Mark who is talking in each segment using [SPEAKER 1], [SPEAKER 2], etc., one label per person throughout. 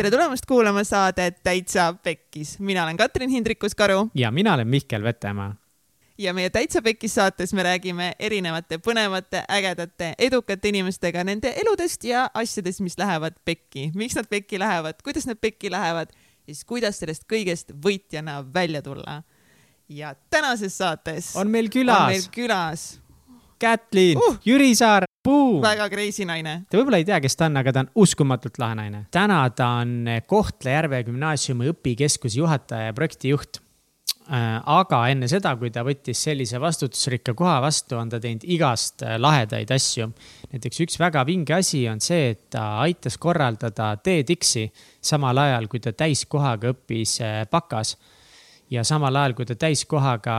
[SPEAKER 1] tere tulemast kuulama saadet Täitsa Pekkis. mina olen Katrin Hindrikus-Karu.
[SPEAKER 2] ja mina olen Mihkel Vetemaa.
[SPEAKER 1] ja meie Täitsa Pekkis saates me räägime erinevate põnevate, ägedate, edukate inimestega nende eludest ja asjadest, mis lähevad pekki. miks nad pekki lähevad, kuidas nad pekki lähevad ja siis kuidas sellest kõigest võitjana välja tulla. ja tänases saates
[SPEAKER 2] on meil külas,
[SPEAKER 1] on meil külas
[SPEAKER 2] Kätlin uh!, Jüri Saar, Boom.
[SPEAKER 1] väga crazy naine.
[SPEAKER 2] Te võib-olla ei tea, kes ta on, aga ta on uskumatult lahe naine. täna ta on Kohtla-Järve gümnaasiumi õpikeskuse juhataja ja projektijuht. Äh, aga enne seda, kui ta võttis sellise vastutusrikka koha vastu, on ta teinud igast äh, lahedaid asju. näiteks üks väga vinge asi on see, et ta aitas korraldada TEDx-i samal ajal, kui ta täiskohaga õppis bakas äh, ja samal ajal, kui ta täiskohaga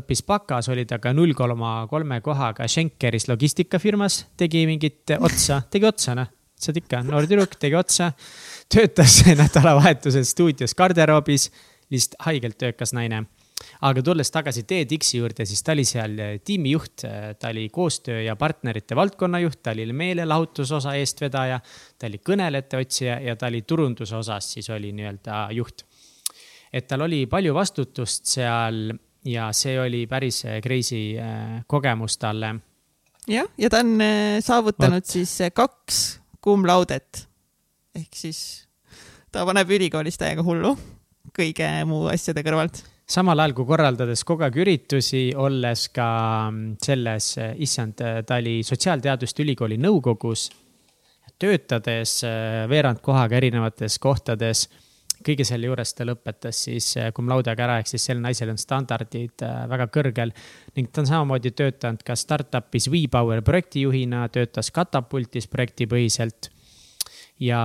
[SPEAKER 2] õppis bakas, oli ta ka null koma kolme kohaga Schenkeris logistikafirmas, tegi mingit otsa, tegi otsa, noh, saad ikka, noor tüdruk tegi otsa. töötas nädalavahetusel stuudios garderoobis, lihtsalt haigelt töökas naine. aga tulles tagasi TEDx-i juurde, siis ta oli seal tiimijuht, ta oli koostöö ja partnerite valdkonnajuht, ta oli meelelahutusosa eestvedaja, ta oli kõnelejate otsija ja ta oli turunduse osas siis oli nii-öelda juht et tal oli palju vastutust seal ja see oli päris äh, crazy äh, kogemus talle.
[SPEAKER 1] jah, ja ta on äh, saavutanud Võt. siis kaks cum laudet ehk siis ta paneb ülikoolis täiega hullu kõige muu asjade kõrvalt
[SPEAKER 2] samal ajal kui korraldades kogu aeg üritusi, olles ka mm, selles, issand, ta oli Sotsiaalteaduste Ülikooli nõukogus, töötades veerand kohaga erinevates kohtades kõige selle juures ta lõpetas siis cum äh, laude'ga ära, ehk siis sel naisel on standardid äh, väga kõrgel. ning ta on samamoodi töötanud ka startup'is WePower projektijuhina, töötas Katapultis projektipõhiselt. ja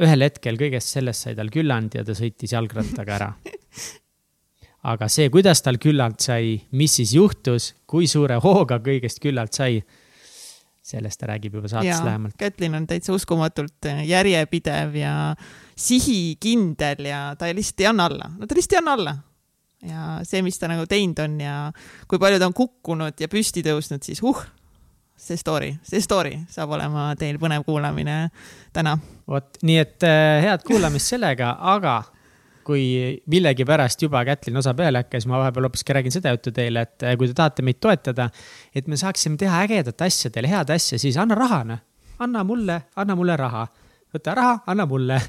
[SPEAKER 2] ühel hetkel kõigest sellest sai tal külland ja ta sõitis jalgrattaga ära. aga see, kuidas tal küllalt sai, mis siis juhtus, kui suure hooga kõigest küllalt sai sellest ta räägib juba saates lähemalt.
[SPEAKER 1] Kätlin on täitsa uskumatult äh, järjepidev ja sihikindel ja ta lihtsalt ei anna alla, no ta lihtsalt ei anna alla. ja see, mis ta nagu teinud on ja kui palju ta on kukkunud ja püsti tõusnud, siis uh, see story, see story saab olema teil põnev kuulamine täna.
[SPEAKER 2] vot, nii et äh, head kuulamist sellega, aga kui millegipärast juba Kätlin osa peale hakkas, ma vahepeal hoopiski räägin seda juttu teile, et äh, kui te tahate meid toetada, et me saaksime teha ägedat asja teile, head asja, siis anna raha, noh. anna mulle, anna mulle raha. võta raha, anna mulle.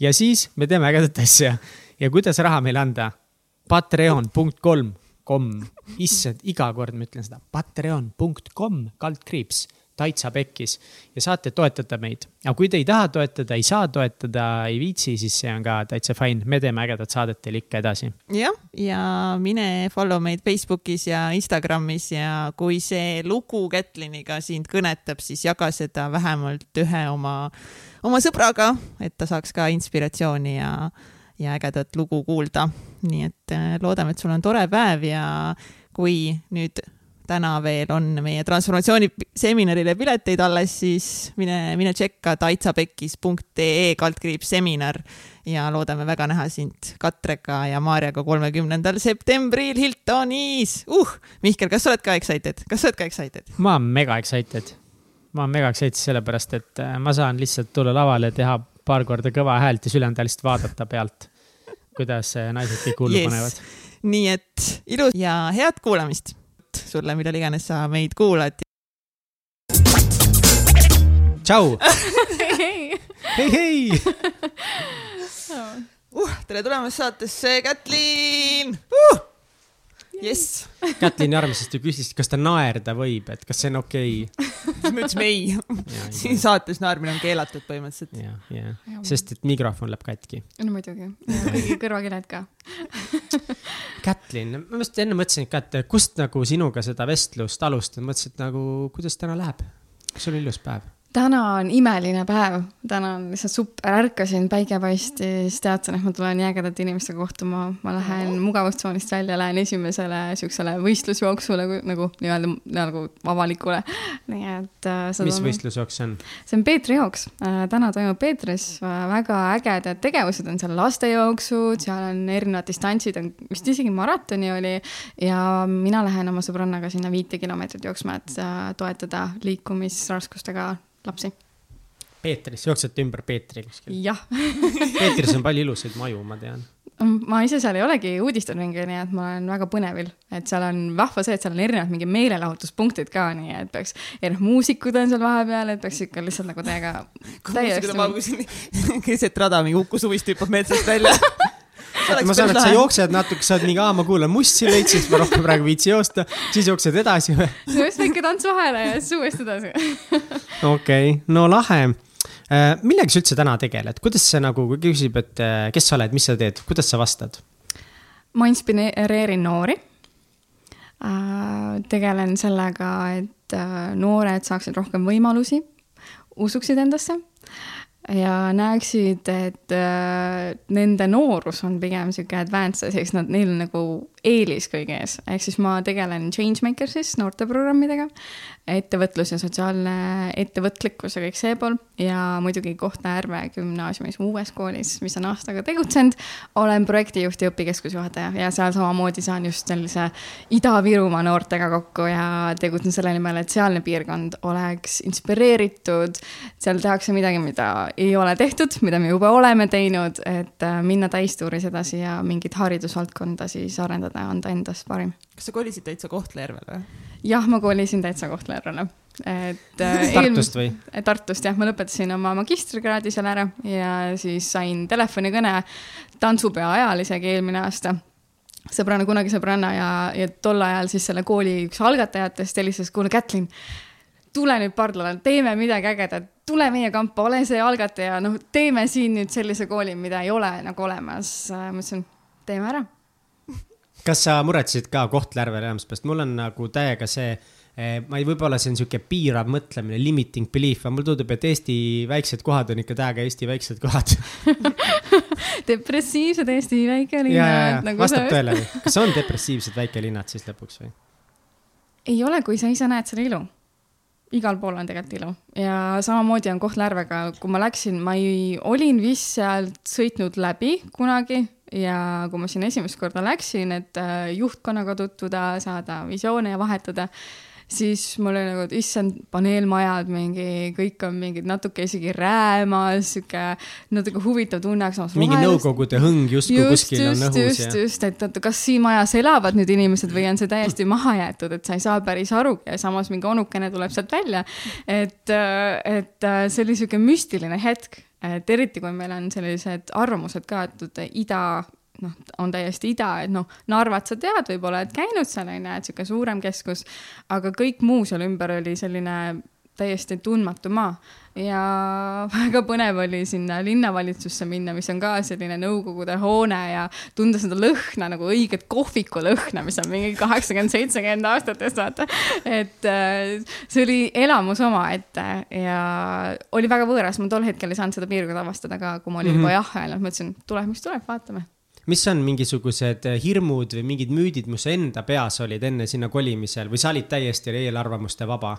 [SPEAKER 2] ja siis me teeme ägedat asja. ja kuidas raha meile anda? Patreon.com, kom, issand, iga kord ma ütlen seda, patreon.com, kaldkriips täitsa pekkis ja saate toetada meid. aga kui te ei taha toetada, ei saa toetada, ei viitsi, siis see on ka täitsa fine, me teeme ägedat saadet teile ikka edasi.
[SPEAKER 1] jah, ja mine follow meid Facebookis ja Instagramis ja kui see lugu Kätliniga sind kõnetab, siis jaga seda vähemalt ühe oma, oma sõbraga, et ta saaks ka inspiratsiooni ja ja ägedat lugu kuulda. nii et äh, loodame, et sul on tore päev ja kui nüüd täna veel on meie transformatsiooniseminarile pileteid alles, siis mine, mine tšekka taitsapekkis.ee kaldkriips seminar ja loodame väga näha sind Katrega ja Maarjaga kolmekümnendal septembril Hiltonis uh,. Mihkel, kas sa oled ka excited, kas sa oled ka excited?
[SPEAKER 2] ma olen mega excited. ma olen mega excited sellepärast, et äh, ma saan lihtsalt tulla lavale, teha paar korda kõva häält ja ülejäänud lihtsalt vaadata pealt, kuidas äh, naised kõik hullu yes. panevad.
[SPEAKER 1] nii et ilus ja head kuulamist sulle, millal iganes sa meid kuulad.
[SPEAKER 2] tšau. hei, hei.
[SPEAKER 1] uh, tere tulemast saatesse, Kätlin uh!! Jess.
[SPEAKER 2] Kätlini armsasti küsis, kas ta naerda võib, et kas see on okei okay.
[SPEAKER 1] siis me ütlesime ei. siin saates naermine on keelatud põhimõtteliselt.
[SPEAKER 2] ja, ja, sest et mikrofon läheb katki.
[SPEAKER 3] no muidugi, kõigi kõrvakeeled ka
[SPEAKER 2] Kätlin, ma just enne mõtlesin ka, et kust nagu sinuga seda vestlust alustada, mõtlesin, et nagu kuidas täna läheb. kas sul on ilus päev?
[SPEAKER 3] Täna on imeline päev, täna on lihtsalt super, ärkasin, päike paistis, teadsin, et ma tulen nii ägedate inimestega kohtuma, ma lähen mugavustsoonist välja, lähen esimesele siuksele võistlusjooksule nagu nii-öelda nagu avalikule. nii et
[SPEAKER 2] äh,. mis on... võistlusjooks see on?
[SPEAKER 3] see on Peetri jooks äh,, täna toimub Peetris äh, väga ägedad tegevused on seal lastejooksud, seal on erinevad distantsid, on vist isegi maratoni oli. ja mina lähen oma sõbrannaga sinna viite kilomeetrit jooksma, et äh, toetada liikumisraskustega lapsi.
[SPEAKER 4] Peetris, jooksete ümber Peetri kuskil.
[SPEAKER 3] jah,
[SPEAKER 4] Peetris on palju ilusaid maju, ma tean.
[SPEAKER 3] ma ise seal ei olegi uudistanud mingi, nii et ma olen väga põnevil, et seal on vahva see, et seal on erinevad mingi meelelahutuspunktid ka, nii et peaks, erinevad muusikud on seal vahepeal, et peaks ikka lihtsalt nagu täiega
[SPEAKER 1] keset rada mingi Uku Suvist hüppab metsast välja.
[SPEAKER 4] Ma saan, et sa. jooksed natuke, sa oled mingi, aa, ma kuulan mussi veits, siis ma rohkem praegu ei viitsi joosta, siis jooksed edasi või?
[SPEAKER 3] just väike tants vahele ja siis uuesti edasi.
[SPEAKER 4] okei no lahe. millega sa üldse täna tegeled, kuidas sa nagu, kui küsib, et äh, kes sa oled, mis sa teed, kuidas sa vastad?
[SPEAKER 3] ma inspireerin noori. tegelen sellega, et äh, noored saaksid rohkem võimalusi, usuksid endasse ja näeksid, et äh, nende noorus on pigem sihuke advanced asi, eks nad, neil on nagu eelis kõige ees, ehk siis ma tegelen Changemakers'is noorteprogrammidega, ettevõtlus ja sotsiaalne ettevõtlikkus ja kõik see pool. Ja muidugi Kohtla-Järve gümnaasiumis uues koolis, mis on aastaga tegutsenud, olen projektijuht ja õpikeskuse juhataja. Ja seal samamoodi saan just sellise Ida-Virumaa noortega kokku ja tegutsen selle nimel, et sealne piirkond oleks inspireeritud, seal tehakse midagi, mida ei ole tehtud, mida me juba oleme teinud, et äh, minna täistuuris edasi ja mingit haridusvaldkonda siis arendada ja anda endast parim.
[SPEAKER 1] Kas sa kolisid täitsa Kohtla-Järvele või?
[SPEAKER 3] jah, ma kolisin täitsa Kohtla-Järvele, et äh,
[SPEAKER 4] Tartust või?
[SPEAKER 3] eelm- Tartust jah, ma lõpetasin oma magistrikraadi seal ära ja siis sain telefonikõne tantsupeo ajal isegi eelmine aasta. Sõbranna, kunagi sõbranna ja, ja tol ajal siis selle kooli üks algatajatest helistas, kuule Kätlin, tule nüüd pardale, teeme midagi ägedat, tule meie kampa, ole see algataja, noh, teeme siin nüüd sellise kooli, mida ei ole nagu olemas. ma ütlesin, teeme ära
[SPEAKER 4] kas sa muretsesid ka Kohtla-Järve elamise pärast, mul on nagu täiega see, ma ei, võib-olla see on sihuke piirav mõtlemine, limiting belief, aga mulle tundub, et Eesti väiksed kohad on ikka täiega Eesti väiksed kohad.
[SPEAKER 3] depressiivsed Eesti väikelinnad.
[SPEAKER 4] ja vastab tõele või? kas on depressiivsed väikelinnad siis lõpuks või?
[SPEAKER 3] ei ole, kui sa ise näed selle ilu. igal pool on tegelikult ilu ja samamoodi on Kohtla-Järvega, kui ma läksin, ma ei, olin vist sealt sõitnud läbi kunagi ja kui ma sinna esimest korda läksin, et äh, juhtkonnaga tutvuda, saada visioone ja vahetada, siis mul oli nagu, et issand, paneelmajad mingi, kõik on mingid natuke isegi räämas, sihuke natuke huvitav tunne, aga samas
[SPEAKER 4] mingi nõukogude hõng justkui
[SPEAKER 3] just,
[SPEAKER 4] kuskil on
[SPEAKER 3] just,
[SPEAKER 4] õhus
[SPEAKER 3] just,
[SPEAKER 4] ja.
[SPEAKER 3] just, et oota, kas siin majas elavad nüüd inimesed või on see täiesti maha jäetud, et sa ei saa päris aru ja samas mingi onukene tuleb sealt välja. et, et äh, see oli sihuke müstiline hetk, et eriti kui meil on sellised arvamused ka, et ida noh, on täiesti ida, et noh, Narvat sa tead võib-olla, et käinud seal on ju, et sihuke suurem keskus, aga kõik muu seal ümber oli selline täiesti tundmatu maa ja väga põnev oli sinna linnavalitsusse minna, mis on ka selline nõukogude hoone ja tunda seda lõhna nagu õiget kohviku lõhna, mis on mingi kaheksakümmend, seitsekümmend aastatest, vaata. et äh, see oli elamus omaette ja oli väga võõras, ma tol hetkel ei saanud seda piirkonda avastada ka, kui ma olin juba jah öelnud, mõtlesin, tuleb, mis tuleb, vaatame
[SPEAKER 4] mis on mingisugused hirmud või mingid müüdid, mis su enda peas olid enne sinna kolimisel või sa olid täiesti eelarvamuste vaba?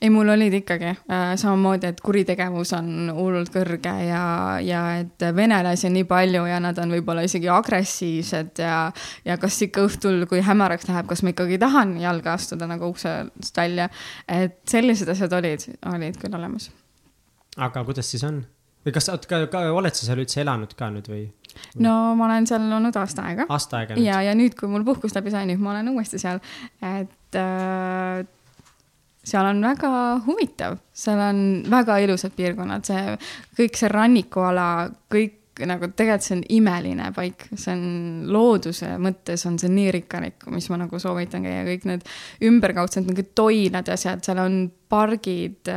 [SPEAKER 3] ei, mul olid ikkagi äh, samamoodi, et kuritegevus on hullult kõrge ja, ja et venelasi on nii palju ja nad on võib-olla isegi agressiivsed ja, ja kas ikka õhtul, kui hämaraks läheb, kas ma ikkagi tahan jalga astuda nagu uksest välja. et sellised asjad olid, olid küll olemas.
[SPEAKER 4] aga kuidas siis on? või kas sa oled ka, ka, oled sa seal üldse elanud ka nüüd või
[SPEAKER 3] no ma olen seal olnud aasta aega.
[SPEAKER 4] Aasta aega nüüd?
[SPEAKER 3] ja, ja nüüd, kui mul puhkus läbi sai, nüüd ma olen uuesti seal, et äh, seal on väga huvitav, seal on väga ilusad piirkonnad, see kõik see rannikuala, kõik nagu tegelikult see on imeline paik, see on looduse mõttes on see nii rikkalik, mis ma nagu soovitan käia, kõik need ümberkaudsed nagu toilad ja asjad, seal on pargid,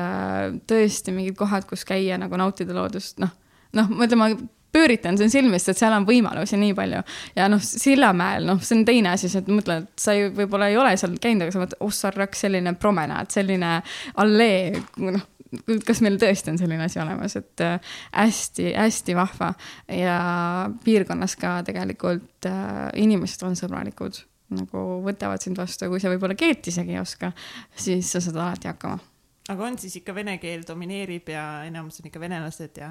[SPEAKER 3] tõesti mingid kohad, kus käia nagu nautida loodust, noh, noh, ma ütlen, ma pööritan siin silmist, et seal on võimalusi nii palju. Ja noh, Sillamäel, noh, see on teine asi, sa mõtled, sa ei, võib-olla ei ole seal käinud, aga sa mõtled, oh sa raks, selline promenaad, selline allee, noh, kas meil tõesti on selline asi olemas, et hästi-hästi äh, vahva. Ja piirkonnas ka tegelikult äh, inimesed on sõbralikud, nagu võtavad sind vastu, kui sa võib-olla keelt isegi ei oska, siis sa saad alati hakkama
[SPEAKER 1] aga on siis ikka vene keel domineerib ja enamus on ikka venelased ja?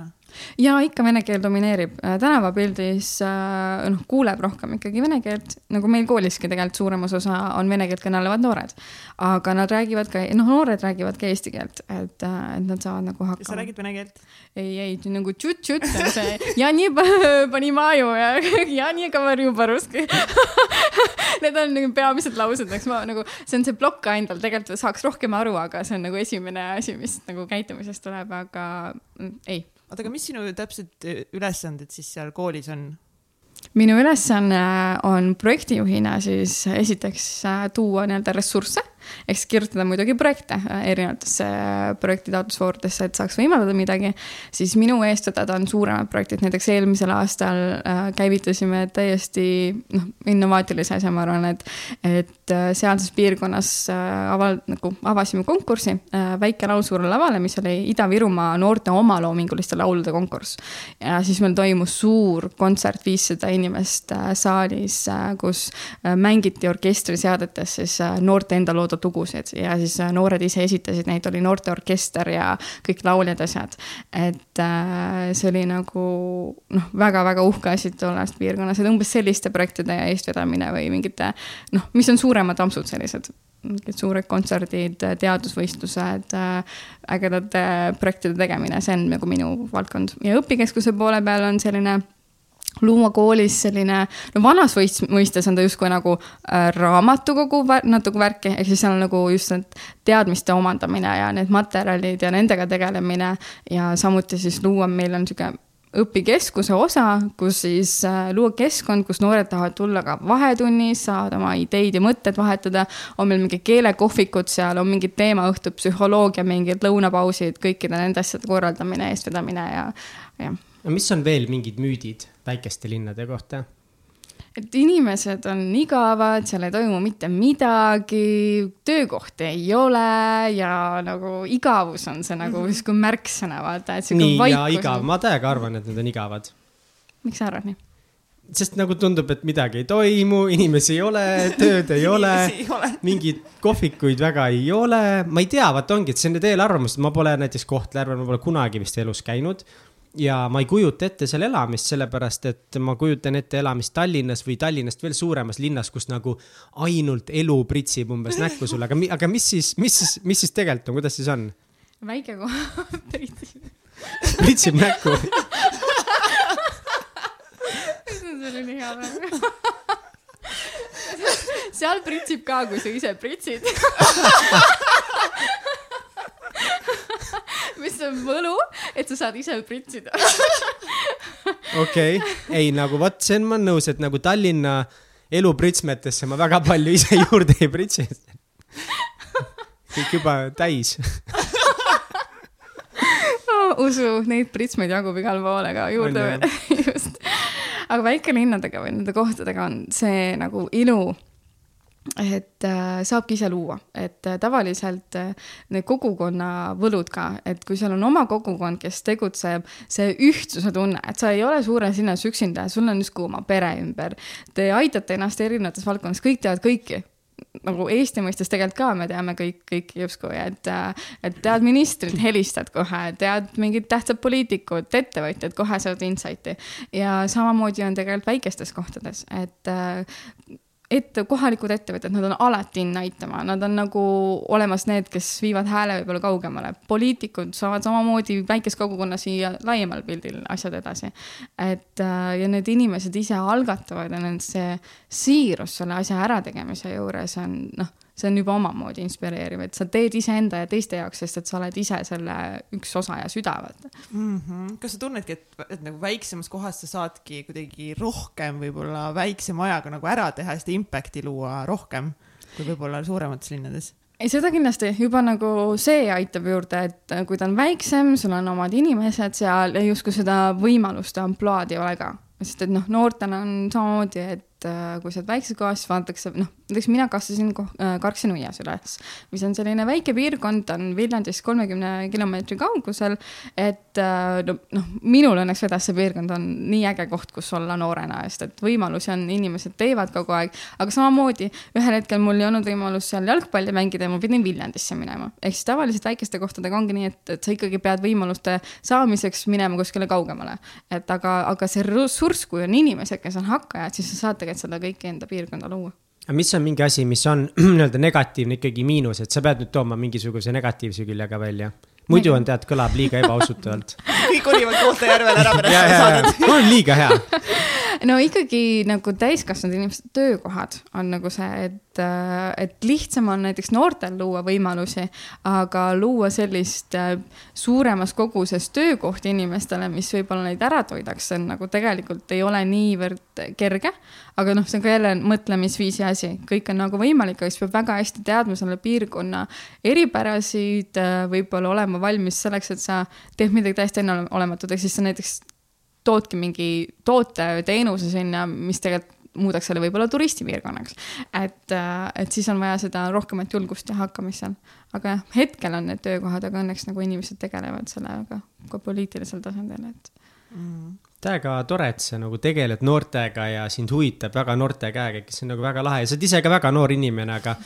[SPEAKER 3] ja ikka vene keel domineerib, äh, tänavapildis äh, noh, kuuleb rohkem ikkagi vene keelt, nagu meil kooliski tegelikult suuremas osa on vene keelt kõnelevad noored. aga nad räägivad ka, noh, noored räägivad ka eesti keelt, et, äh, et nad saavad nagu hakkama.
[SPEAKER 1] sa räägid vene keelt?
[SPEAKER 3] ei, ei nagu tšut-tšut on see ja nii panimaju ja, ja nii kavarju paruski. Need on nagu peamised laused, eks ma nagu, see on see plokk endal, tegelikult saaks rohkem aru, aga see on nagu esimene asi, mis nagu käitumisest tuleb, aga mm, ei.
[SPEAKER 1] oota, aga mis sinu täpsed ülesanded siis seal koolis on?
[SPEAKER 3] minu ülesanne on projektijuhina siis esiteks äh, tuua nii-öelda ressursse ehk siis kirjutada muidugi projekte äh, erinevatesse äh, projektitaotlusvoorudesse, et saaks võimaldada midagi, siis minu eestvedada on suuremad projektid, näiteks eelmisel aastal äh, käivitasime täiesti noh, innovaatilise asja, ma arvan, et, et sealses piirkonnas aval-, nagu avasime konkursi Väike laul suurele lavale, mis oli Ida-Virumaa noorte omaloominguliste laulude konkurss. ja siis meil toimus suur kontsert, viissada inimest saalis kus mängiti orkestriseadetes siis noorte enda loodud lugusid ja siis äh, noored ise esitasid neid, oli noorteorkester ja kõik lauljad, asjad. et äh, see oli nagu noh, väga-väga uhke asi tollest piirkonnas, et umbes selliste projektide eestvedamine või mingite noh, mis on suuremad ampsud sellised mingid suured kontserdid, teadusvõistlused, äh, ägedate projektide tegemine, see on nagu minu valdkond ja õpikeskuse poole peal on selline luua koolis selline, no vanas mõistes on ta justkui nagu äh, raamatukogu natuke värki, ehk siis seal on nagu just need teadmiste omandamine ja need materjalid ja nendega tegelemine ja samuti siis luua, meil on niisugune õpikeskuse osa, kus siis äh, luua keskkond, kus noored tahavad tulla ka vahetunnis, saavad oma ideid ja mõtted vahetada. on meil mingid keelekohvikud seal, on mingid teemaõhtud, psühholoogia, mingid lõunapausid, kõikide nende asjade korraldamine, eestvedamine ja, jah.
[SPEAKER 4] no mis on veel mingid müüdid väikeste linnade kohta?
[SPEAKER 3] et inimesed on igavad, seal ei toimu mitte midagi, töökohti ei ole ja nagu igavus on see nagu mhm. justkui mm -hmm. märksõna, vaata, et
[SPEAKER 4] nii, ja igav, ma täiega arvan, et need on igavad.
[SPEAKER 3] miks sa arvad nii?
[SPEAKER 4] sest nagu tundub, et midagi ei toimu, inimesi ei ole, tööd ei ole, mingeid kohvikuid väga ei ole, ma ei tea, vaata ongi, et see on need eelarvamused, ma pole näiteks Kohtla-Järvel, ma pole kunagi vist elus käinud ja ma ei kujuta ette seal elamist, sellepärast et ma kujutan ette elamist Tallinnas või Tallinnast veel suuremas linnas, kus nagu ainult elu pritsib umbes näkku sulle, aga, aga mis siis, mis siis, mis siis tegelikult on, kuidas siis on?
[SPEAKER 3] väike koht. Pritsib.
[SPEAKER 4] pritsib näkku.
[SPEAKER 3] See oli nii hea praegu seal pritsib ka, kui sa ise pritsid mis on võlu, et sa saad ise pritsida.
[SPEAKER 4] okei, ei nagu vot, see on, ma olen nõus, et nagu Tallinna elupritsmetesse ma väga palju ise juurde ei pritsi. kõik juba täis
[SPEAKER 3] oh, usu, neid pritsmeid jagub igal pool, aga juurde veel, just. aga väikelinnadega või nende kohtadega on see nagu ilu et äh, saabki ise luua, et äh, tavaliselt äh, need kogukonna võlud ka, et kui seal on oma kogukond, kes tegutseb, see ühtsuse tunne, et sa ei ole suures linnas üksinda, sul on justkui oma pere ümber. Te aitate ennast erinevates valdkondades, kõik teavad kõiki nagu Eesti mõistes tegelikult ka me teame kõik, kõiki justkui, et, et tead ministrit, helistad kohe, tead mingid tähtsad poliitikud, ettevõtjad, kohe saad insight'i. ja samamoodi on tegelikult väikestes kohtades, et ette, kohalikud ettevõtjad, nad on alati in aitama, nad on nagu olemas need, kes viivad hääle võib-olla kaugemale. poliitikud saavad samamoodi väikest kogukonna siia laiemal pildil asjad edasi. et äh, ja need inimesed ise algatavad ja nende see siirus selle asja ärategemise juures on noh see on juba omamoodi inspireeriv, et sa teed iseenda ja teiste jaoks, sest et sa oled ise selle üks osa ja süda, vaata
[SPEAKER 1] mm. -hmm. kas sa tunnedki, et, et nagu väiksemas kohas sa saadki kuidagi rohkem võib-olla väiksema ajaga nagu ära teha, seda impact'i luua rohkem kui võib-olla suuremates linnades?
[SPEAKER 3] ei, seda kindlasti, juba nagu see aitab juurde, et kui ta on väiksem, sul on omad inimesed seal ja justkui seda võimalust ja ampluaad ei ole ka sest et noh, noortena on samamoodi, et äh, kui sa oled väikses kohas, siis vaadatakse, noh, näiteks mina kasvasin äh, Karksi-Nuias üles, mis on selline väike piirkond, on Viljandist kolmekümne kilomeetri kaugusel. et äh, no, noh, minul õnneks vedas see piirkond on nii äge koht, kus olla noorena, sest et võimalusi on, inimesed teevad kogu aeg. aga samamoodi ühel hetkel mul ei olnud võimalust seal jalgpalli mängida ja ma pidin Viljandisse minema. ehk siis tavaliselt väikeste kohtadega ongi nii, et, et sa ikkagi pead võimaluste saamiseks minema kuskile kaugemale. et aga, aga see ressurss, kui on inimesed, kes on hakkajad, siis sa saad tegelikult seda kõike enda piirkonda luua
[SPEAKER 4] aga mis on mingi asi, mis on nii-öelda negatiivne ikkagi miinus, et sa pead nüüd tooma mingisuguse negatiivse küljega välja? muidu on, tead, kõlab liiga ebausutavalt
[SPEAKER 1] kõik kolivad Kohtla-Järvele ära pärast seda saadet.
[SPEAKER 4] on liiga hea
[SPEAKER 3] no ikkagi nagu täiskasvanud inimeste töökohad on nagu see, et, et lihtsam on näiteks noortel luua võimalusi, aga luua sellist äh, suuremas koguses töökohti inimestele, mis võib-olla neid ära toidaks, see on nagu tegelikult ei ole niivõrd kerge. aga noh, see on ka jälle mõtlemisviisi asi, kõik on nagu võimalik, aga siis peab väga hästi teadma selle piirkonna eripärasid, äh, võib-olla olema valmis selleks, et sa teed midagi täiesti enneolematut, ehk siis sa näiteks toodki mingi toote või teenuse sinna, mis tegelikult muudaks selle võib-olla turistipiirkonnaks. et, äh, et siis on vaja seda rohkemat julgust ja hakkamist seal. aga jah, hetkel on need töökohad, aga õnneks nagu inimesed tegelevad sellega ka poliitilisel tasandil, et
[SPEAKER 4] mm täiega tore, et sa nagu tegeled noortega ja sind huvitab väga noorte käekäik, see on nagu väga lahe ja sa oled ise ka väga noor inimene, aga,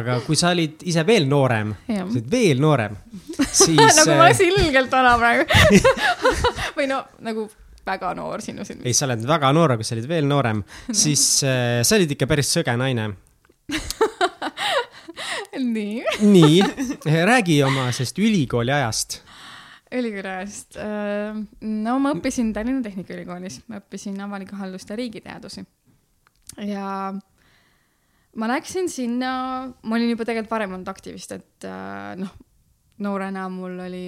[SPEAKER 4] aga kui sa olid ise veel noorem, sa olid veel noorem,
[SPEAKER 3] siis nagu ma oleks äh, ilgelt vana praegu või no nagu väga noor sinu silmis.
[SPEAKER 4] ei, sa oled väga noor, aga sa olid veel noorem siis äh, sa olid ikka päris sõge naine
[SPEAKER 3] nii.
[SPEAKER 4] nii, räägi oma sellest ülikooli ajast.
[SPEAKER 3] ülikooli ajast, äh, no ma õppisin Tallinna Tehnikaülikoolis, ma õppisin avalikku haldust ja riigiteadusi. ja ma läksin sinna, ma olin juba tegelikult varem olnud aktivist, et äh, noh, noorena mul oli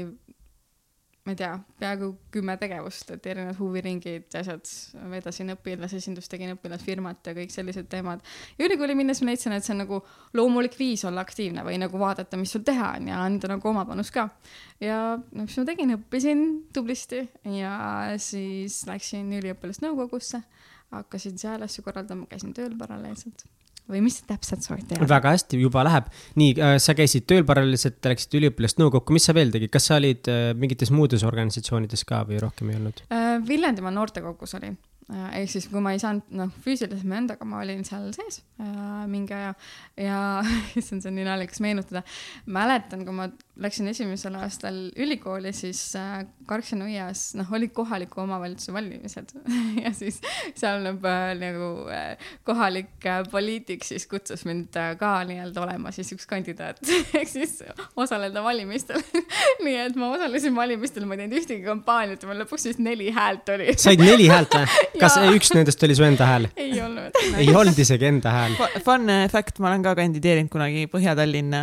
[SPEAKER 3] ma ei tea, peaaegu kümme tegevust, et erinevad huviringid ja asjad, vedasin õpilasesindust, tegin õpilasfirmat ja kõik sellised teemad. ja ülikooli minnes ma leidsin, et see on nagu loomulik viis olla aktiivne või nagu vaadata, mis sul teha on ja anda nagu oma panus ka. ja no mis ma tegin, õppisin tublisti ja siis läksin üliõpilasnõukogusse, hakkasin seal asju korraldama, käisin tööl paralleelselt või mis sa täpselt soovid teha?
[SPEAKER 4] väga hästi, juba läheb. nii äh,, sa käisid tööl paralleelselt, läksid üliõpilaste nõukokku, mis sa veel tegid, kas sa olid äh, mingites muudes organisatsioonides ka või rohkem ei olnud
[SPEAKER 3] äh,? Viljandimaa noortekogus olin äh,, ehk siis, kui ma ei saanud, noh, füüsiliselt mõelda, aga ma olin seal sees äh, mingi aja ja issand, see on nii naljakas meenutada. mäletan, kui ma läksin esimesel aastal ülikooli, siis äh, Karksi-Nuias, noh, olid kohaliku omavalitsuse valimised ja siis seal äh, nagu äh, kohalik äh, poliitik siis kutsus mind äh, ka nii-öelda olema siis üks kandidaat ehk siis osaleda valimistel nii et ma osalesin valimistel, ma ei teinud ühtegi kampaaniat ja mul lõpuks siis neli häält oli
[SPEAKER 4] said neli häält või? kas üks nendest oli su enda hääl?
[SPEAKER 3] ei olnud
[SPEAKER 4] ei olnud isegi enda hääl.
[SPEAKER 1] Fun fact, ma olen ka kandideerinud kunagi Põhja-Tallinna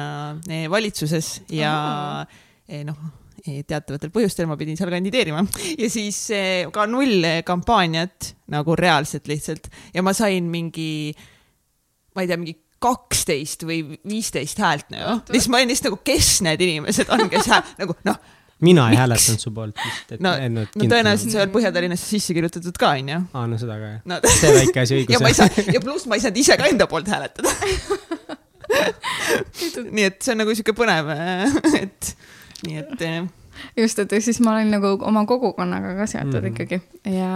[SPEAKER 1] valitsuses ja Eh, noh eh, teatavatel põhjustel ma pidin seal kandideerima ja siis eh, ka null kampaaniat nagu reaalselt lihtsalt ja ma sain mingi, ma ei tea, mingi kaksteist või viisteist häält nagu, siis ma olin lihtsalt nagu, kes need inimesed on, kes hääl, nagu noh.
[SPEAKER 4] mina ei hääletanud su poolt vist.
[SPEAKER 1] no, no tõenäoliselt sa oled Põhja-Tallinnasse sisse kirjutatud ka, onju.
[SPEAKER 4] aa, no seda ka jah no. see väike asi õigus.
[SPEAKER 1] ja ma ei saa, ja pluss ma ei saanud ise ka enda poolt hääletada nii et see on nagu sihuke põnev, et nii et. Eh,
[SPEAKER 3] just, et siis ma olin nagu oma kogukonnaga ka seotud mm. ikkagi ja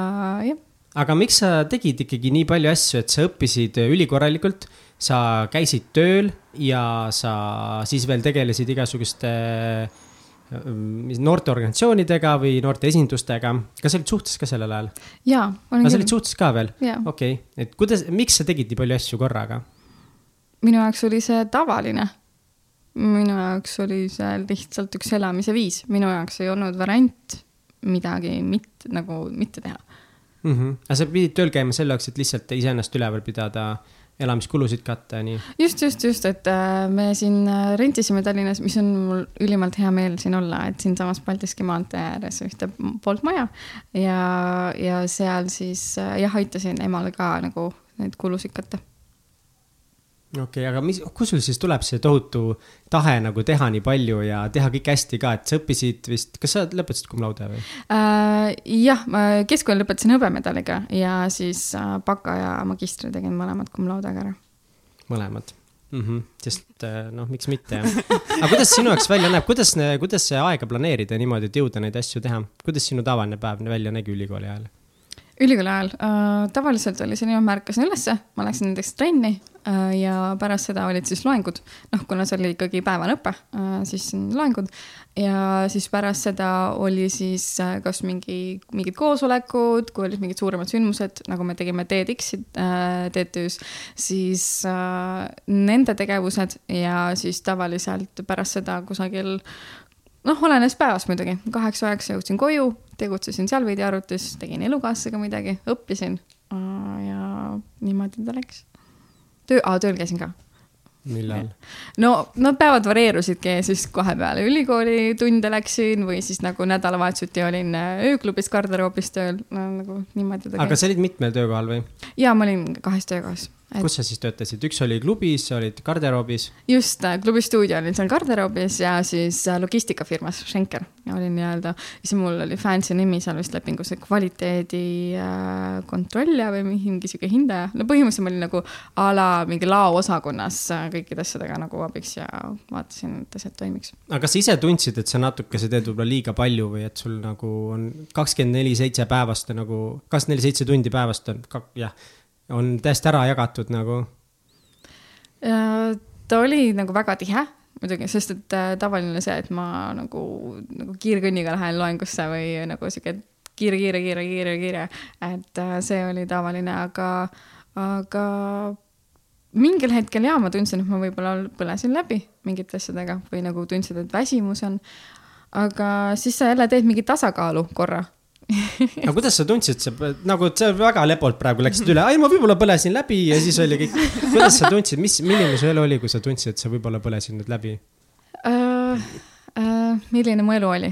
[SPEAKER 3] jah.
[SPEAKER 4] aga miks sa tegid ikkagi nii palju asju, et sa õppisid ülikorralikult, sa käisid tööl ja sa siis veel tegelesid igasuguste noorteorganisatsioonidega või noorte esindustega, kas sa olid suhtes ka sellel ajal?
[SPEAKER 3] jaa.
[SPEAKER 4] kas sa olid suhtes ka veel?
[SPEAKER 3] okei
[SPEAKER 4] okay., et kuidas, miks sa tegid nii palju asju korraga?
[SPEAKER 3] Minu jaoks oli see tavaline minu jaoks oli see lihtsalt üks elamise viis, minu jaoks ei olnud variant midagi mitte nagu mitte teha
[SPEAKER 4] mm. -hmm. aga sa pidid tööl käima selle jaoks, et lihtsalt iseennast üleval pidada, elamiskulusid katta ja nii?
[SPEAKER 3] just, just, just, et äh, me siin äh, rentisime Tallinnas, mis on mul ülimalt hea meel siin olla, et siinsamas Paldiski maantee ääres ühte poolt maja ja, ja seal siis äh, jah, aitasin emal ka nagu neid kulusid katta
[SPEAKER 4] okei okay,, aga mis, kust sul siis tuleb see tohutu tahe nagu teha nii palju ja teha kõik hästi ka, et sa õppisid vist, kas sa lõpetasid cum laude või
[SPEAKER 3] äh,? jah, ma keskkooli lõpetasin hõbemedaliga ja siis äh, baka ja magistri tegin mõlemad cum laude'ga ära.
[SPEAKER 4] mõlemad mm? -hmm. sest äh, noh, miks mitte aga kuidas sinu jaoks välja näeb, kuidas, kuidas aega planeerida niimoodi, et jõuda neid asju teha, kuidas sinu tavaline päev välja nägi ülikooli ajal?
[SPEAKER 3] Ülikooli ajal äh,, tavaliselt oli see nii, ma ärkasin ülesse, ma läksin näiteks trenni äh, ja pärast seda olid siis loengud. noh, kuna see oli ikkagi päevane õpe äh,, siis loengud ja siis pärast seda oli siis äh, kas mingi, mingid koosolekud, kui olid mingid suuremad sündmused, nagu me tegime TEDx-i äh, TTÜ-s, siis äh, nende tegevused ja siis tavaliselt pärast seda kusagil noh, olenes päevast muidugi, kaheksa-üheksa jõudsin koju, tegutsesin seal veidi arvutis, tegin elukaaslasega midagi, õppisin ja niimoodi ta läks. töö, tööl käisin ka.
[SPEAKER 4] millal?
[SPEAKER 3] no need päevad varieerusidki, siis kohe peale ülikooli tunde läksin või siis nagu nädalavahetuseti olin ööklubis garderoobis tööl no,, nagu niimoodi.
[SPEAKER 4] aga sa olid mitmel töökohal või?
[SPEAKER 3] ja ma olin kahes töökohas
[SPEAKER 4] et.... kus sa siis töötasid, üks oli klubis, sa olid garderoobis?
[SPEAKER 3] just, äh, klubi stuudio olin seal garderoobis ja siis äh, logistikafirmas Schenker olin nii-öelda, siis mul oli fancy nimi seal vist lepingus, kvaliteedi äh, kontrollija või mingi sihuke hindaja. no põhimõtteliselt ma olin nagu a la mingi laoosakonnas kõikide asjadega nagu abiks ja vaatasin, et asjad toimiks.
[SPEAKER 4] aga kas sa ise tundsid, et sa natuke, sa teed võib-olla liiga palju või et sul nagu on kakskümmend neli seitse päevast nagu, kakskümmend neli seitse tundi päevast on, jah on täiesti ära jagatud nagu?
[SPEAKER 3] Äh, ta oli nagu väga tihe muidugi, sest et äh, tavaline see, et ma nagu, nagu kiirkõnniga lähen loengusse või nagu sihuke kiire, kiire, kiire, kiire, kiire, et äh, see oli tavaline, aga, aga mingil hetkel jaa, ma tundsin, et ma võib-olla põlesin läbi mingite asjadega või nagu tundsin, et väsimus on. aga siis sa jälle teed mingi tasakaalu korra
[SPEAKER 4] aga kuidas sa tundsid, sa nagu sa väga lepult praegu läksid üle, ai ma võib-olla põlesin läbi ja siis oli kõik. kuidas sa tundsid, mis, milline su elu oli, kui sa tundsid, et sa võib-olla põlesid nüüd läbi uh,?
[SPEAKER 3] Uh, milline mu elu oli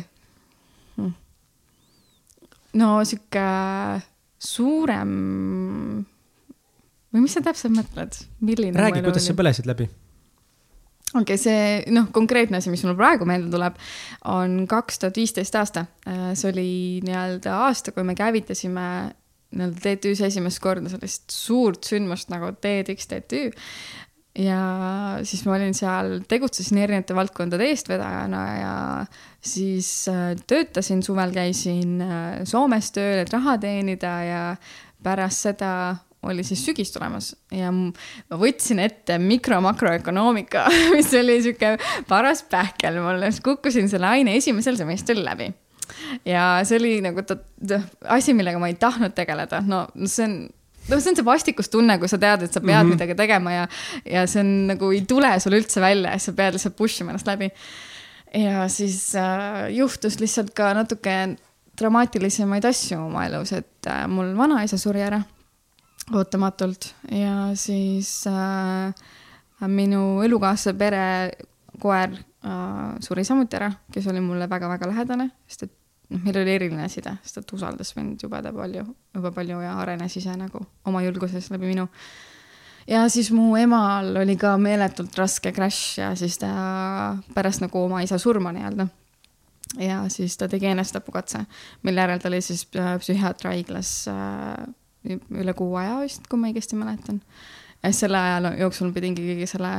[SPEAKER 3] hmm.? no sihuke suurem või mis sa täpselt mõtled, milline?
[SPEAKER 4] räägi, kuidas oli? sa põlesid läbi
[SPEAKER 3] okei okay,, see noh, konkreetne asi, mis mul praegu meelde tuleb, on kaks tuhat viisteist aasta. Äh, see oli nii-öelda aasta, kui me käivitasime nii-öelda TTÜ-s esimest korda sellist suurt sündmust nagu TEDx TTÜ. ja siis ma olin seal, tegutsesin erinevate valdkondade eestvedajana ja siis äh, töötasin, suvel käisin äh, Soomes tööl, et raha teenida ja pärast seda oli siis sügis tulemas ja ma võtsin ette mikro-makroökonoomika, mis oli sihuke paras pähkel mulle, kukkusin selle aine esimesel semestril läbi. ja see oli nagu asi, millega ma ei tahtnud tegeleda, no see on noh, see on see vastikustunne, kui sa tead, et sa pead mm -hmm. midagi tegema ja, ja see on nagu ei tule sul üldse välja ja sa pead lihtsalt push ima ennast läbi. ja siis äh, juhtus lihtsalt ka natuke dramaatilisemaid asju oma elus, et äh, mul vanaisa suri ära ootamatult ja siis äh, minu elukaaslase perekoer äh, suri samuti ära, kes oli mulle väga-väga lähedane, sest et noh, meil oli eriline side, sest et usaldas mind jubeda palju, jube palju ja arenes ise nagu oma julguses läbi minu. ja siis mu emal oli ka meeletult raske crash ja siis ta pärast nagu oma isa surma nii-öelda ja siis ta tegi enesetapukatse, mille järel ta oli siis äh, psühhiaatrihaiglas äh, üle kuu aja vist, kui ma õigesti mäletan. ja siis selle aja jooksul pidingi kõige selle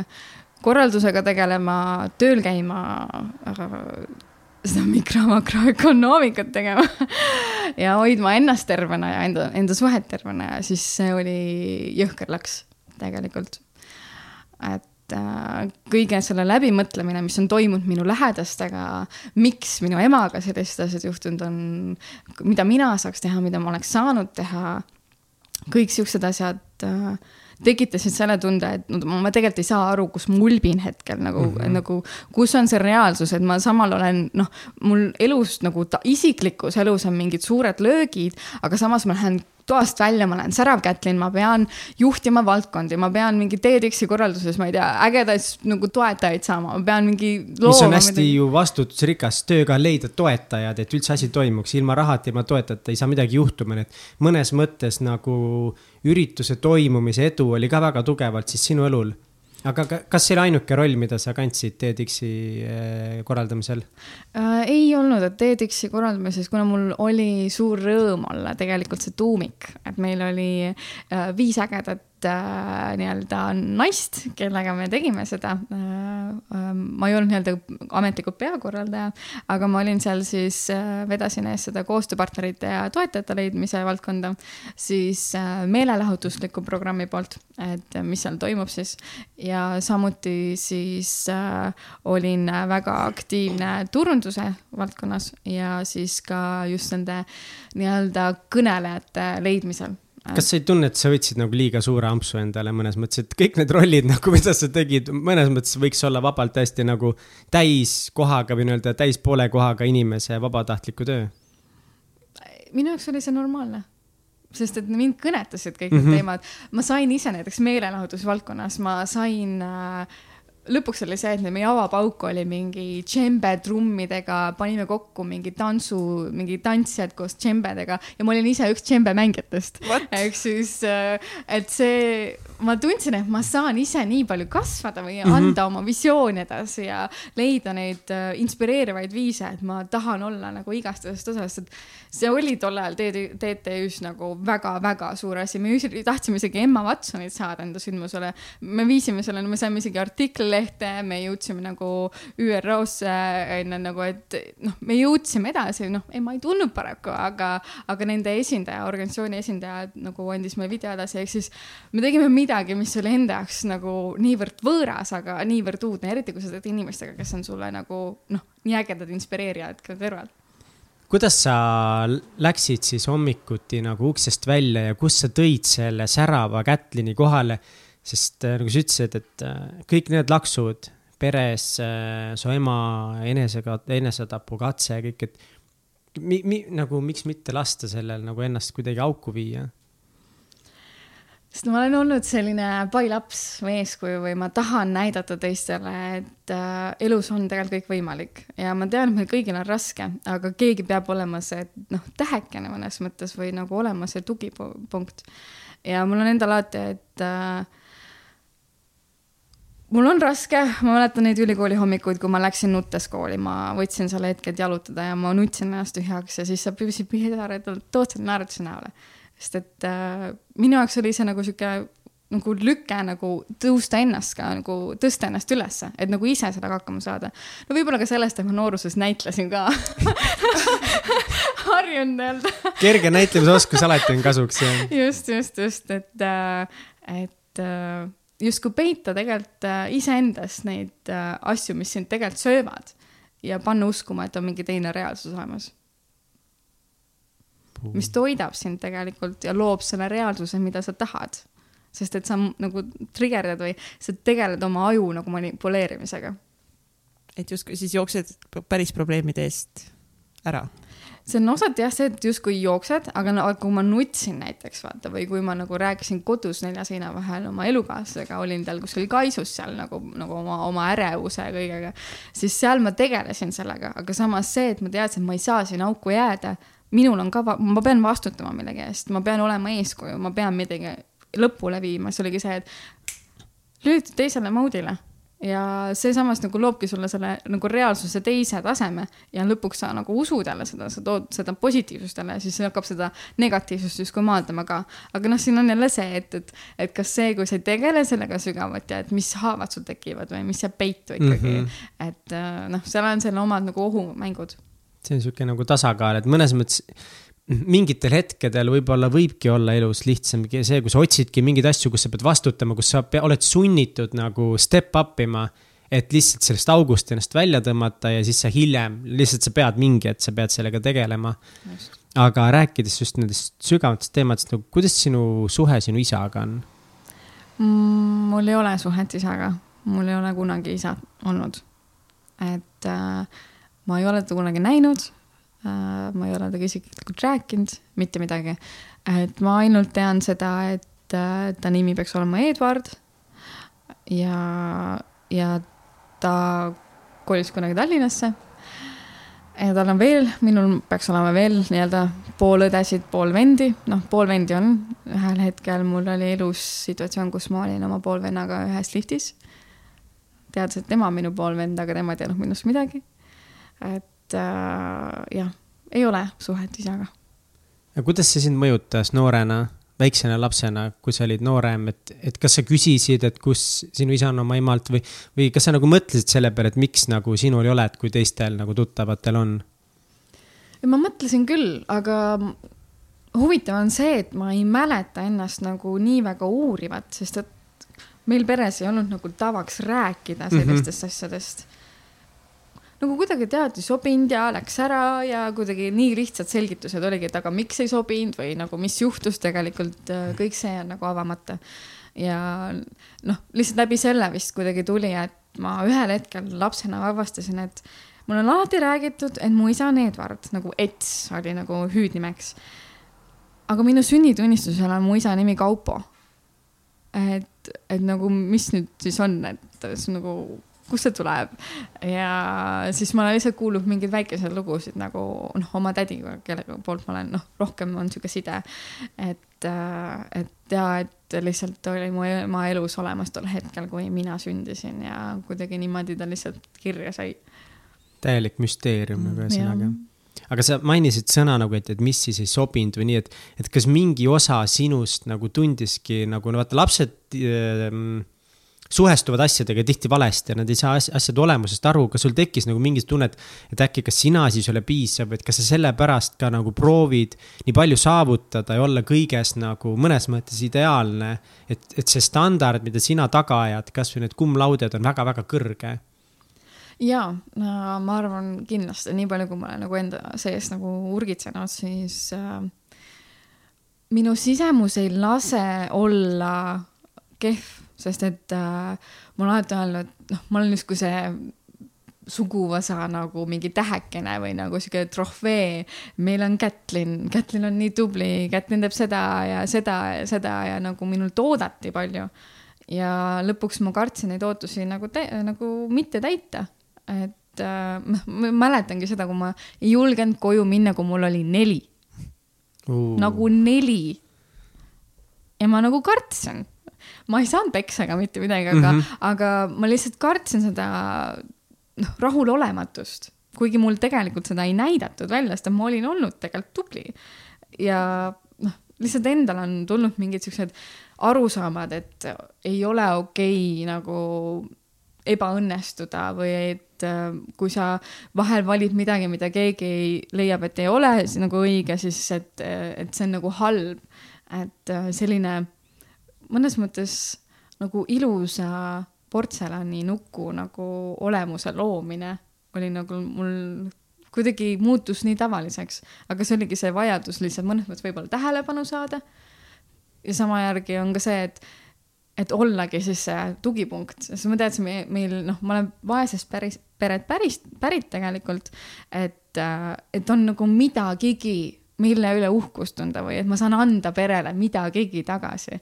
[SPEAKER 3] korraldusega tegelema, tööl käima, seda mikro-makroökonoomikat tegema ja hoidma ennast tervena ja enda, enda suhet tervena ja siis see oli jõhker laks tegelikult. et äh, kõige selle läbimõtlemine, mis on toimunud minu lähedastega, miks minu emaga sellised asjad juhtunud on, mida mina saaks teha, mida ma oleks saanud teha kõik siuksed asjad äh, tekitasid selle tunde, et no, ma tegelikult ei saa aru, kus ma ulbin hetkel nagu mm, -hmm. nagu kus on see reaalsus, et ma samal olen noh, mul elus nagu ta, isiklikus elus on mingid suured löögid, aga samas ma lähen toast välja, ma olen särav Kätlin, ma pean juhtima valdkondi, ma pean mingi TEDx-i korralduses, ma ei tea, ägedaid nagu toetajaid saama, ma pean mingi.
[SPEAKER 4] mis on hästi midagi... ju vastutusrikas tööga leida toetajad, et üldse asi toimuks, ilma rahata, ilma toetajata ei saa midagi juhtuma, nii et mõnes mõttes nagu ürituse toimumise edu oli ka väga tugevalt siis sinu õlul aga kas see oli ainuke roll, mida sa kandsid TEDx-i äh, korraldamisel
[SPEAKER 3] äh,? ei olnud, et TEDx-i korraldamises, kuna mul oli suur rõõm olla tegelikult see tuumik, et meil oli äh, viis ägedat äh, nii-öelda naist, kellega me tegime seda äh,. äh ma ei olnud nii-öelda ametlikult peakorraldaja, aga ma olin seal siis äh,, vedasin ees seda koostööpartnerite ja toetajate leidmise valdkonda, siis äh, meelelahutusliku programmi poolt, et mis seal toimub siis. ja samuti siis äh, olin väga aktiivne turunduse valdkonnas ja siis ka just nende nii-öelda kõnelejate leidmisel
[SPEAKER 4] kas sa ei tunne, et sa võtsid nagu liiga suure ampsu endale mõnes mõttes, et kõik need rollid nagu, mida sa tegid, mõnes mõttes võiks olla vabalt hästi nagu täiskohaga või nii-öelda täispoole kohaga inimese vabatahtliku töö?
[SPEAKER 3] minu jaoks oli see normaalne sest et mind kõnetasid kõik need mm -hmm. teemad. ma sain ise näiteks meelelahutusvaldkonnas, ma sain äh, lõpuks oli see, et meie avapauk oli mingi džembe trummidega, panime kokku mingi tantsu, mingi tantsijad koos džembedega ja ma olin ise üks džembe mängijatest. ehk siis, äh, et see, ma tundsin, et ma saan ise nii palju kasvada või mm -hmm. anda oma visiooni edasi ja leida neid äh, inspireerivaid viise, et ma tahan olla nagu igast asjast osa, sest et see oli tol ajal TTÜ-s nagu väga-väga suur asi, me tahtsime isegi Emma Watsonit saada enda sündmusele. me viisime selle, me saime isegi artikli lehte, me jõudsime nagu ÜRO-sse onju nagu, et noh, me jõudsime edasi, noh, Emma ei tulnud paraku, aga, aga nende esindaja, organisatsiooni esindaja nagu andis meile video edasi, ehk siis me tegime midagi, mis oli enda jaoks nagu niivõrd võõras, aga niivõrd uudne, eriti kui sa teed inimestega, kes on sulle nagu noh, nii ägedad inspireerijad ka kõrval
[SPEAKER 4] kuidas sa läksid siis hommikuti nagu uksest välja ja kust sa tõid selle särava Kätlini kohale? Sest äh, nagu sa ütlesid, et äh, kõik need laksud peres, äh, su ema enesega, enesetapukatse, kõik, et mi, mi, nagu miks mitte lasta sellel nagu ennast kuidagi auku viia?
[SPEAKER 3] sest ma olen olnud selline pailaps või eeskuju või ma tahan näidata teistele, et äh, elus on tegelikult kõik võimalik ja ma tean, et meil kõigil on raske, aga keegi peab olema see noh, tähekene mõnes mõttes või nagu olema see tugipunkt. ja mul on endal alati, et äh, mul on raske, ma mäletan neid ülikooli hommikuid, kui ma läksin nuttes kooli, ma võtsin selle hetke, et jalutada ja ma nutsin ennast tühjaks ja siis sa püüdsid tood selle naeratuse näole. sest et äh, minu jaoks oli see nagu sihuke nagu lüke nagu tõusta ennast ka nagu tõsta ennast ülesse, et nagu ise sellega hakkama saada. no võib-olla ka sellest, et ma nooruses näitlesin ka. Harjunud nii-öelda
[SPEAKER 4] kerge näitlemisoskus alati on kasuks,
[SPEAKER 3] just, just, just, et, äh, et äh, justkui peita tegelikult äh, iseendast neid äh, asju, mis sind tegelikult söövad ja panna uskuma, et on mingi teine reaalsus olemas. mis toidab sind tegelikult ja loob selle reaalsuse, mida sa tahad. sest et sa nagu trigerdad või sa tegeled oma aju nagu manipuleerimisega.
[SPEAKER 1] et justkui siis jooksed päris probleemide eest ära?
[SPEAKER 3] See on osati jah, see, et justkui jooksed, aga no kui ma nutsin näiteks vaata või kui ma nagu rääkisin kodus nelja seina vahel oma elukaaslasega, olin tal kuskil kaisus seal nagu, nagu oma, oma ärevuse kõigega, siis seal ma tegelesin sellega, aga samas see, et ma teadsin, et ma ei saa sinna auku jääda, minul on ka, ma pean vastutama millegi eest, ma pean olema eeskuju, ma pean midagi lõpule viima, see oligi see, et lülita teisele mode'ile ja seesamas nagu loobki sulle selle nagu reaalsuse teise taseme ja lõpuks sa nagu usud jälle seda, sa tood seda positiivsust jälle ja siis hakkab seda negatiivsust justkui maandama ka. aga noh, siin on jälle see, et, et, et kas see, kui sa ei tegele sellega sügavalt ja et mis haavad sul tekivad või mis jääb peitu ikkagi mm, -hmm. et äh, noh, seal on selle omad nagu ohumängud.
[SPEAKER 4] see on niisugune nagu tasakaal, et mõnes mõttes mingitel hetkedel võib-olla võibki olla elus lihtsam see, kui sa otsidki mingeid asju, kus sa pead vastutama, kus sa oled sunnitud nagu step up ima. et lihtsalt sellest august ennast välja tõmmata ja siis sa hiljem, lihtsalt sa pead mingi hetk, sa pead sellega tegelema. aga rääkides just nendest sügavamatest teemadest, nagu kuidas sinu suhe sinu isaga on
[SPEAKER 3] mm,? mul ei ole suhet isaga, mul ei ole kunagi isa olnud. et äh, ma ei ole teda kunagi näinud ma ei ole temaga isiklikult rääkinud, mitte midagi. et ma ainult tean seda, et äh, ta nimi peaks olema Edward ja, ja ta kolis kunagi Tallinnasse. ja tal on veel, minul peaks olema veel nii-öelda pool õdesid, pool vendi, noh, pool vendi on. ühel hetkel mul oli elus situatsioon, kus ma olin oma poolvennaga ühes liftis teadis, et tema on minu poolvend, aga tema ei teadnud minust midagi. et äh, jah, ei ole suhet isaga.
[SPEAKER 4] ja kuidas see sind mõjutas noorena, väiksena lapsena, kui sa olid noorem, et, et kas sa küsisid, et kus sinu isa on oma emalt või, või kas sa nagu mõtlesid selle peale, et miks nagu sinul ei ole, et kui teistel nagu tuttavatel on?
[SPEAKER 3] ma mõtlesin küll, aga huvitav on see, et ma ei mäleta ennast nagu nii väga uurivat, sest et meil peres ei olnud nagu tavaks rääkida sellistest mm -hmm. asjadest. Nagu kuidagi tead, ei sobinud ja läks ära ja kuidagi nii lihtsad selgitused oligi, et aga miks ei sobinud või nagu mis juhtus tegelikult, äh, kõik see on nagu avamata. ja noh, lihtsalt läbi selle vist kuidagi tuli, et ma ühel hetkel lapsena avastasin, et mul on alati räägitud, et mu isa on Edward, nagu Ets oli nagu hüüdnimeks. aga minu sünnitunnistusel on mu isa nimi Kaupo. et et, nagu, mis nüüd siis on, et see nagu, kust see tuleb. ja siis ma olen lihtsalt kuulnud mingeid väikeseid lugusid nagu noh, oma tädiga, kelle poolt ma olen, noh, rohkem on sihuke side. et, et ja, et lihtsalt oli mu ema elus olemas tol hetkel, kui mina sündisin ja kuidagi niimoodi ta lihtsalt kirja sai.
[SPEAKER 4] täielik müsteerium nagu ühesõnaga aga sa mainisid sõna nagu, et, et mis siis ei sobinud või nii, et, et kas mingi osa sinust nagu tundiski nagu, no vaata, lapsed äh, suhestuvad asjadega tihti valesti ja nad ei saa asjade olemusest aru, kas sul tekkis nagu mingi tunne, et, et äkki, kas sina siis ei ole piisav, et kas sa sellepärast ka nagu proovid nii palju saavutada ja olla kõiges nagu mõnes mõttes ideaalne. et, et see standard, mida sina taga ajad, kasvõi need cum laude'd on väga-väga kõrge
[SPEAKER 3] jaa, ma arvan kindlasti, nii palju, kui ma olen nagu enda sees nagu urgitsenud, siis äh, minu sisemus ei lase olla kehv, sest et äh, ma olen alati öelnud, noh, ma olen justkui see suguvõsa nagu mingi tähekene või nagu sihuke trofee. meil on Kätlin, Kätlin on nii tubli, Kätlin teeb seda ja seda ja seda ja nagu minult oodati palju. ja lõpuks ma kartsin neid ootusi nagu, nagu mitte täita et äh, ma mäletangi seda, kui ma ei julgenud koju minna, kui mul oli neli uh.. nagu neli. ja ma nagu kartsin. Ma ei saanud peksa ega mitte midagi, aga mm, -hmm. aga ma lihtsalt kartsin seda noh, rahulolematust, kuigi mul tegelikult seda ei näidatud välja, sest ma olin olnud tegelikult tubli. ja noh, lihtsalt endal on tulnud mingid siuksed arusaamad, et ei ole okei okay, nagu ebaõnnestuda või et äh, kui sa vahel valid midagi, mida keegi leiab, et ei ole nagu õige, siis et, et see on nagu halb. et äh, selline mõnes mõttes nagu ilusa portselaninuku nagu olemuse loomine oli nagu mul kuidagi muutus nii tavaliseks, aga see oligi see vajadus lihtsalt mõnes mõttes võib-olla tähelepanu saada. ja sama järgi on ka see, et et ollagi siis see tugipunkt, sest ma teadsin, meil noh, ma olen vaesest päris, peret päris, pärit tegelikult, et, et on nagu midagigi, mille üle uhkust tunda või et ma saan anda perele midagigi tagasi,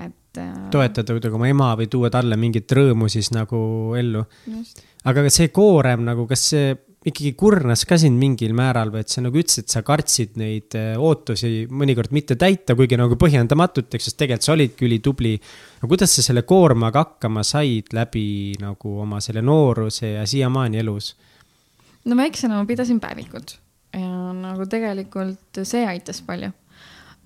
[SPEAKER 3] et.
[SPEAKER 4] toetada kuidagi oma ema või tuua talle mingit rõõmu siis nagu ellu. aga see koorem nagu, kas see ikkagi kurnas ka sind mingil määral või et sa nagu ütlesid, et sa kartsid neid äh, ootusi mõnikord mitte täita, kuigi nagu põhjendamatuteks, sest tegelikult sa olidki ülitubli. no kuidas sa selle koormaga hakkama said läbi nagu oma selle nooruse ja siiamaani elus?
[SPEAKER 3] no väiksena ma pidasin päevikut ja nagu tegelikult see aitas palju.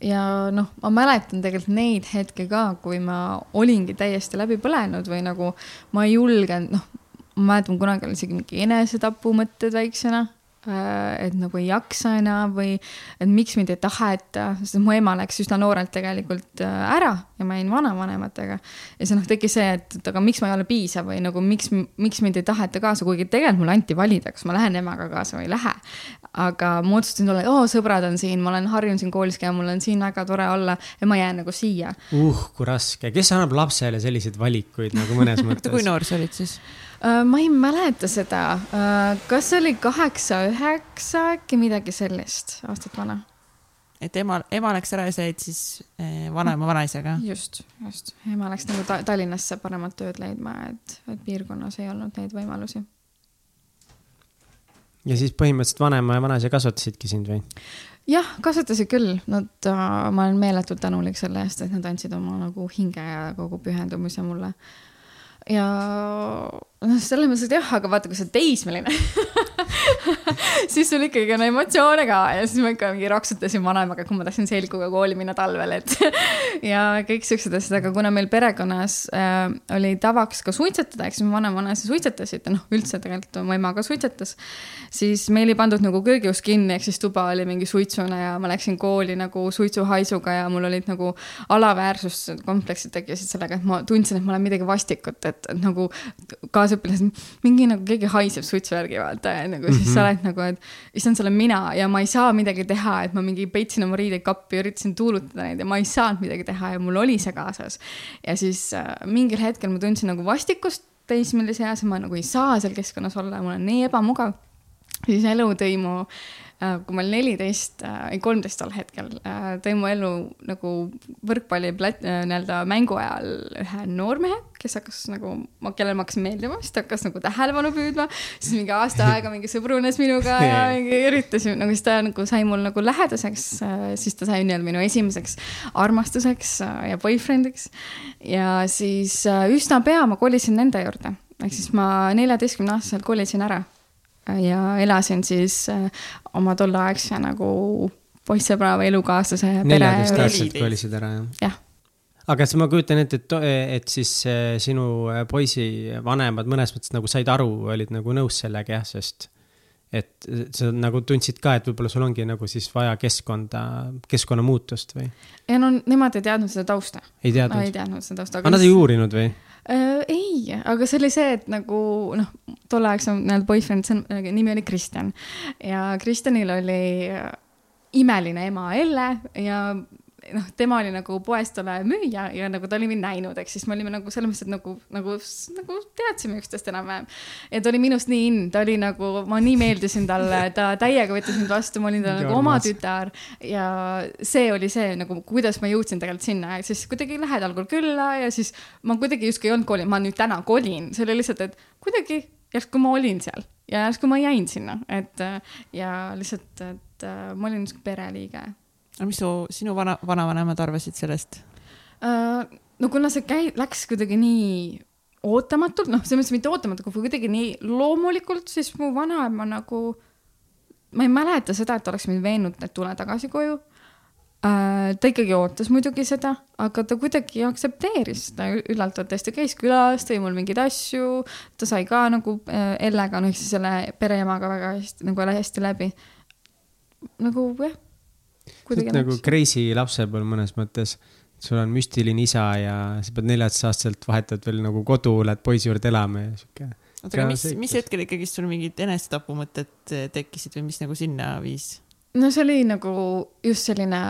[SPEAKER 3] Ja noh, ma mäletan tegelikult neid hetki ka, kui ma olingi täiesti läbi põlenud või nagu ma ei julgenud, noh, ma mäletan, kunagi oli isegi mingi enesetapumõtted väiksena. Äh, et nagu ei jaksa enam või et miks mind ei taheta, sest mu ema läks üsna noorelt tegelikult äh, ära ja ma jäin vanavanematega. ja siis noh, tekkis see, et, et aga miks ma ei ole piisav või nagu miks, miks mind ei taheta kaasa, kuigi tegelikult mulle anti valida, kas ma lähen emaga kaasa või ei lähe. aga ma otsustasin tulla, oo sõbrad on siin, ma olen harjunud siin koolis käima, mul on siin väga tore olla ja ma jään nagu siia.
[SPEAKER 4] uh, kui raske, kes annab lapsele selliseid valikuid nagu mõnes mõttes
[SPEAKER 1] kui noor sa olid siis?
[SPEAKER 3] Äh, ma ei mäleta seda, äh, kas see oli kaheksa, üheksa, äkki midagi sellist aastat vana.
[SPEAKER 1] et ema, ema läks ära ja sa jäid siis äh, vanaema vanaisaga?
[SPEAKER 3] just, just, ema läks nagu ta Tallinnasse paremat tööd leidma, et, et piirkonnas ei olnud neid võimalusi.
[SPEAKER 4] ja siis põhimõtteliselt vanaema ja vanaisa kasvatasidki sind või?
[SPEAKER 3] jah, kasvatasid küll, nad äh,, ma olen meeletult tänulik selle eest, et nad andsid oma nagu hinge ja kogu pühendumise mulle ja noh, selles mõttes, et jah, aga vaata, kui sa teismeline siis sul ikkagi on emotsioone ka ja siis ma ikka mingi raksutasin vanaemaga, kui ma tahtsin selguga kooli minna talvel, et ja kõik siuksed asjad, aga kuna meil perekonnas äh, oli tavaks ka suitsetada, eks mu vanem-vanaisa suitsetasid ja noh, üldse tegelikult mu ema ka suitsetas, siis meil ei pandud nagu köögiust kinni, ehk siis tuba oli mingi suitsune ja ma läksin kooli nagu suitsuhaisuga ja mul olid nagu alaväärsuskompleksid tekkisid sellega, et ma tundsin, et ma olen midagi vastikut, et, nagu kaasõpilased, mingi nagu keegi haiseb suitsuvärgi vaata ja nagu siis mm -hmm. sa oled nagu, et issand, see olen mina ja ma ei saa midagi teha, et ma mingi peitsin oma riideid kappi, üritasin tuulutada neid ja ma ei saanud midagi teha ja mul oli see kaasas. ja siis äh, mingil hetkel ma tundsin nagu vastikust teismelise eas ma nagu ei saa seal keskkonnas olla, mul on nii ebamugav siis elu tõi mu kui ma olin neliteist, äh, ei kolmteist tol hetkel, äh, tõi mu ellu nagu võrkpalli nii-öelda mängu ajal ühe noormehe, kes hakkas nagu, kellele ma hakkasin meeldima, siis ta hakkas nagu tähelepanu püüdma. siis mingi aasta aega mingi sõbrunes minuga ja mingi üritasime, nagu siis ta nagu sai mul nagu lähedaseks, siis ta sai nii-öelda minu esimeseks armastuseks ja boyfriend'iks. ja siis üsna pea ma kolisin nende juurde, ehk siis ma neljateistkümne aastaselt kolisin ära ja elasin siis äh, oma tolleaegse nagu poissõbra või elukaaslase pere.
[SPEAKER 4] neljateistaastaselt kolisid ära, jah?
[SPEAKER 3] jah.
[SPEAKER 4] aga siis ma kujutan ette, et, et siis äh, sinu äh, poisi vanemad mõnes mõttes nagu said aru, olid nagu nõus sellega jah, sest et sa nagu tundsid ka, et võib-olla sul ongi nagu siis vaja keskkonda, keskkonnamuutust või?
[SPEAKER 3] ja no nemad ei teadnud seda tausta.
[SPEAKER 4] ei teadnud
[SPEAKER 3] no,? ei teadnud seda tausta.
[SPEAKER 4] aga nad ei uurinud või?
[SPEAKER 3] äh,? ei, aga see oli see, et nagu noh, tolleaegsem nii-öelda boyfriend, see nimi oli Kristjan ja Kristjanil oli imeline ema Elle ja noh, tema oli nagu poest olev müüja ja nagu ta oli mind näinud, ehk siis me olime nagu selles mõttes, et nagu, nagu, nagu teadsime üksteist enam-vähem. ja ta oli minust nii in, ta oli nagu, ma nii meeldisin talle, ta täiega võttis mind vastu, ma olin talle nagu oma tütar. ja see oli see nagu, kuidas ma jõudsin tegelikult sinna. Ja siis kuidagi lähed algul külla ja siis ma kuidagi justkui ei olnud kolinud, ma nüüd täna kolin, see oli lihtsalt, et kuidagi järsku ma olin seal ja järsku ma jäin sinna, et ja lihtsalt, et ma olin niisugune pereliige
[SPEAKER 1] aga mis su, sinu vana, vanavanemad arvasid sellest
[SPEAKER 3] uh,? no kuna see käi-, läks kuidagi nii ootamatult, noh, selles mõttes mitte ootamatult, aga kuidagi nii loomulikult, siis mu vanaema nagu, ma ei mäleta seda, et oleks mind veennud, et tule tagasi koju uh,. ta ikkagi ootas muidugi seda, aga ta kuidagi aktsepteeris seda et tõesti käis külas, tõi mul mingeid asju, ta sai ka nagu uh, Ellega, noh, ehk siis selle pereemaga väga hästi, nagu hästi läbi. nagu jah
[SPEAKER 4] nagu crazy lapsepõlv mõnes mõttes. sul on müstiline isa ja sa pead neljateistaastaselt vahetad veel nagu kodu, lähed poisi juurde elama ja sihuke.
[SPEAKER 1] oota, aga mis, mis hetkel ikkagi sul mingid enesetapumõtted tekkisid või mis nagu sinna viis?
[SPEAKER 3] no see oli nagu just selline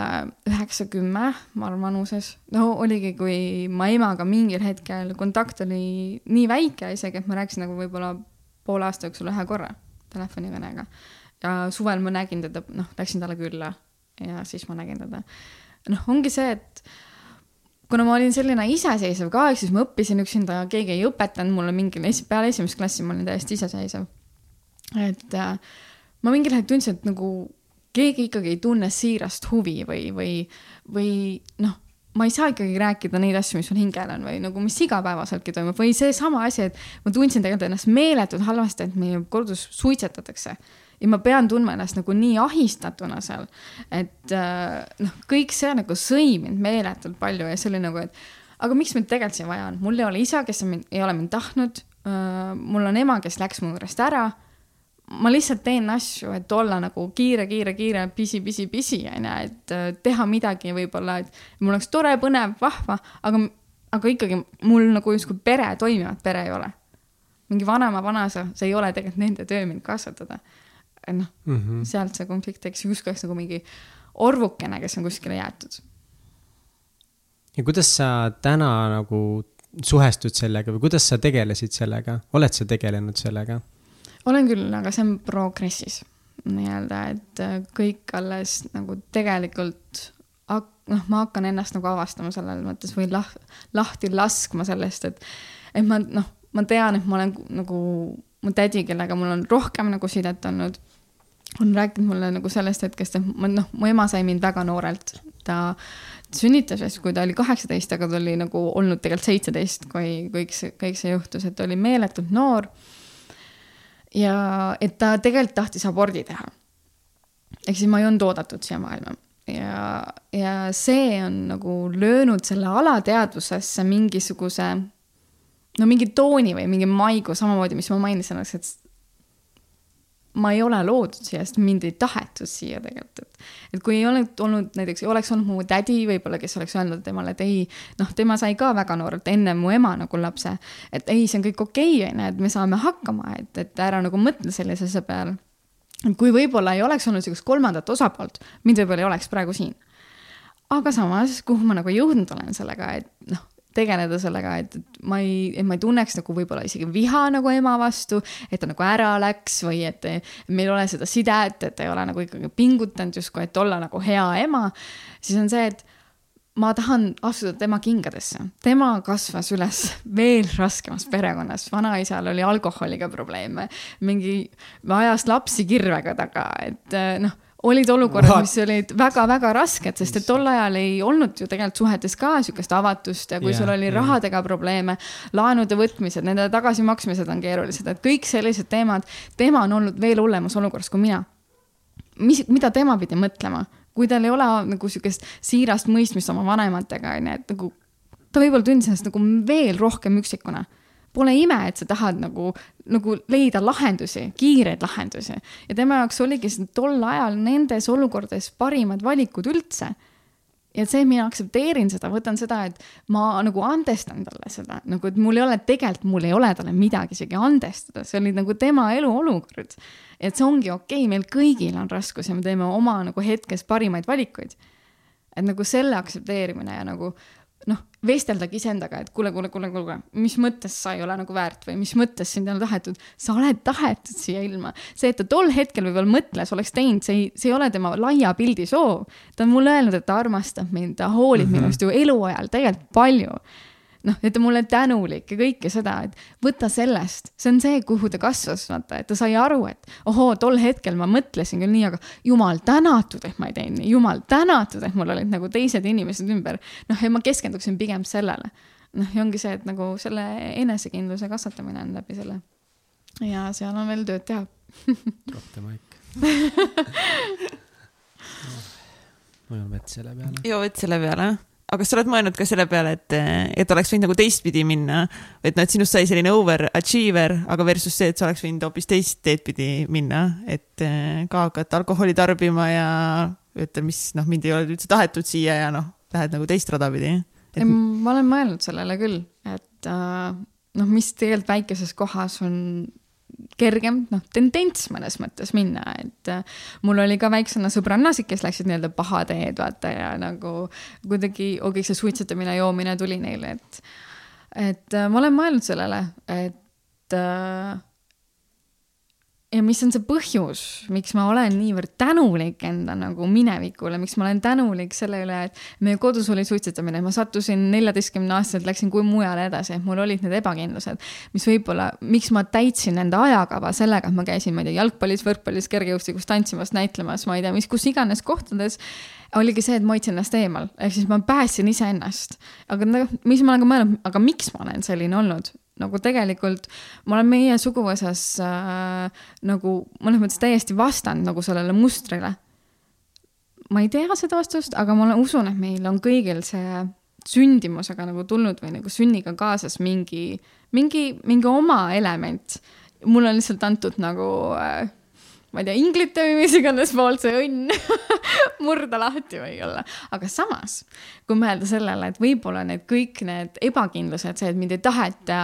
[SPEAKER 3] üheksa-kümme, ma arvan, vanuses. no oligi, kui ma emaga mingil hetkel kontakt oli nii väike isegi, et ma rääkisin nagu võib-olla poole aasta jooksul ühe korra telefonikõnega. ja suvel ma nägin teda, noh, läksin talle külla ja siis ma nägin teda. noh, ongi see, et kuna ma olin selline iseseisev ka, ehk siis ma õppisin üksinda, keegi ei õpetanud mulle mingil peale esimest klassi ma olin täiesti iseseisev. et äh, ma mingil hetkel tundsin, et nagu keegi ikkagi ei tunne siirast huvi või, või, või noh, ma ei saa ikkagi rääkida neid asju, mis mul hingel on või nagu, mis igapäevaseltki toimub või seesama asi, et ma tundsin tegelikult ennast meeletult halvasti, et meie kodus suitsetatakse ja ma pean tundma ennast nagu nii ahistatuna seal, et äh, noh, kõik see nagu sõi mind meeletult palju ja see oli nagu, et aga miks mind tegelikult siin vaja on, mul ei ole isa, kes mind, ei ole mind tahtnud uh,. mul on ema, kes läks mu juurest ära. ma lihtsalt teen asju, et olla nagu kiire, kiire, kiire, pisi, pisi, pisi onju, et uh, teha midagi võib-olla, et mul oleks tore, põnev, vahva, aga, aga ikkagi mul nagu justkui pere, toimivat pere ei ole mingi vanema vanaisa, see ei ole tegelikult nende töö mind kasvatada noh mm -hmm., sealt see konflikt tekkis, justkui oleks nagu mingi orvukene, kes on kuskile jäetud.
[SPEAKER 4] ja kuidas sa täna nagu suhestud sellega või kuidas sa tegelesid sellega, oled sa tegelenud sellega?
[SPEAKER 3] olen küll, aga see on progressis nii-öelda, et äh, kõik alles nagu tegelikult noh, ma hakkan ennast nagu avastama selles mõttes või lah-, lahti laskma sellest, et, et ma noh, ma tean, et ma olen nagu mu tädi, kellega mul on rohkem nagu sidet olnud on rääkinud mulle nagu sellest hetkest, et ma noh, mu ema sai mind väga noorelt ta sünnitas vist, kui ta oli kaheksateist, aga ta oli nagu olnud tegelikult seitseteist, kui kõik see, kõik see juhtus, et ta oli meeletult noor. ja et ta tegelikult tahtis abordi teha. ehk siis ma ei olnud oodatud siia maailma ja, ja see on nagu löönud selle alateadvusesse mingisuguse no mingi tooni või mingi maigu, samamoodi, mis ma mainisin, et ma ei ole loodud siia, sest mind ei tahetud siia tegelikult, et. et kui ei oleks olnud näiteks, oleks olnud mu tädi võib-olla, kes oleks öelnud temale, et ei, noh, tema sai ka väga noorelt enne mu ema nagu lapse. et ei, see on kõik okei okay,, onju, et me saame hakkama, et, et ära nagu mõtle sellise asja peale. kui võib-olla ei oleks olnud sihukest kolmandat osapoolt, mind võib-olla ei oleks praegu siin. aga samas, kuhu ma nagu jõudnud olen sellega, et noh tegeleda sellega, et, et ma ei, et ma ei tunneks nagu võib-olla isegi viha nagu ema vastu, et ta nagu ära läks või et meil ei ole seda sidet, et ei ole nagu ikkagi pingutanud justkui, et olla nagu hea ema. siis on see, et ma tahan astuda tema kingadesse. tema kasvas üles veel raskemas perekonnas, vanaisal oli alkoholiga probleeme, mingi, ajas lapsi kirvega taga, et noh olid olukorrad, mis olid väga-väga rasked, sest et tol ajal ei olnud ju tegelikult suhetes ka sihukest avatust ja kui yeah, sul oli yeah. rahadega probleeme, laenude võtmised, nende tagasimaksmised on keerulised, et kõik sellised teemad, tema on olnud veel hullemas olukorras kui mina. mis, mida tema pidi mõtlema, kui tal ei ole nagu sihukest siirast mõistmist oma vanematega, onju, et nagu ta võib-olla tundis ennast nagu veel rohkem üksikuna pole ime, et sa tahad nagu, nagu leida lahendusi, kiireid lahendusi ja tema jaoks oligi tol ajal nendes olukordades parimad valikud üldse ja see, et mina aktsepteerin seda, võtan seda, et ma nagu andestan talle seda, nagu et mul ei ole, tegelikult mul ei ole talle midagi isegi andestada, see oli nagu tema eluolukord. et see ongi okei okay,, meil kõigil on raskus ja me teeme oma nagu hetkes parimaid valikuid. et nagu selle aktsepteerimine ja nagu noh, vesteldagi iseendaga, et kuule, kuule, kuule, kuule, mis mõttes sa ei ole nagu väärt või mis mõttes sind ei ole tahetud. sa oled tahetud siia ilma. see, et ta tol hetkel võib-olla mõtles, oleks teinud, see ei, see ei ole tema laia pildi soov. ta on mulle öelnud, et ta armastab mind, ta hoolib mm -hmm. minust ju eluajal tegelikult palju noh, et ta mulle tänulik ja kõike seda, et võta sellest, see on see, kuhu ta kasvas, vaata, et ta sai aru, et ohoo, tol hetkel ma mõtlesin küll nii, aga jumal tänatud, et ma ei teinud nii, jumal tänatud, et mul olid nagu teised inimesed ümber. noh, ja ma keskenduksin pigem sellele. noh, ja ongi see, et nagu selle enesekindluse kasvatamine on läbi selle. ja seal on veel tööd teha
[SPEAKER 4] rohkem aeg ma joon vett selle peale.
[SPEAKER 1] joo vett selle peale aga kas sa oled mõelnud ka selle peale, et, et oleks võinud nagu teistpidi minna, et noh, et sinust sai selline overachiever, aga versus see, et sa oleks võinud hoopis teist teed pidi minna, et eh, ka hakata alkoholi tarbima ja ütle, mis noh, mind ei ole üldse tahetud siia ja noh, lähed nagu teist rada pidi.
[SPEAKER 3] Et.... ma olen mõelnud sellele küll, et äh, noh, mis tegelikult väikeses kohas on kergem, noh, tendents mõnes mõttes minna, et äh, mul oli ka väiksena sõbrannasid, kes läksid nii-öelda paha teed, vaata, ja nagu kuidagi, kõik see suitsetamine, joomine tuli neile, et, et äh, ma olen mõelnud sellele, et äh, ja mis on see põhjus, miks ma olen niivõrd tänulik enda nagu minevikule, miks ma olen tänulik selle üle, et meie kodus oli suitsetamine, ma sattusin neljateistkümne aastaselt, läksin kui mujale edasi, mul olid need ebakindlused, mis võib-olla, miks ma täitsin enda ajakava sellega, et ma käisin, ma ei tea, jalgpallis, võrkpallis, kergejõustikus, tantsimas, näitlemas, ma ei tea, mis, kus iganes kohtades oligi see, et ma hoidsin ennast eemal, ehk siis ma päästsin iseennast. aga nagu, mis ma olen ka mõelnud, aga miks ma olen selline olnud, nagu tegelikult ma olen meie suguvõsas äh, nagu mõnes mõttes täiesti vastand nagu sellele mustrile. ma ei tea seda vastust, aga ma olen, usun, et meil on kõigil see sündimusega nagu tulnud või nagu sünniga kaasas mingi, mingi, mingi oma element. mulle on lihtsalt antud nagu äh, ma ei tea, inglite või mis iganes poolt see õnn murda lahti võib-olla. aga samas, kui mõelda sellele, et võib-olla need kõik need ebakindlused, see, et mind ei taheta,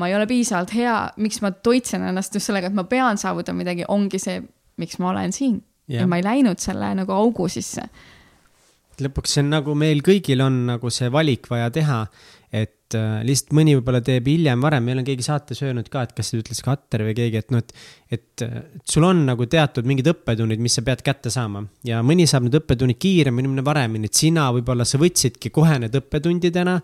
[SPEAKER 3] ma ei ole piisavalt hea, miks ma toitsen ennast just sellega, et ma pean saavutama midagi, ongi see, miks ma olen siin. Yeah.. ja ma ei läinud selle nagu augu sisse.
[SPEAKER 4] Lõpuks see on nagu meil kõigil on nagu see valik vaja teha, et äh, lihtsalt mõni võib-olla teeb hiljem, varem, meil on keegi saates öelnud ka, et kas see ütles Katter või keegi, et noh, et, et sul on nagu teatud mingid õppetunnid, mis sa pead kätte saama. Ja mõni saab need õppetunnid kiiremini, mõni varemini, et sina võib-olla sa võtsidki kohe need õppetundidena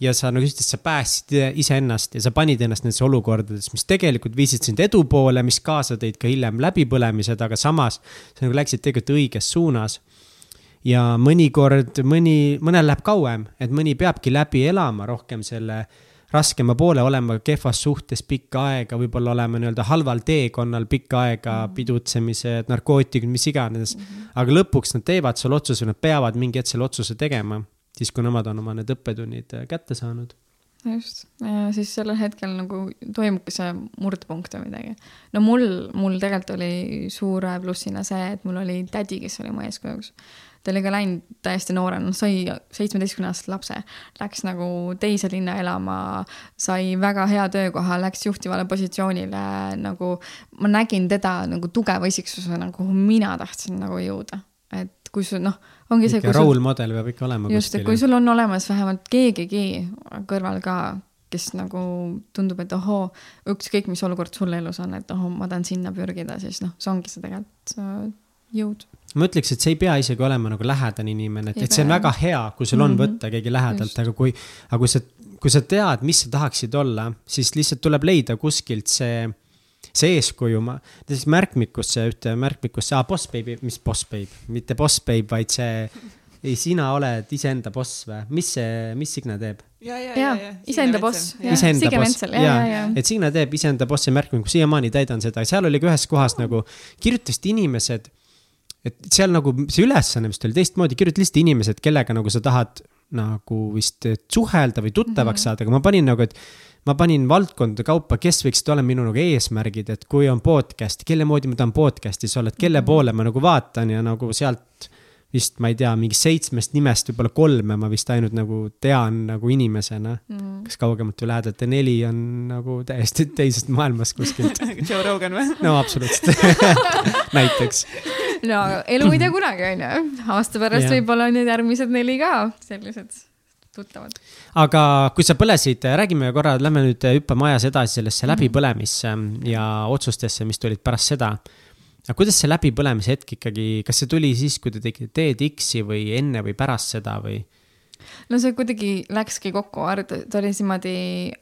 [SPEAKER 4] ja sa nagu ütlesid, sa päästsid iseennast ja sa panid ennast nendesse olukordadesse, mis tegelikult viisid sind edu poole, mis kaasa tõid ka hiljem läbipõlemised, aga samas sa nagu läksid tegelikult õiges suunas ja mõnikord mõni, mõnel läheb kauem, et mõni peabki läbi elama rohkem selle raskema poole, olema kehvas suhtes pikka aega, võib-olla olema nii-öelda halval teekonnal pikka aega mm, -hmm. pidutsemised, narkootikumid, mis iganes mm. -hmm. aga lõpuks nad teevad selle otsuse, nad peavad mingi hetk selle otsuse tegema, siis kui nemad on oma need õppetunnid äh, kätte saanud
[SPEAKER 3] just, ja siis sellel hetkel nagu toimubki see murdepunkt või midagi. no mul, mul tegelikult oli suure plussina see, et mul oli tädi, kes oli mu eeskujuks. Ta oli ka läinud täiesti noorena, sai seitsmeteistkümne aastase lapse, läks nagu teise linna elama, sai väga hea töökoha, läks juhtivale positsioonile, nagu ma nägin teda nagu tugeva isiksusena, kuhu mina tahtsin nagu jõuda. et kui sul noh ongi see.
[SPEAKER 4] role model peab ikka olema.
[SPEAKER 3] just, et kui sul on olemas vähemalt keegigi kõrval ka, kes nagu tundub, et ohoo, ükskõik, mis olukord sul elus on, et ohoo, ma tahan sinna pürgida, siis noh, see ongi see tegelikult jõud.
[SPEAKER 4] Ma ütleks, et see ei pea isegi olema nagu lähedane inimene, et, et see on väga hea, kui sul on mm -hmm. võtta keegi lähedalt, aga kui, aga kui sa, kui sa tead, mis sa tahaksid olla, siis lihtsalt tuleb leida kuskilt see see eeskuju, ma, siis märkmikusse, ühte märkmikusse ah,, boss baby, mis boss babe, mitte boss babe, vaid see, ei, sina oled iseenda boss või, mis see, mis Signe teeb?
[SPEAKER 3] ja, ja, ja, ja, iseenda boss.
[SPEAKER 4] iseenda boss, ja, ja, ja. et Signe teeb iseenda bossi märkmiku, siiamaani täidan seda, seal oli ka ühes kohas nagu, kirjutasid inimesed, et seal nagu see ülesanne vist oli teistmoodi, kirjuta lihtsalt inimesed, kellega nagu sa tahad nagu vist suhelda või tuttavaks mm -hmm. saada, aga ma panin nagu, et ma panin valdkondade kaupa, kes võiksid olla minu nagu eesmärgid, et kui on podcast, kelle moodi ma tahan podcast'is olla, et kelle mhm. poole ma nagu vaatan ja nagu sealt vist ma ei tea, mingi seitsmest nimest võib-olla kolme ma vist ainult nagu tean nagu inimesena mm.. kas kaugemalt või lähedalt ja neli on nagu täiesti teisest maailmast kuskilt
[SPEAKER 1] Joe Rogan või?
[SPEAKER 4] no absoluutselt näiteks.
[SPEAKER 3] no elu ei tea kunagi, onju. aasta pärast võib-olla on need järgmised neli ka sellised tuttavad.
[SPEAKER 4] aga kui sa põlesid, räägime korra, lähme nüüd, hüppame ajas edasi sellesse mhm. läbipõlemisse ja otsustesse, mis tulid pärast seda. aga kuidas see läbipõlemise hetk ikkagi, kas see tuli siis, kui te tegite TEDx-i või enne või pärast seda või?
[SPEAKER 3] no see kuidagi läkski kokku, ta oli niimoodi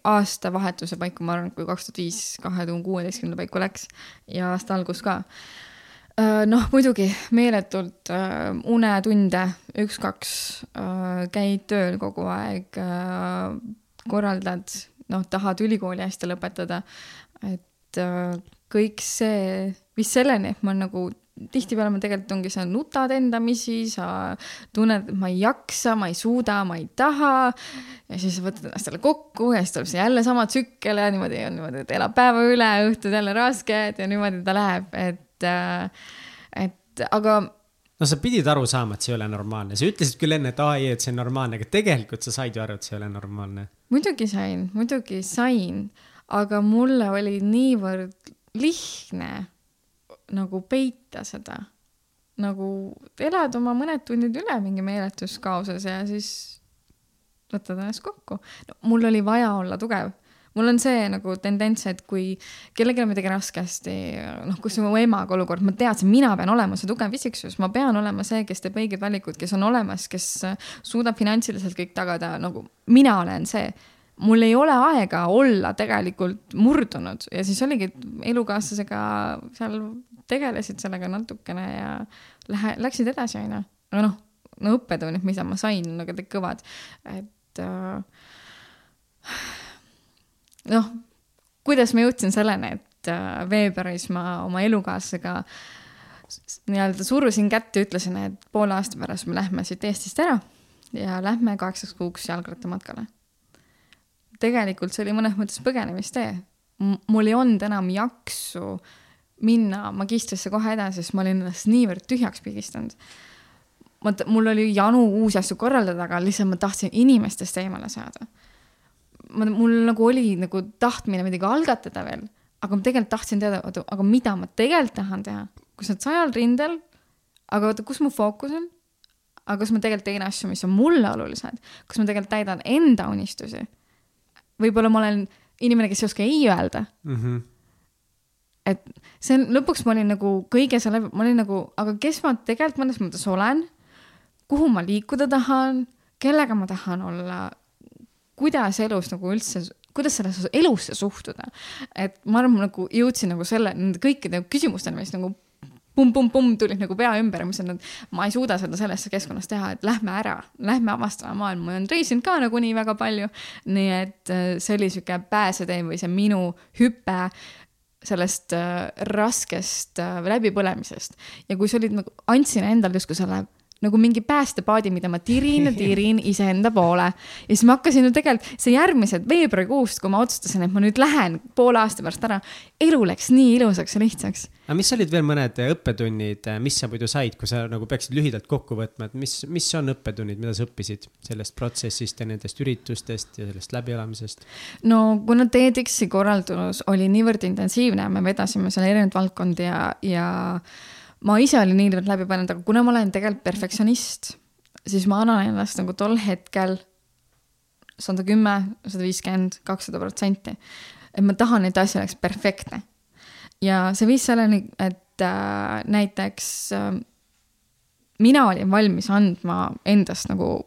[SPEAKER 3] aastavahetuse paiku, ma arvan, kui kaks tuhat viis, kahe tuhande kuueteistkümnenda paiku läks ja aasta algus ka noh, muidugi meeletult äh, unetunde, üks-kaks äh,, käid tööl kogu aeg äh,, korraldad, noh, tahad ülikooli hästi lõpetada. et äh, kõik see, viis selleni, et ma nagu tihtipeale ma tegelikult ongi, sa nutad endamisi, sa tunned, et ma ei jaksa, ma ei suuda, ma ei taha. ja siis võtad ennast jälle kokku ja siis tuleb see jälle sama tsükkel ja niimoodi on niimoodi, et elab päeva üle, õhtud jälle rasked ja niimoodi ta läheb, et et, äh, et aga
[SPEAKER 4] no sa pidid aru saama, et see ei ole normaalne, sa ütlesid küll enne, et aa ei, et see on normaalne, aga tegelikult sa said ju aru, et see ei ole normaalne.
[SPEAKER 3] muidugi sain, muidugi sain, aga mulle oli niivõrd lihtne nagu peita seda. nagu elad oma mõned tunnid üle mingi meeletus kaoses ja siis võtad ennast kokku no,. mul oli vaja olla tugev mul on see nagu tendents, et kui kellelgi on midagi raskesti, noh, kus mu emaga olukord, ma teadsin, mina pean olema see tugev isiksus, ma pean olema see, kes teeb õiged valikud, kes on olemas, kes suudab finantsiliselt kõik tagada, nagu mina olen see mul ei ole aega olla tegelikult murdunud ja siis oligi, et elukaaslasega seal tegelesid sellega natukene ja lähe, läksid edasi, onju. aga noh, no õppetunnid, mida ma sain, nagu kõik kõvad, et äh, noh, kuidas ma jõudsin selleni, et äh, veebruaris ma oma elukaaslasega nii-öelda surusin kätt ja ütlesin, et poole aasta pärast me lähme siit Eestist ära ja lähme kaheksaks kuuks jalgrattamatkale. tegelikult see oli mõnes mõttes põgenemistee. mul ei olnud enam jaksu minna magistrisse kohe edasi, sest ma olin ennast niivõrd tühjaks pigistanud. ma, mul oli janu uusi asju korraldada, aga lihtsalt ma tahtsin inimestest eemale saada ma, mul nagu oli nagu tahtmine midagi algatada veel, aga ma tegelikult tahtsin teada, oota, aga mida ma tegelikult tahan teha, kus nad sajal rindel, aga oota, kus mu fookus on? aga kas ma tegelikult teen asju, mis on mulle olulised, kas ma tegelikult täidan enda unistusi? võib-olla ma olen inimene, kes ei oska ei öelda mm. -hmm. et see on, lõpuks ma olin nagu kõige selle, ma olin nagu, aga kes ma tegelikult mõnes mõttes olen, kuhu ma liikuda tahan, kellega ma tahan olla kuidas elus nagu üldse, kuidas sellesse elusse suhtuda. et ma arvan, ma nagu jõudsin nagu selle, nende kõikide küsimusteni, mis nagu pumm-pumm-pumm tulid nagu pea ümber ma mõtlesin, et ma ei suuda seda selles keskkonnas teha, et lähme ära, lähme avastame maailma, ma olen reisinud ka nagunii väga palju. nii et äh, see oli sihuke pääsetee või see minu hüpe sellest äh, raskest äh, läbipõlemisest ja kui sa olid nagu, andsin endale justkui selle nagu mingi päästepaadi, mida ma tirin ja tirin iseenda poole. ja siis ma hakkasin ju tegelikult, see järgmised veebruarikuust, kui ma otsustasin, et ma nüüd lähen poole aasta pärast ära, elu läks nii ilusaks ja lihtsaks.
[SPEAKER 4] aga mis olid veel mõned õppetunnid, mis sa muidu said, kui sa nagu peaksid lühidalt kokku võtma, et mis, mis on õppetunnid, mida sa õppisid sellest protsessist ja nendest üritustest ja sellest läbielamisest?
[SPEAKER 3] no kuna TEDx-i korraldus oli niivõrd intensiivne, me vedasime seal erinevaid valdkondi ja, ja ma ise olin niivõrd läbi pannud, aga kuna ma olen tegelikult perfektsionist, siis ma annan ennast nagu tol hetkel sada kümme, sada viiskümmend, kakssada protsenti. et ma tahan, et asi oleks perfektne. ja see viis selleni, et äh, näiteks äh, mina olin valmis andma endast nagu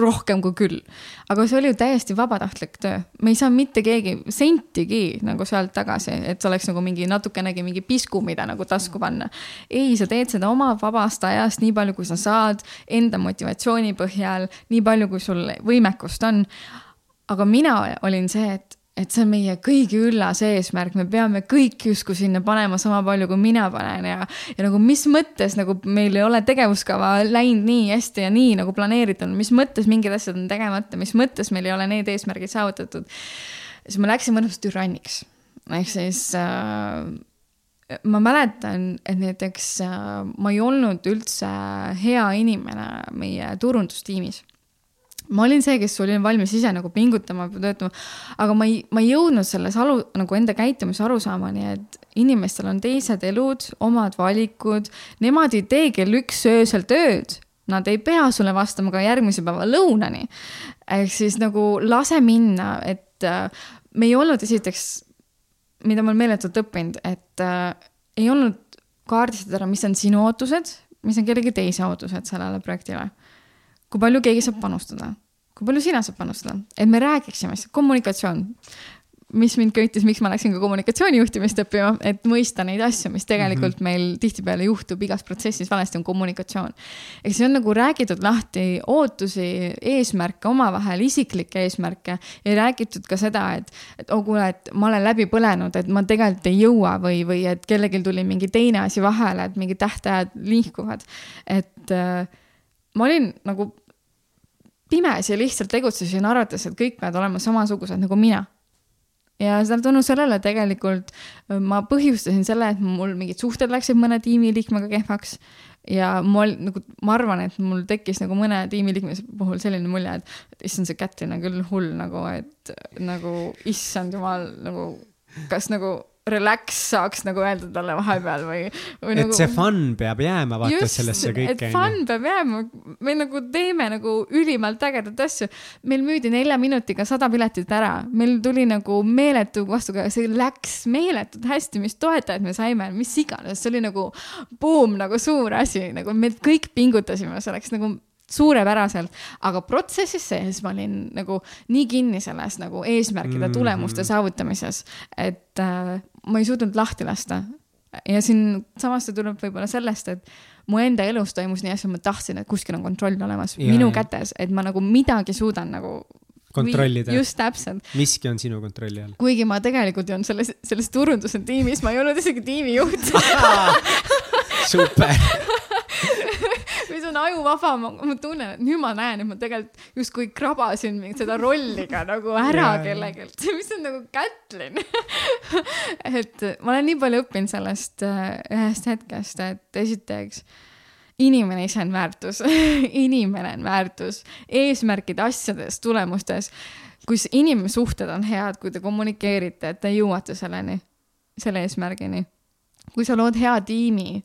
[SPEAKER 3] rohkem kui küll. aga see oli ju täiesti vabatahtlik töö, me ei saa mitte keegi sentigi nagu sealt tagasi, et oleks nagu mingi natukenegi mingi pisku, mida nagu tasku panna. ei, sa teed seda oma vabast ajast nii palju, kui sa saad, enda motivatsiooni põhjal, nii palju, kui sul võimekust on. aga mina olin see, et et see on meie kõigi üllas eesmärk, me peame kõik justkui sinna panema sama palju, kui mina panen ja, ja nagu mis mõttes nagu meil ei ole tegevuskava läinud nii hästi ja nii nagu planeeritud, mis mõttes mingid asjad on tegemata, mis mõttes meil ei ole need eesmärgid saavutatud. siis ma läksin mõnus türanniks, ehk siis äh, ma mäletan, et näiteks äh, ma ei olnud üldse hea inimene meie turundustiimis ma olin see, kes olin valmis ise nagu pingutama, töötama, aga ma ei, ma ei jõudnud selles alu, nagu enda käitumise arusaamani, et inimestel on teised elud, omad valikud, nemad ei tee kell üks öösel tööd, nad ei pea sulle vastama ka järgmise päeva lõunani. ehk siis nagu lase minna, et äh, me ei olnud esiteks, mida ma olen meeletult õppinud, et äh, ei olnud kaardistada ära, mis on sinu ootused, mis on kellegi teise ootused sellele projektile kui palju keegi saab panustada, kui palju sina saad panustada, et me räägiksime, kommunikatsioon. mis mind köitis, miks ma läksin ka kommunikatsioonijuhtimist õppima, et mõista neid asju, mis tegelikult mm -hmm. meil tihtipeale juhtub igas protsessis valesti, on kommunikatsioon. ehk siis on nagu räägitud lahti ootusi, eesmärke omavahel, isiklikke eesmärke ja räägitud ka seda, et, et oh kuule, et ma olen läbi põlenud, et ma tegelikult ei jõua või, või et kellelgi tuli mingi teine asi vahele, et mingid tähtajad nihkuvad, et äh, ma olin nagu pimesi ja lihtsalt tegutsesin, arvates, et kõik peavad olema samasugused nagu mina. ja seal tänu sellele tegelikult äh, ma põhjustasin selle, et mul mingid suhted läksid mõne tiimiliikmega kehvaks ja mul nagu, ma arvan, et mul tekkis nagu mõne tiimiliikme puhul selline mulje, et issand, see Kätlin on küll hull nagu, et nagu issand jumal nagu, kas nagu relax saaks nagu öelda talle vahepeal või, või.
[SPEAKER 4] et
[SPEAKER 3] nagu...
[SPEAKER 4] see fun peab jääma, vaata Just, sellesse kõike.
[SPEAKER 3] et fun peab jääma, me nagu teeme nagu ülimalt ägedat asju. meil müüdi nelja minutiga sada piletit ära, meil tuli nagu meeletu vastukaja, see läks meeletult hästi, mis toetajad me saime, mis iganes, see oli nagu boom, nagu suur asi, nagu me kõik pingutasime selleks nagu suurepäraselt, aga protsessis sees ma olin nagu nii kinni selles nagu eesmärkide mm -hmm. tulemuste saavutamises, et äh, ma ei suutnud lahti lasta. ja siin samas see tuleb võib-olla sellest, et mu enda elus toimus nii asju, ma tahtsin, et kuskil on kontroll olemas ja, minu ja. kätes, et ma nagu midagi suudan nagu
[SPEAKER 4] kontrollida.
[SPEAKER 3] just täpselt.
[SPEAKER 4] miski on sinu kontrolli all.
[SPEAKER 3] kuigi ma tegelikult ei olnud selles, selles turunduse tiimis, ma ei olnud isegi tiimijuht
[SPEAKER 4] super
[SPEAKER 3] või see on ajuvaba, ma tunnen, et nüüd ma näen, et ma tegelikult justkui krabasin seda rolli ka nagu ära kellelgi, mis on nagu Kätlin et ma olen nii palju õppinud sellest äh, ühest hetkest, et esiteks inimene ise on väärtus inimene on väärtus, eesmärgid asjades, tulemustes. kui inimsuhted on head, kui te kommunikeerite, et te jõuate selleni, selle eesmärgini. kui sa lood hea tiimi,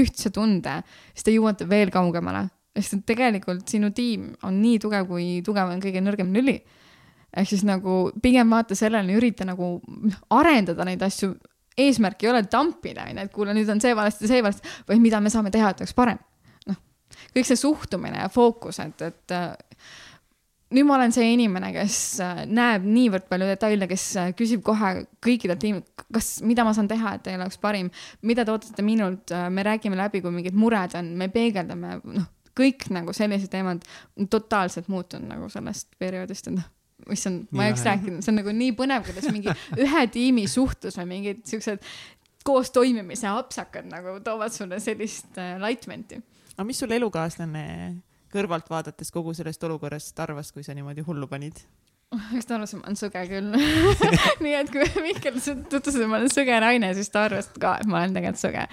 [SPEAKER 3] ühtse tunde, siis te jõuate veel kaugemale. sest et tegelikult sinu tiim on nii tugev, kui tugev on kõige nõrgem lüli. ehk siis nagu pigem vaata sellele, ürita nagu arendada neid asju. eesmärk ei ole tampida, onju, et kuule, nüüd on see valesti, see valesti, vaid mida me saame teha, et oleks parem. noh, kõik see suhtumine ja fookus, et, et nüüd ma olen see inimene, kes äh, näeb niivõrd palju detaile, kes äh, küsib kohe kõikidelt tiimilt, kas, mida ma saan teha, et teil oleks parim, mida te ootate minult, me räägime läbi, kui mingid mured on, me peegeldame, noh, kõik nagu sellised teemad totaalselt muutunud nagu sellest perioodist, et noh issand, ma ei hakka rääkima, see on nagu nii põnev, kuidas mingi ühe tiimi suhtlus või mingid siuksed koos toimimise apsakad nagu toovad sulle sellist äh, laitmenti.
[SPEAKER 1] aga mis sul elukaaslane kõrvalt vaadates kogu sellest olukorrast arvas, kui sa niimoodi hullu panid?
[SPEAKER 3] eks ta arvas, et ma olen sõge küll nii et kui Mihkel tutvustas, et ma olen sõge naine, siis ta arvas ka, et ma olen tegelikult sõge.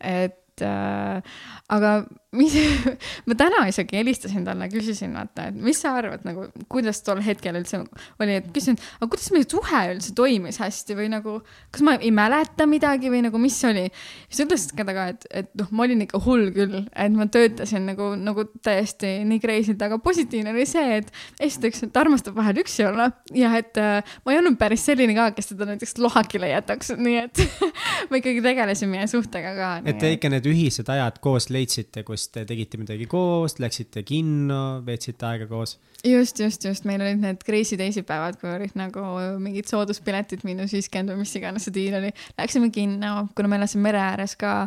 [SPEAKER 3] et äh, aga mis ma täna isegi helistasin talle, küsisin vaata, et mis sa arvad nagu, kuidas tol hetkel üldse oli, et küsisin, aga kuidas meie suhe üldse toimis hästi või nagu, kas ma ei mäleta midagi või nagu, mis oli. siis ütles ka taga, et, et noh, ma olin ikka hull küll, et ma töötasin nagu, nagu täiesti nii crazy'lt, aga positiivne oli see, et esiteks, et ta armastab vahel üksi olla ja et äh, ma ei olnud päris selline ka, kes teda näiteks lohakile jätaks, nii et me ikkagi tegelesime suhtega ka.
[SPEAKER 4] et te ikka need ühised ajad koos leidsite, kus te tegite midagi koos, läksite kinno, veetsite aega koos?
[SPEAKER 3] just, just, just, meil olid need crazy teisipäevad, kui olid nagu mingid sooduspiletid miinus viiskümmend või mis iganes see diil oli. Läksime kinno, kuna me elasime mere ääres ka,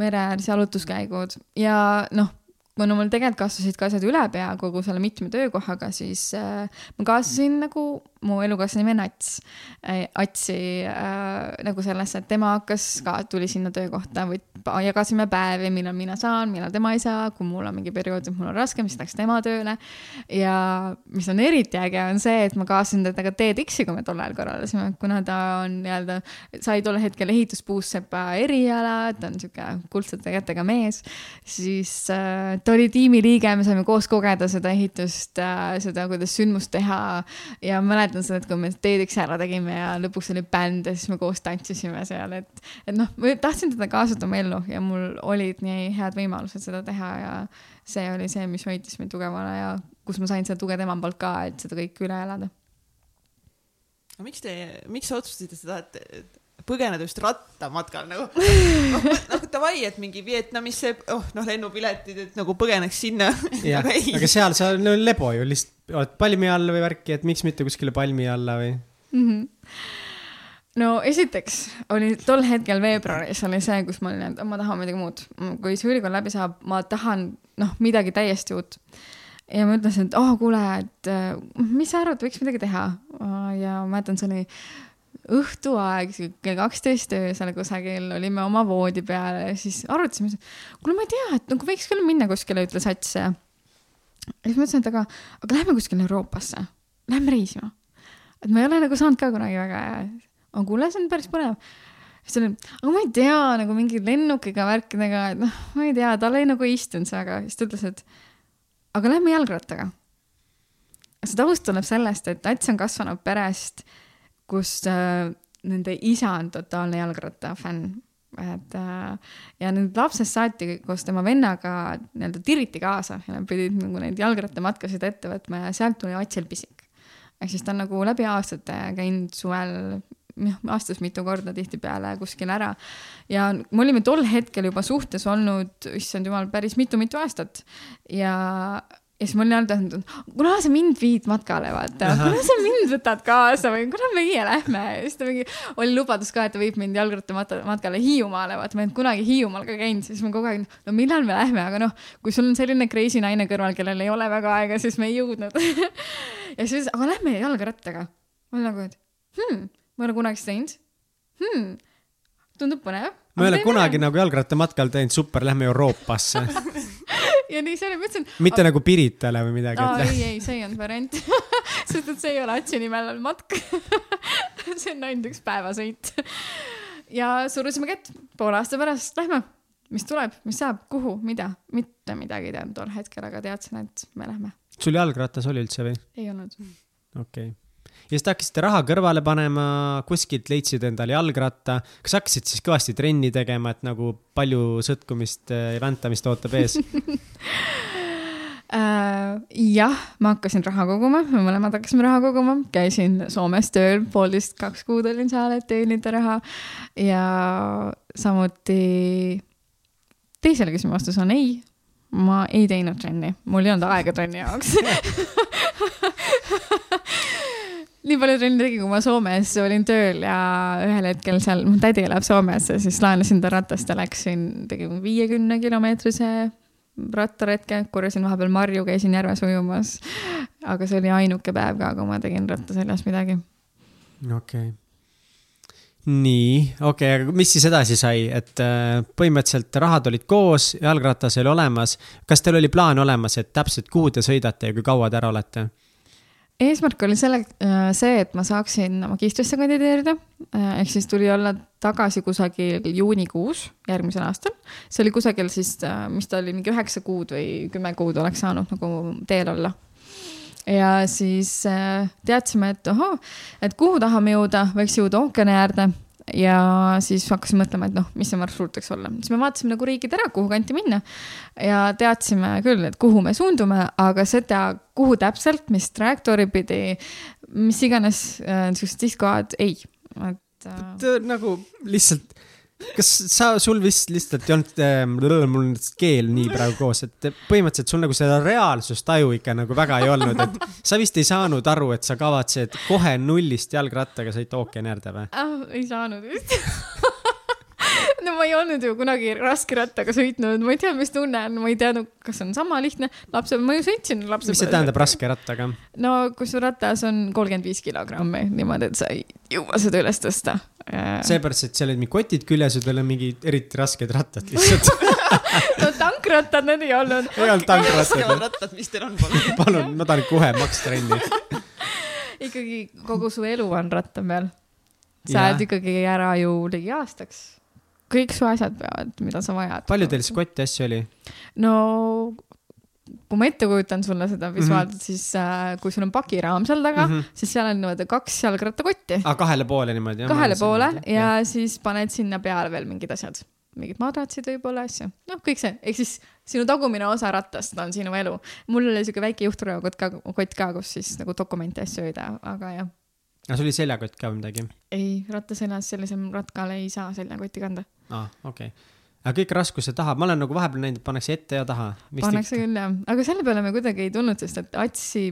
[SPEAKER 3] mere ääres jalutuskäigud ja noh kuna mul tegelikult kasvasid ka asjad ülepea kogu selle mitme töökohaga, siis äh, ma kaasasin nagu mu elukaaslane nimi on Ats äh,, Atsi äh, nagu sellesse, et tema hakkas ka, tuli sinna töökohta jagasime päevi, millal mina saan, millal tema ei saa, kui mul on mingi periood, et mul on raskem, siis läks tema tööle. ja mis on eriti äge, on see, et ma kaasasin teda ka TEDx-i, kui me tol ajal korraldasime, kuna ta on nii-öelda, sai tol hetkel ehituspuussepa eriala, ta on sihuke kuldsete kätega mees, siis äh, ta oli tiimiliige, me saime koos kogeda seda ehitust seda, kuidas sündmust teha ja mäletan, seda, et kui me TEDx ära tegime ja lõpuks oli bänd ja siis me koos tantsisime seal, et, et noh, ma tahtsin teda kaasata oma ellu ja mul olid nii head võimalused seda teha ja see oli see, mis hoidis mind tugevana ja kus ma sain seda tuge tema poolt ka, et seda kõike üle elada.
[SPEAKER 1] aga miks te, miks sa otsustasite seda, et põgeneda just rattamatkal nagu noh, nagu davai, et mingi Vietnamisse, oh noh, lennupiletid, et nagu põgeneks sinna.
[SPEAKER 4] jah, aga seal sa no, lebo ju lihtsalt oled palmi all või värki, et miks mitte kuskile palmi alla või mm? -hmm.
[SPEAKER 3] no esiteks oli tol hetkel veebruaris oli see, kus ma olin, et ma tahan midagi muud. kui see ülikool läbi saab, ma tahan noh, midagi täiesti uut ja ma ütlesin, et oh kuule, et mis sa arvad, võiks midagi teha. ja ma mäletan, see oli õhtuaeg, kell kaksteist öösel kusagil olime oma voodi peal ja siis arutasime, kuule, ma ei tea, et nagu võiks küll minna kuskile, ütles Ats ja. siis mõtlesin, et aga, aga lähme kuskile Euroopasse, lähme reisima. et ma ei ole nagu saanud ka kunagi väga aga kuule, see on päris põnev. siis ta oli, aga ma ei tea, nagu mingi lennukiga värkidega, et noh, ma ei tea, tal ei nagu istunud see väga, siis ta ütles, et aga lähme jalgrattaga. see taust tuleb sellest, et Ats on kasvanud perest kus äh, nende isa on totaalne jalgrattafänn et äh, ja nüüd lapsest saati koos tema vennaga nii-öelda tiriti kaasa ja nad pidid nagu neid jalgrattamatkasid ette võtma ja sealt tuli Atsil pisik. ehk siis ta on nagu läbi aastate käinud suvel noh, aastas mitu korda tihtipeale kuskil ära. ja me olime tol hetkel juba suhtes olnud, issand jumal, päris mitu-mitu aastat ja ja siis ma olin ainult öelnud, kuna sa mind viid matkale, vaata, kuna sa mind võtad kaasa või kuna meie lähme. ja siis ta mingi, oli lubadus ka, et ta viib mind jalgrattamatkale Hiiumaale, vaata, ma ei olnud kunagi Hiiumaal ka käinud, siis ma kogu aeg, no millal me lähme, aga noh, kui sul on selline crazy naine kõrval, kellel ei ole väga aega, siis me ei jõudnud ja siis, aga lähme jalgrattaga. ma olin nagu, et hmm, ma ei ole kunagi seda teinud hmm,. tundub põnev.
[SPEAKER 4] ma ei ole kunagi nagu jalgrattamatkal teinud, super, lähme Euroopasse
[SPEAKER 3] ja nii see oli, ma ütlesin.
[SPEAKER 4] mitte aga... nagu Piritale või midagi
[SPEAKER 3] no,. ei, ei, see ei olnud variant sest et see ei ole Atsi nimel matk see on ainult üks päevasõit. ja surusime kätt, poole aasta pärast lähme, mis tuleb, mis saab, kuhu, mida, mitte midagi ei teadnud tol hetkel, aga teadsin, et me lähme.
[SPEAKER 4] sul jalgratas oli üldse või?
[SPEAKER 3] ei olnud.
[SPEAKER 4] okei okay ja siis te hakkasite raha kõrvale panema, kuskilt leidsite endale jalgratta. kas hakkasid siis kõvasti trenni tegema, et nagu palju sõtkumist ja väntamist ootab ees?
[SPEAKER 3] Uh, jah, ma hakkasin raha koguma, me mõlemad hakkasime raha koguma, käisin Soomes tööl, poolteist, kaks kuud olin seal, et teenida raha. Ja samuti teisele küsimuse vastus on ei. ma ei teinud trenni, mul ei olnud aega trenni jaoks nii palju trenni tegin, kui ma Soomes olin tööl ja ühel hetkel seal, mu tädi elab Soomes ja siis laenasin ta ratast ja läksin, tegin viiekümne kilomeetrise rattaretke, korjasin vahepeal marju, käisin järves ujumas. aga see oli ainuke päev ka, kui ma tegin ratta seljas midagi.
[SPEAKER 4] okei okay.. nii, okei okay,, aga mis siis edasi sai, et äh, põhimõtteliselt rahad olid koos, jalgratas oli olemas. kas teil oli plaan olemas, et täpselt kuhu te sõidate ja kui kaua te ära olete?
[SPEAKER 3] Eesmärk oli selle, see, et ma saaksin magistrisse kandideerida. ehk siis tuli olla tagasi kusagil juunikuus järgmisel aastal. see oli kusagil siis, mis ta oli, mingi üheksa kuud või kümme kuud oleks saanud nagu teel olla. ja siis äh, teadsime, et ohoo, et kuhu tahame jõuda, võiks jõuda ookeani äärde ja siis hakkasime mõtlema, et noh, mis see marsruut võiks olla, siis me vaatasime nagu riigid ära, kuhu kanti minna. ja teadsime küll, et kuhu me suundume, aga seda, kuhu täpselt, mis trajektoori pidi, mis iganes äh, niisugused sihtkohad, ei, et äh,
[SPEAKER 4] nagu lihtsalt, kas sa, sul vist lihtsalt ei olnud äh,, mul on keel nii praegu koos, et põhimõtteliselt sul nagu seda reaalsustaju ikka nagu väga ei olnud, et sa vist ei saanud aru, et sa kavatsed kohe nullist jalgrattaga sõita ookeani äärde või?
[SPEAKER 3] ah, ei saanud vist no ma ei olnud ju kunagi raskerattaga sõitnud, ma ei tea, mis tunne on, ma ei teadnud, kas on sama lihtne. lapsepõlves ma ju sõitsin lapsepõlves.
[SPEAKER 4] mis see tähendab? raske rattaga?
[SPEAKER 3] no kui su ratas on kolmkümmend viis kilogrammi niimoodi, et sa ei jõua seda üles tõsta.
[SPEAKER 4] seepärast, et seal olid mingid kotid küljes ja tal on mingid eriti rasked rattad lihtsalt.
[SPEAKER 3] no tankrattad need ei olnud.
[SPEAKER 4] ei olnud tankrattad
[SPEAKER 1] rattad, mis teil on, palun.
[SPEAKER 4] palun, ma tahan kohe maksta trenni.
[SPEAKER 3] ikkagi kogu su elu on ratta peal. sa oled ikkagi ära ju ligi aastaks. Kõik su asjad peavad, mida sa vajad.
[SPEAKER 4] palju teil siis kotti asju oli?
[SPEAKER 3] no kui ma ette kujutan sulle seda visuaalselt mm, -hmm. siis äh, kui sul on pakiraam seal taga mm,
[SPEAKER 4] Mhm.
[SPEAKER 3] -hmm. siis seal on niimoodi kaks jalgrattakotti,
[SPEAKER 4] aa, kahele poole niimoodi?
[SPEAKER 3] kahele poole ja siis paned sinna peale veel mingid asjad, mingid madratsid võib-olla asju, noh, kõik see, ehk siis sinu tagumine osa rattast on sinu elu. mul oli siuke väike juhturöökott ka, kott ka, kus siis nagu dokumente ja asju hoida, aga jah,
[SPEAKER 4] aga sul oli seljakott ka või midagi?
[SPEAKER 3] ei, ratta seljas sellisel ratkal ei saa seljakotti kanda.
[SPEAKER 4] aa, okei okay.. aga kõik raskuse taha, ma olen nagu vahepeal näinud, et pannakse ette ja taha.
[SPEAKER 3] pannakse küll jah, aga selle peale me kuidagi ei tulnud, sest et Atsi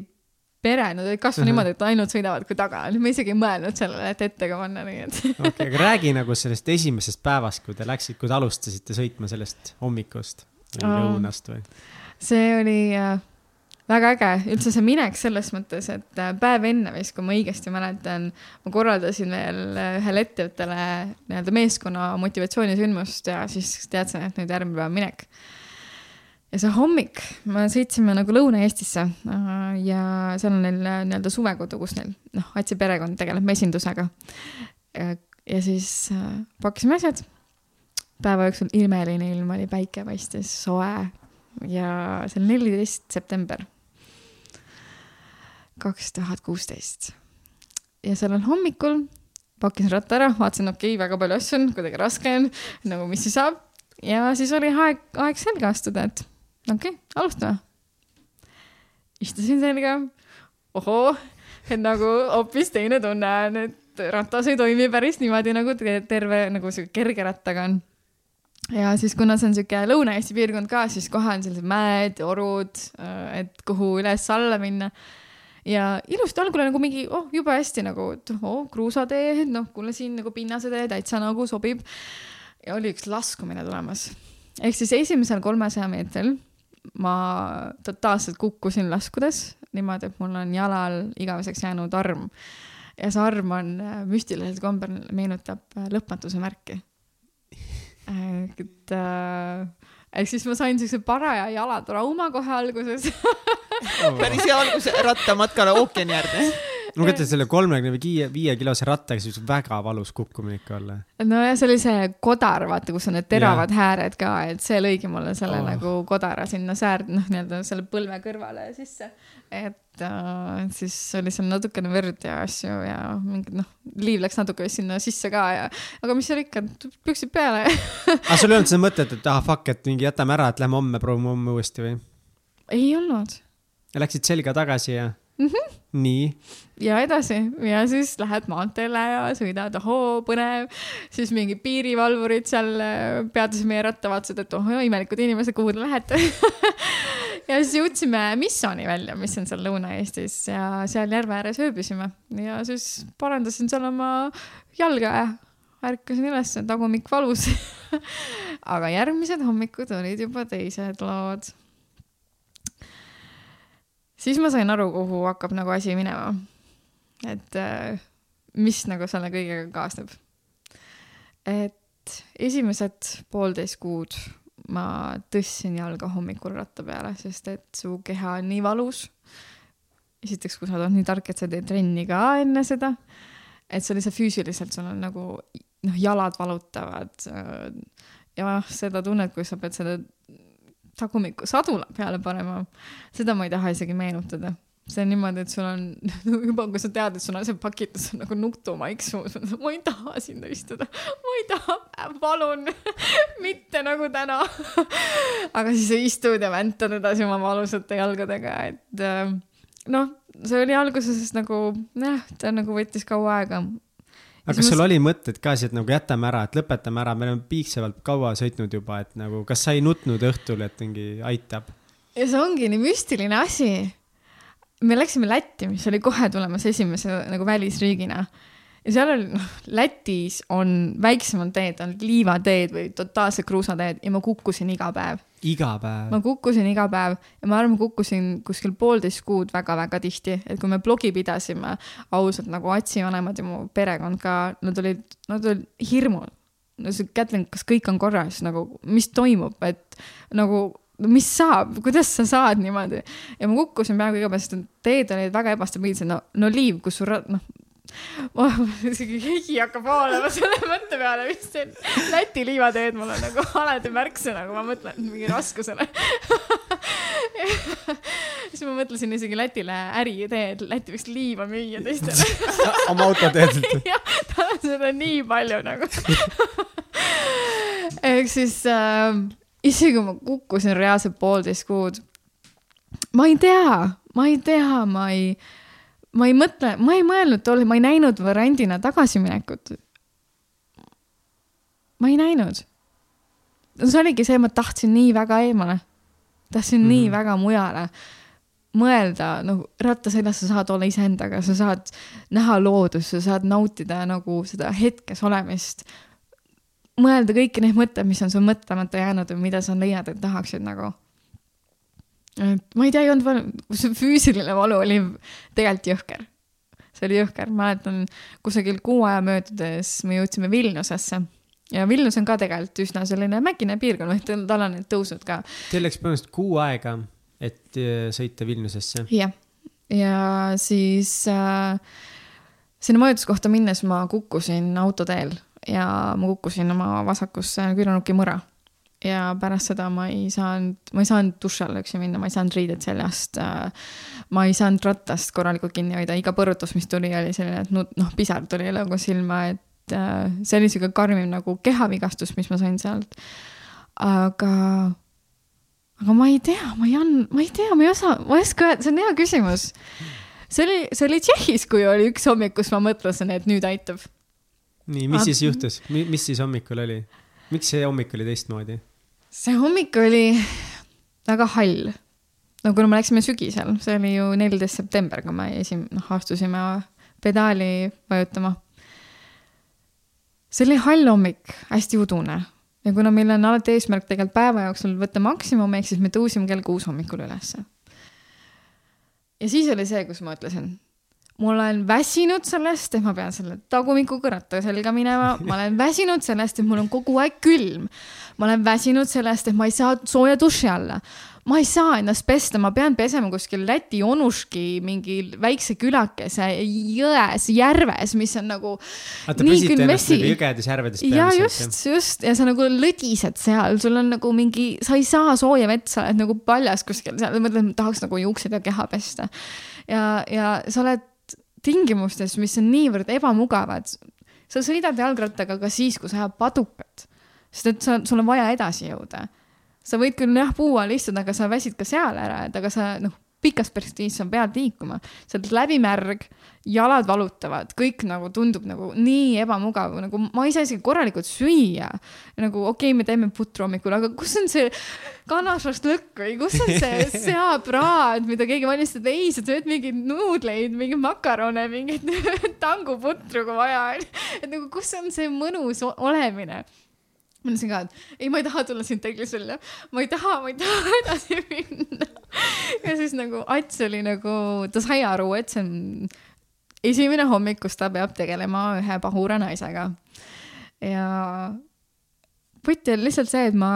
[SPEAKER 3] pere, nad olid kasvanud
[SPEAKER 4] Mhm.
[SPEAKER 3] niimoodi, et ainult sõidavad kui taga, me isegi ei mõelnud sellele, et ette ka panna, nii et.
[SPEAKER 4] okei aga räägi nagu sellest esimesest päevast, kui te läksite, kui te alustasite sõitma sellest hommikust või lõunast või?
[SPEAKER 3] see oli äh, väga äge, üldse see minek selles mõttes, et äh, päev enne vist, kui ma õigesti mäletan, ma korraldasin veel äh, ühele ettevõttele nii-öelda meeskonna motivatsioonisündmust ja siis teadsin, et nüüd järgmine päev minek. ja see hommik, me sõitsime nagu Lõuna-Eestisse äh, ja seal on neil nii-öelda suvekodu, kus neil noh, Atsi perekond tegeleb mesindusega. ja siis pakkisime asjad. päeva jooksul imeline ilm oli, päike paistis, soe ja see oli neliteist september kaks tuhat kuusteist. ja sellel hommikul pakkisin ratta ära, vaatasin, okei okay,, väga palju asju on, kuidagi raske on, nagu mis siis saab. ja siis oli aeg, aeg selga astuda, et okei okay,, alustame. istusin selga, ohoo, et nagu hoopis teine tunne on, et ratas ei toimi päris niimoodi nagu te- terve nagu sihuke kerge rattaga on ja siis, kuna see on sihuke Lõuna-Eesti piirkond ka, siis kohe on sellised mäed, orud, et kuhu üles-alla minna. Ja ilusti algul nagu mingi, oh jube hästi nagu, et oh kruusatee, noh, kuule siin nagu pinnasetee täitsa nagu sobib. ja oli üks laskumine tulemas. ehk siis esimesel kolmesaja meetril ma totaalselt kukkusin laskudes niimoodi, et mul on jalal igaveseks jäänud arm. ja see arm on äh, müstilisel kombel meenutab äh, lõpmatuse märki et äh, ehk siis ma sain siukse paraja jalatrauma kohe alguses.
[SPEAKER 1] päris hea algus rattamatkale ookeani äärde.
[SPEAKER 4] ma kujutan selle kolmekümne viie, viie kilose rattaga, siis võib väga valus kukkumine ikka olla.
[SPEAKER 3] no ja see oli see kodar, vaata, kus on need teravad yeah. hääred ka, et see lõigi mulle selle
[SPEAKER 4] Oh.
[SPEAKER 3] oh. nagu kodara sinna säärde, noh, nii-öelda selle põlve kõrvale sisse. et äh, siis oli seal natukene verd ja asju ja mingid noh, liiv läks natuke sinna sisse ka ja, aga mis seal ikka, püksid peale
[SPEAKER 4] aga sul ei olnud seda mõtet, et ah fuck, et mingi jätame ära, et lähme homme proovime homme uuesti või?
[SPEAKER 3] ei olnud.
[SPEAKER 4] Läksid selga tagasi ja, nii,
[SPEAKER 3] ja edasi ja siis lähed maanteele ja sõidad, ohoo, põnev. siis mingid piirivalvurid seal äh, peatasid meie ratta, vaatasid, et oh, imelikud inimesed, kuhu te lähete. ja siis jõudsime Missoni välja, mis on seal Lõuna-Eestis ja seal järve ääres ööbisime ja siis parandasin seal oma jalga ja ärkasin üles, tagumik valus. aga järgmised hommikud olid juba teised lood siis ma sain aru, kuhu hakkab nagu asi minema. et äh, mis nagu selle kõigega kaasneb. et esimesed poolteist kuud ma tõstsin jalga hommikul ratta peale, sest et su keha on nii valus. esiteks, kui sa oled nii tark, et sa teed trenni ka enne seda, et see lihtsalt füüsiliselt sul on nagu noh, jalad valutavad. ja seda tunnet, kui sa pead selle tagumiku sadula peale panema, seda ma ei taha isegi meenutada. See on niimoodi, et sul on juba, kui sa tead, et sul on see pakitus on nagu nutumaik suus, ma ei taha sinna istuda, ma ei taha, palun, mitte nagu täna. aga siis sa istud ja väntad edasi oma valusate jalgadega, et äh, noh, see oli alguses nagu jah, ta nagu võttis kaua aega.
[SPEAKER 4] aga kas sul oli mõtted ka, et nagu jätame ära, et lõpetame ära, me oleme piisavalt kaua sõitnud juba, et nagu kas sa ei nutnud õhtul, et mingi aitab?
[SPEAKER 3] ja see ongi nii müstiline asi. Me läksime Lätti, mis oli kohe tulemas esimese nagu välisriigina. ja seal oli, noh, Lätis on väiksemad teed, on liivateed või totaalsed kruusateed ja ma kukkusin iga päev.
[SPEAKER 4] iga päev
[SPEAKER 3] ma. kukkusin iga päev ja ma arvan, ma kukkusin kuskil poolteist kuud väga-väga tihti, et kui me blogi pidasime, ausalt nagu Atsi vanemad ja mu perekond ka, nad olid, nad olid hirmul. no see Kätlin, kas kõik on korras nagu, mis toimub, et nagu no mis saab, kuidas sa saad niimoodi ja ma kukkusin peaaegu iga päev, sest teed olid väga ebastabiilsed, no, no liiv, kus sul noh, ma isegi higi hakkab voolama selle mõtte peale, mis see Läti liivateed mul on nagu alati märksõna, kui ma mõtlen mingi raskusele. siis ma mõtlesin isegi Lätile äriidee, et Läti võiks liiva müüa teistele.
[SPEAKER 4] oma autoteedelt.
[SPEAKER 3] jah, tal on seda nii palju nagu. ehk siis äh, isegi kui ma kukkusin reaalselt poolteist kuud, ma ei tea, ma ei tea, ma ei, ma ei mõtle, ma ei mõelnud tol, ma ei näinud variandina tagasiminekut. ma ei näinud. see oligi see, ma tahtsin nii väga eemale, tahtsin mm -hmm. nii
[SPEAKER 4] Mhm.
[SPEAKER 3] väga mujale mõelda, nagu ratta seljas sa saad olla iseendaga, sa saad näha loodust, sa saad nautida nagu seda hetkes olemist. Mõelda kõiki neid mõtteid, mis on sul mõtlemata jäänud või mida sa leiad, et tahaksid nagu. et ma ei tea, ei olnud valu, see füüsiline valu oli tegelikult jõhker. see oli jõhker, mäletan kusagil kuu aja möödudes me jõudsime Vilniusesse ja Vilnius on ka tegelikult üsna selline mägine piirkond, noh, tal on need tõusud ka
[SPEAKER 4] Teil läks põhimõtteliselt kuu aega, et äh, sõita Vilniusesse.
[SPEAKER 3] jah, ja siis äh, sinna majutuskohta minnes ma kukkusin autoteel ja ma kukkusin oma vasakusse küünarnuki mõra. ja pärast seda ma ei saanud, ma ei saanud duši alla üksi minna, ma ei saanud riided seljast äh,. ma ei saanud rattast korralikult kinni hoida, iga põrutus, mis tuli, oli selline, et noh, pisar tuli nagu silma, et äh, see oli sihuke karmim nagu kehavigastus, mis ma sain sealt. aga aga ma ei tea, ma ei and-, ma ei tea, ma ei osa, ma ei oska öelda, see on hea küsimus. see oli, see oli Tšehhis, kui oli üks hommik, kus ma mõtlesin, et nüüd aitab.
[SPEAKER 4] nii, mis
[SPEAKER 3] Aga-
[SPEAKER 4] siis juhtus, mis siis hommikul oli? miks see hommik oli teistmoodi?
[SPEAKER 3] see hommik oli väga hall. no kuna me läksime sügisel, see oli ju neliteist september, kui me esim-, noh, astusime pedaali vajutama. see oli hall hommik, hästi udune ja kuna meil on alati eesmärk tegelikult päeva jooksul võtta maksimum, ehk siis me tõusime kell kuus hommikul ülesse. ja siis oli see, kus ma ütlesin, ma olen väsinud sellest, et ma pean selle tagumikuga ratta selga minema, ma olen väsinud sellest, et mul on kogu aeg külm. ma olen väsinud sellest, et ma ei saa sooja duši alla. ma ei saa ennast pesta, ma pean pesema kuskil Läti Onuški mingi väikse külakese jões, järves, mis on nagu vesi.
[SPEAKER 4] nagu jõgedes, järvedes
[SPEAKER 3] ja just, just ja sa nagu lõdised seal, sul on nagu mingi, sa ei saa sooja vett, sa oled nagu paljas kuskil seal, mõtled, tahaks nagu juuksed ja keha pesta. ja, ja sa oled tingimustes, mis on niivõrd ebamugavad. sa sõidad jalgrattaga ka siis, kui sa ajad padukat, sest et sa, sul on vaja edasi jõuda. sa võid küll jah, puu all istuda, aga sa väsid ka seal ära, et aga sa noh, pikas perspektiivis sa pead liikuma, sa oled läbimärg, jalad valutavad, kõik nagu tundub nagu nii ebamugav, nagu ma ei saa isegi korralikult süüa. nagu okei okay,, me teeme putru hommikul, aga kus on see kanašašlõkk või kus on see seapraad, mida keegi valmistab, ei, sa sööd mingeid nuudleid, mingeid makarone, mingeid tanguputru, kui vaja on. et nagu, kus on see mõnus olemine ma ütlesin ka, et ei, ma ei taha tulla siit teglist välja, ma ei taha, ma ei taha edasi minna. ja siis nagu Ats oli nagu, ta sai aru, et see on esimene hommik, kus ta peab tegelema ühe pahura naisega. ja võti oli lihtsalt see, et ma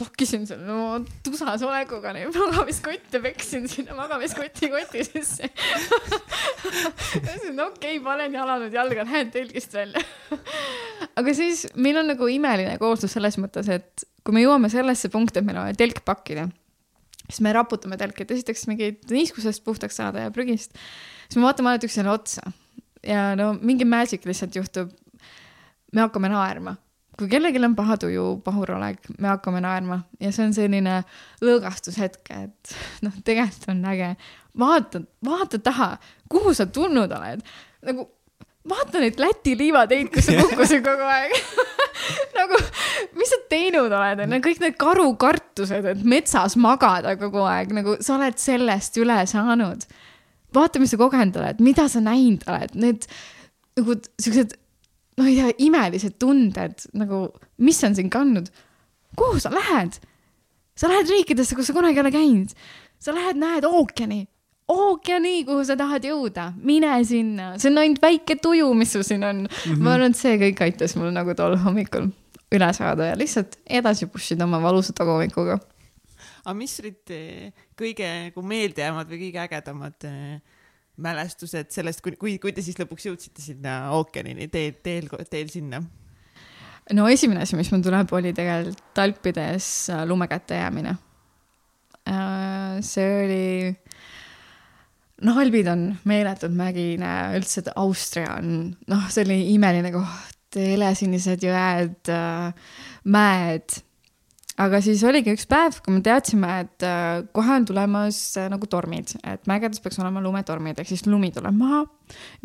[SPEAKER 3] pakkisin selle no, tusas olekuga neid magamiskotte, peksin sinna magamiskoti koti sisse. Ütlesin, okei okay,, panen jalad jalga, lähen telgist välja. Aga siis meil on nagu imeline kooslus selles mõttes, et kui me jõuame sellesse punkti, et meil on vaja telk pakkida, siis me raputame telki, et esiteks mingit niiskusest puhtaks saada ja prügist, siis me vaatame alati üksteisele otsa ja no mingi magic lihtsalt juhtub. me hakkame naerma kui kellelgi on paha tuju, pahurolek, me hakkame naerma ja see on selline lõõgastushetk, et noh, tegelikult on äge. vaata, vaata taha, kuhu sa tulnud oled. nagu vaata neid Läti liivateid, kus sa kukkusid kogu aeg nagu, mis sa teinud oled, on ju, kõik need karukartused, et metsas magada kogu aeg, nagu sa oled sellest üle saanud. Vaata, mis sa kogenud oled, mida sa näinud oled, need nagu siuksed no ei tea, imelised tunded nagu, mis on sind kandnud. kuhu sa lähed? sa lähed riikidesse, kus sa kunagi ei ole käinud. sa lähed, näed ookeani, ookeani, kuhu sa tahad jõuda, mine sinna, see on ainult väike tuju, mis sul siin on mm. -hmm. ma arvan, et see kõik aitas mul nagu tol hommikul üle saada ja lihtsalt edasi push ida oma valusa taguhommikuga.
[SPEAKER 1] aga mis olid kõige nagu meeldejäävad või kõige ägedamad äh, mälestused sellest, kui, kui, kui te siis lõpuks jõudsite sinna ookeanini teel, teel, teel sinna?
[SPEAKER 3] no esimene asi, mis mul tuleb, oli tegelikult Alpides äh, lume kätte jäämine. Äh, see oli, noh, Albid on meeletult mägine, üldse Austria on, noh, see oli imeline koht, helesinised jõed, mäed aga siis oligi üks päev, kui me teadsime, et äh, kohe on tulemas äh, nagu tormid, et mägedes peaks olema lumetormid ehk siis lumi tuleb maha,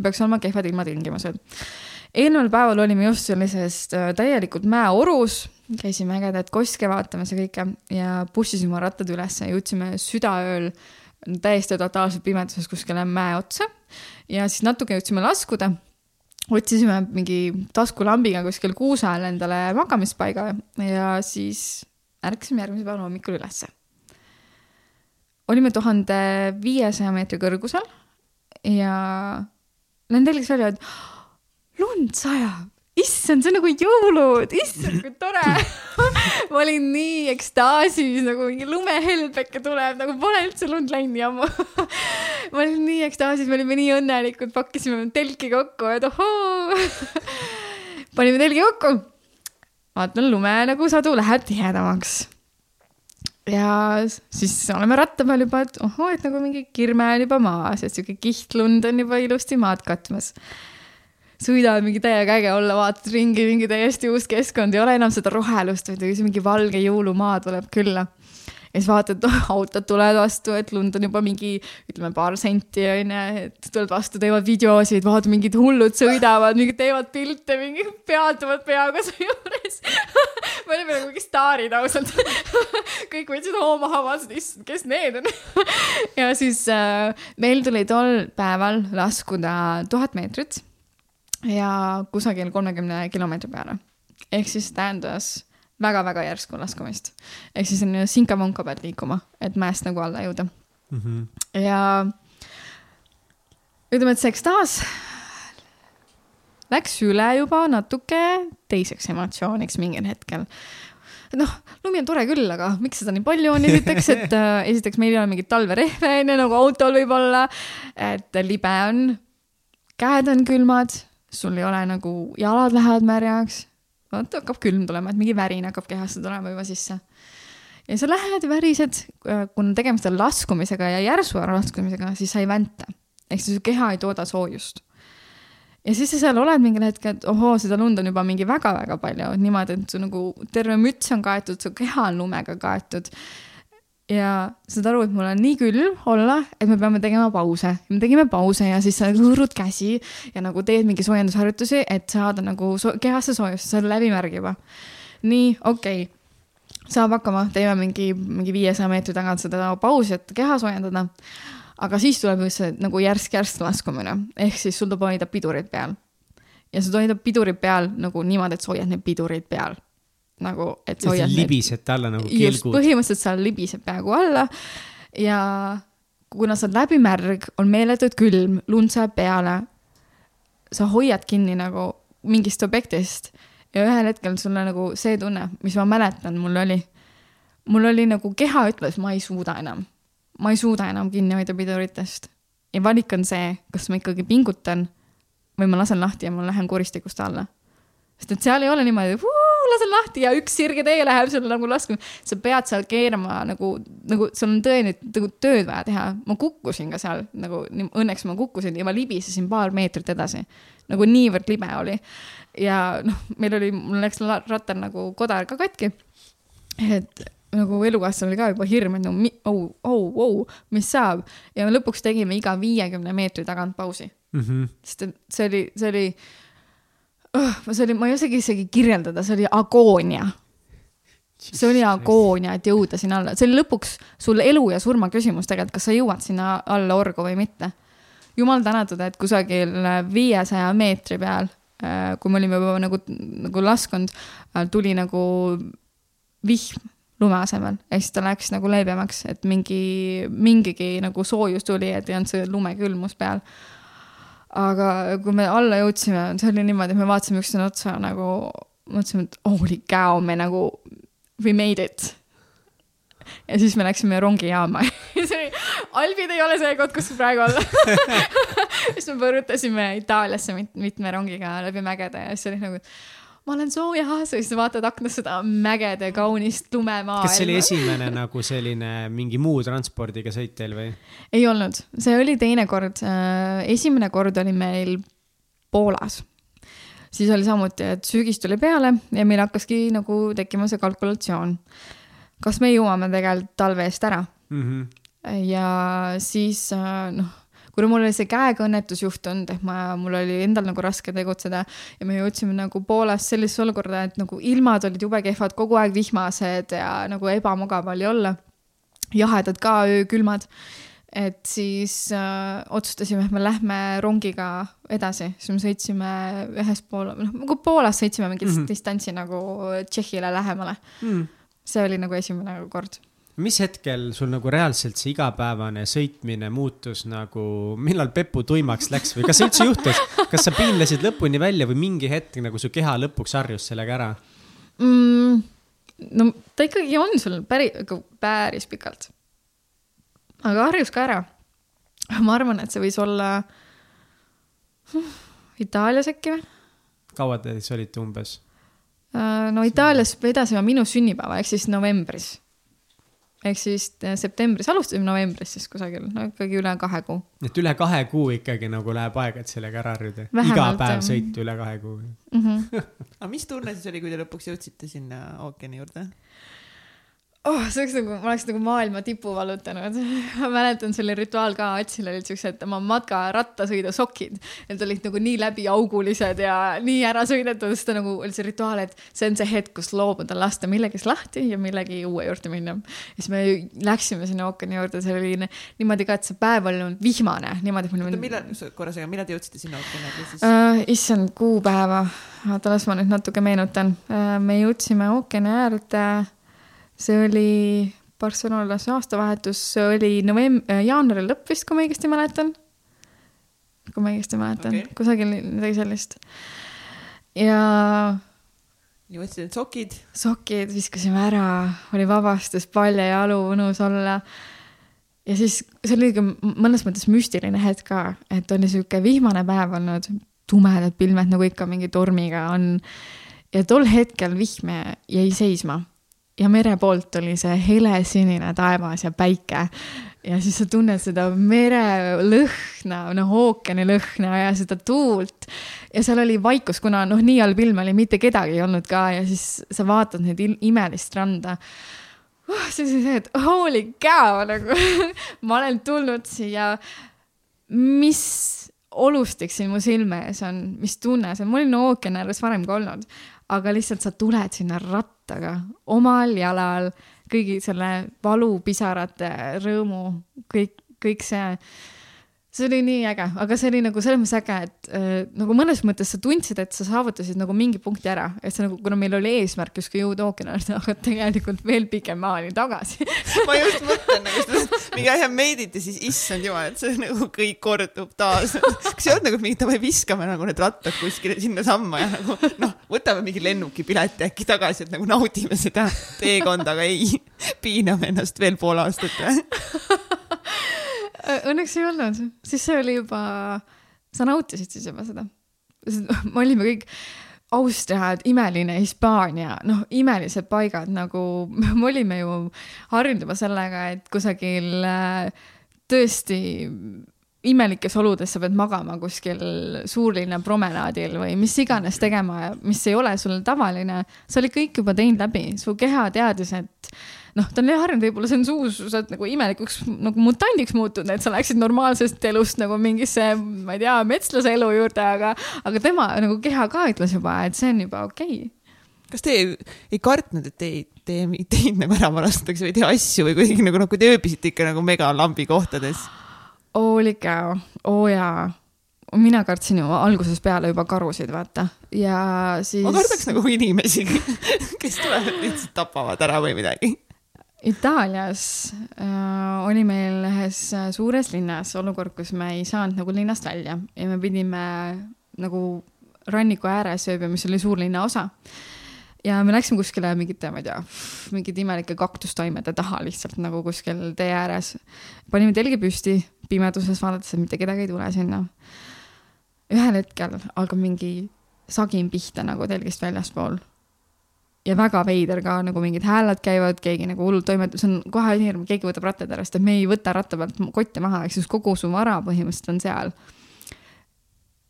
[SPEAKER 3] peaks olema kehvad ilmatingimused. eelneval päeval olime just sellises äh, täielikult mäeorus, käisime ägedat koske vaatamas ja kõike ja pussisime oma rattad ülesse, jõudsime südaööl täiesti totaalselt pimeduses kuskile mäe otsa ja siis natuke jõudsime laskuda otsisime mingi taskulambiga kuskil kuusa all endale magamispaiga ja siis ärkasime järgmise päeva hommikul ülesse. olime tuhande viiesaja meetri kõrgusel ja lähen telgist välja, et lund sajab, issand, see on nagu jõulud, issand, kui tore. Ma olin nii ekstaasis, nagu mingi lumehelbeke tuleb, nagu pole üldse lund läinud nii ammu. Ma olin nii ekstaasis, me olime nii õnnelikud, pakkisime telki kokku, et ohoo. Panime telgi kokku vaatan lume nagu sadu läheb tihedamaks. ja siis oleme ratta peal juba, et ohoo, et nagu mingi kirme on juba maas, et sihuke kihtlund on juba ilusti maad katmas. sõidavad mingi täiega äge olla, vaatad ringi, mingi täiesti uus keskkond, ei ole enam seda rohelust, vaid mingi valge jõulumaa tuleb külla ja siis vaatad, autod tulevad vastu, et lund on juba mingi, ütleme paar senti onju, et tulevad vastu, teevad videosid, vaatad, mingid hullud sõidavad, mingid teevad pilte, mingi peatuvad peaga su juures. Me olime nagu mingi staarid ausalt. Kõik võtsid hoo maha, vaatasid, issand, kes need on. Ja siis äh, meil tuli tol päeval laskuda tuhat meetrit ja kusagil kolmekümne kilomeetri peale. ehk siis tähendas väga-väga järsku laskumist. ehk siis on sinka-vonka pead liikuma, et mäest nagu alla jõuda mm. -hmm. ja ütleme, et see ekstaas läks üle juba natuke teiseks emotsiooniks mingil hetkel. noh, lumi on tore küll, aga miks seda nii palju on, esiteks, et äh, esiteks meil ei ole mingit talverehve onju, nagu autol võib-olla, et libe on, käed on külmad, sul ei ole nagu, jalad lähevad märjaks vaata, hakkab külm tulema, et mingi värin hakkab kehasse tulema juba sisse. ja sa lähed värised, äh, kuna tegemist on laskumisega ja järsu laskumisega, siis sa ei vänta. ehk siis su keha ei tooda soojust. ja siis sa seal oled mingil hetkel, et ohoo, seda lund on juba mingi väga-väga palju, niimoodi, et su nagu terve müts on kaetud, su keha on lumega kaetud. Ja saad aru, et mul on nii külm olla, et me peame tegema pause. me tegime pause ja siis sa hõõrud käsi ja nagu teed mingi soojendusharjutusi, et saada nagu so kehasse soojust, sa oled läbi märgiva. nii, okei okay. saab hakkama, teeme mingi, mingi viiesaja meetri tagant seda pausi, et keha soojendada. aga siis tuleb just see nagu järsk-järsk laskumine, ehk siis sul tuleb hoida pidurid peal. ja sa hoidad pidurid peal nagu niimoodi, et sa hoiad need pidurid peal nagu, et sa hoiad.
[SPEAKER 4] libised alla nagu kilgud.
[SPEAKER 3] põhimõtteliselt sa libised peaaegu alla ja kuna sa oled läbimärg, on meeletult külm, lund sajab peale. sa hoiad kinni nagu mingist objektist ja ühel hetkel sulle nagu see tunne, mis ma mäletan, mul oli, mul oli nagu keha ütles, ma ei suuda enam, ma ei suuda enam kinni hoida piduritest. ja valik on see, kas ma ikkagi pingutan või ma lasen lahti ja ma lähen kuristikust alla. sest et seal ei ole niimoodi lasen lahti ja üks sirge tee läheb sulle nagu laskma. sa pead seal keerama nagu, nagu sul on tõesti nagu tööd vaja teha. ma kukkusin ka seal nagu, õnneks ma kukkusin ja ma libisesin paar meetrit edasi. nagu niivõrd libe oli. ja noh, meil oli, mul läks rattal nagu kodar ka katki. et nagu elukaaslasel oli ka juba hirm, et no oh, oh, oh, mis saab ja lõpuks tegime iga viiekümne meetri tagant pausi mm. -hmm. sest et see oli, see oli see oli, ma ei osagi isegi kirjeldada, see oli agoonia. see oli agoonia, et jõuda sinna alla, see oli lõpuks sul elu ja surma küsimus tegelikult, kas sa jõuad sinna alla orgu või mitte. jumal tänatud, et kusagil viiesaja meetri peal, äh, kui me olime juba nagu, nagu laskunud, äh, tuli nagu vihm lume asemel ja siis ta läks nagu leebemaks, et mingi, mingigi nagu soojus tuli, et ei olnud see lumekülmus peal aga kui me alla jõudsime, see oli niimoodi, et me vaatasime üksteisele otsa nagu, mõtlesime, et holy cow, me nagu, we made it. ja siis me läksime rongijaama see oli, Albid ei ole see koht, kus praegu olla siis me põrutasime Itaaliasse mit, mitme rongiga läbi mägede ja siis oli nagu ma olen soojas ja siis vaatad aknast seda mägede kaunist lumemaailma.
[SPEAKER 4] kas see oli esimene nagu selline mingi muu transpordiga sõit teil või?
[SPEAKER 3] ei olnud, see oli teine kord. Äh, esimene kord oli meil Poolas. siis oli samuti, et sügis tuli peale ja meil hakkaski nagu tekkima see kalkulatsioon. kas me jõuame tegelikult talve eest ära mm? -hmm. ja siis äh, noh kuna mul oli see käega õnnetus juhtunud, ehk ma, mul oli endal nagu raske tegutseda ja me jõudsime nagu Poolas sellisesse olukorda, et nagu ilmad olid jube kehvad, kogu aeg vihmased ja nagu ebamugav oli olla. jahedad ka, öökülmad et siis äh, otsustasime, et me lähme rongiga edasi, siis me sõitsime ühest poole, noh nagu Poolas sõitsime mingit mm -hmm. distantsi nagu Tšehhile lähemale mm. -hmm. see oli nagu esimene kord
[SPEAKER 4] mis hetkel sul nagu reaalselt see igapäevane sõitmine muutus nagu, millal pepu tuimaks läks või kas see üldse juhtus? kas sa piinlesid lõpuni välja või mingi hetk nagu su keha lõpuks harjus sellega ära
[SPEAKER 3] mm,? no ta ikkagi on sul päris, nagu päris pikalt. aga harjus ka ära. ma arvan, et see võis olla Itaalias äkki või?
[SPEAKER 4] kaua te siis olite umbes?
[SPEAKER 3] Äh, no Itaalias vedasime minu sünnipäeva ehk siis novembris ehk siis äh, septembris, alustasime novembris siis kusagil, no ikkagi üle kahe kuu.
[SPEAKER 4] et üle kahe kuu ikkagi nagu läheb aega, et sellega ära harjuda. iga päev sõita üle kahe kuu mm.
[SPEAKER 1] -hmm. aga mis tunne siis oli, kui te lõpuks jõudsite sinna ookeani juurde?
[SPEAKER 3] Oh, see oleks nagu, ma oleks nagu maailma tipu vallutanud. ma mäletan selle rituaal ka, Atsil olid siuksed oma matkarattasõidusokid. Need olid nagu nii läbiaugulised ja nii ära sõidetud, sest ta nagu oli see rituaal, et see on see hetk, kus loobuda, lasta millegist lahti ja millegi uue juurde minna. ja siis me läksime sinna ookeani juurde, see oli niimoodi ka, et see päev oli olnud vihmane, niimoodi.
[SPEAKER 1] oota, millal, korra segan, millal te jõudsite sinna ookeani
[SPEAKER 3] siis uh,? issand, kuupäeva. oota, las ma nüüd natuke meenutan uh,. me jõudsime ookeani äärde see oli Barcelonas aastavahetus, see oli novemb-, äh, jaanuari lõpp vist, kui ma õigesti mäletan. kui ma õigesti mäletan okay., kusagil midagi sellist. ja.
[SPEAKER 1] ja võtsid need sokid?
[SPEAKER 3] sokid viskasime ära, oli vabastus, paljajalu, mõnus olla. ja siis see oli ka mõnes mõttes müstiline hetk ka, et oli sihuke vihmane päev olnud, tumedad pilved nagu ikka mingi tormiga on. ja tol hetkel vihm jäi seisma ja mere poolt oli see helesinine taevas ja päike. ja siis sa tunned seda merelõhna, noh ookeani lõhna ja seda tuult. ja seal oli vaikus, kuna noh, nii halb ilm oli, mitte kedagi ei olnud ka ja siis sa vaatad neid imelist randa oh, siis oli see, et holy cow nagu ma olen tulnud siia, mis olustik siin mu silme ees on, mis tunne see on, ma olin ookeani ääres varem ka olnud, aga lihtsalt sa tuled sinna rattaga omal jalal, kõigi selle valu, pisarate, rõõmu, kõik, kõik see see oli nii äge, aga see oli nagu selles mõttes äge, et äh, nagu mõnes mõttes sa tundsid, et sa saavutasid nagu mingi punkti ära, et see nagu, kuna meil oli eesmärk justkui jõuda ookeanile, aga tegelikult veel pikemaani tagasi.
[SPEAKER 1] Ma just mõtlen nagu seda, mingi asja meediti, siis issand jumal, et see nagu kõik kordub taas. kas ei olnud nagu mingi, davai, viskame nagu need rattad kuskile sinnasamma ja nagu noh, võtame mingi lennukipileti äkki tagasi, et nagu naudime seda teekonda, aga ei, piiname ennast veel pool aastat
[SPEAKER 3] Õnneks ei olnud, siis see oli juba, sa nautisid siis juba seda. me olime kõik Austria, imeline Hispaania, noh, imelised paigad nagu, me olime ju harjunud juba sellega, et kusagil äh, tõesti imelikes oludes sa pead magama kuskil suurlinna promenaadil või mis iganes tegema, mis ei ole sul tavaline. sa olid kõik juba teinud läbi, su keha teadis, et noh, ta on harjunud, võib-olla see on suus, sa oled nagu imelikuks nagu mutandiks muutunud, et sa läksid normaalsest elust nagu mingisse, ma ei tea, metslase elu juurde, aga, aga tema nagu keha ka ütles juba, et see on juba okei okay
[SPEAKER 1] kas te ei, ei kartnud, et teid, teid, teid nagu ära varastatakse või ei tea asju või kuidagi nagu, noh, kui te ööbisite ikka nagu megalambi kohtades?
[SPEAKER 3] oli ikka, oo jaa mina kartsin ju algusest peale juba karusid, vaata, ja siis.
[SPEAKER 1] ma kardaks nagu inimesi, kes tulevad lihtsalt tapavad ära või midagi.
[SPEAKER 3] Itaalias äh, oli meil ühes äh, suures linnas olukord, kus me ei saanud nagu linnast välja ja me pidime nagu ranniku ääres ööbima, mis oli suurlinna osa. ja me läksime kuskile mingite, ma ei tea, mingite imelike kaktustaimede taha lihtsalt nagu kuskil tee ääres. panime telgi püsti pimeduses vaadates, et mitte kedagi ei tule sinna. ühel hetkel hakkab mingi sagin pihta nagu telgist väljaspool ja väga veider ka nagu mingid hääled käivad, keegi nagu hullult toimetab, see on kohe hirm, keegi võtab rattad ära, sest et me ei võta ratta pealt kotte maha, ehk siis kogu su vara põhimõtteliselt on seal.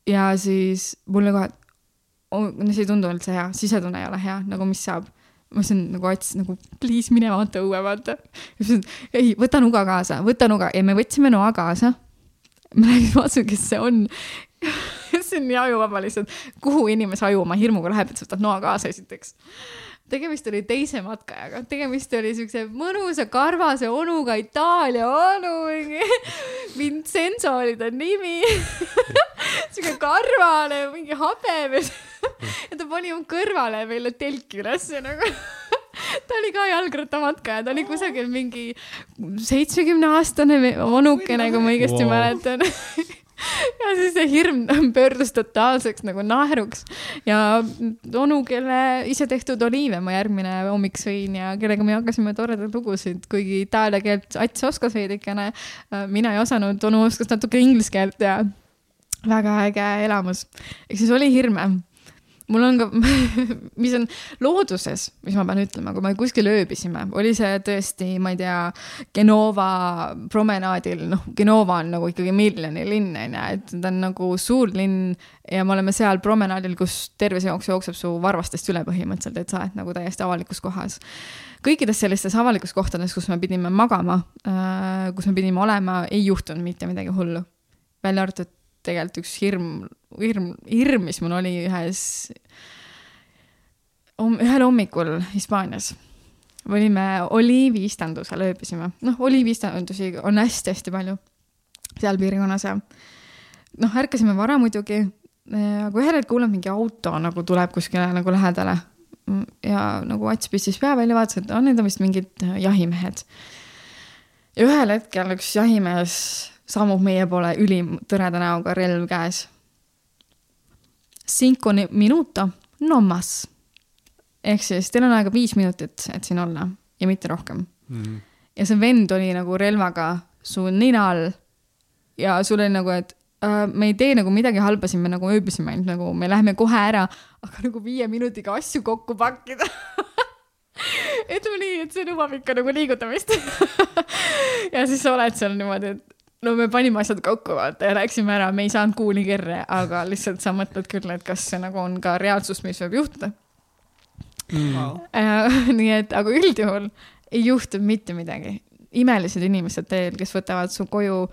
[SPEAKER 3] ja siis mulle kohe, oh, no see ei tundu üldse hea, sisetunne ei ole hea, nagu mis saab. ma ütlesin nagu Ats nagu please mine vaata õue, vaata. ei, võta nuga kaasa, võta nuga ja me võtsime noa kaasa. ma läksin vaatasin, kes see on see on nii ajuvaba lihtsalt, kuhu inimese aju oma hirmuga läheb, et sa võtad noa kaasa esiteks tegemist oli teise matkajaga, tegemist oli siukse mõnusa karvase onuga, Itaalia onu, mingi Vincenzo oli ta nimi. siuke karvane, mingi habemes ja ta pani mu kõrvale meile telki ülesse nagu ta oli ka jalgrattamatkaja, ta oli kusagil mingi seitsmekümne aastane onukene, kui ma õigesti wow. mäletan ja siis see hirm pöördus totaalseks nagu naeruks ja onu, kelle isetehtud oliive ma järgmine hommik sõin ja kellega me jagasime toredaid lugusid, kuigi itaalia keelt Ats oskas veidikene. mina ei osanud, onu oskas natuke inglise keelt ja väga äge elamus. ehk siis oli hirme mul on ka mis on looduses, mis ma pean ütlema, kui me kuskil ööbisime, oli see tõesti, ma ei tea, Genova promenaadil, noh, Genova on nagu ikkagi miljoni linn, on ju, et ta on nagu suur linn ja me oleme seal promenaadil, kus terve see jooks jookseb su varvastest üle põhimõtteliselt, et sa oled nagu täiesti avalikus kohas. kõikides sellistes avalikes kohtades, kus me pidime magama, äh, kus me pidime olema, ei juhtunud mitte midagi hullu. välja arvatud tegelikult üks hirm, hirm, hirm, mis mul oli ühes, ühel hommikul Hispaanias. olime oliiviistandusel, ööbisime, noh, oliiviistandusi on hästi-hästi palju seal piirkonnas ja noh, ärkasime vara muidugi, aga ühel hetkel kuulen mingi auto nagu tuleb kuskile nagu lähedale ja nagu Ats pistis pea välja, vaatas, et oh, need on vist mingid jahimehed. ja ühel hetkel üks jahimees sammub meie poole ülim tõreda näoga, relv käes. Cinco minuto, no mas. ehk siis teil on aega viis minutit, et siin olla ja mitte rohkem mm. -hmm. ja see vend oli nagu relvaga su nina all ja sul oli nagu, et äh, me ei tee nagu midagi halba siin, me nagu ööbisime ainult nagu, me läheme kohe ära, aga nagu viie minutiga asju kokku pakkida ütleme nii, et see nõuab ikka nagu liigutamist ja siis sa oled seal niimoodi, et no me panime asjad kokku, vaata, ja läksime ära, me ei saanud kuuli kerre, aga lihtsalt sa mõtled küll, et kas see nagu on ka reaalsus, mis võib juhtuda mm.. Äh, nii et, aga üldjuhul ei juhtunud mitte midagi. imelised inimesed teel, kes võtavad su koju,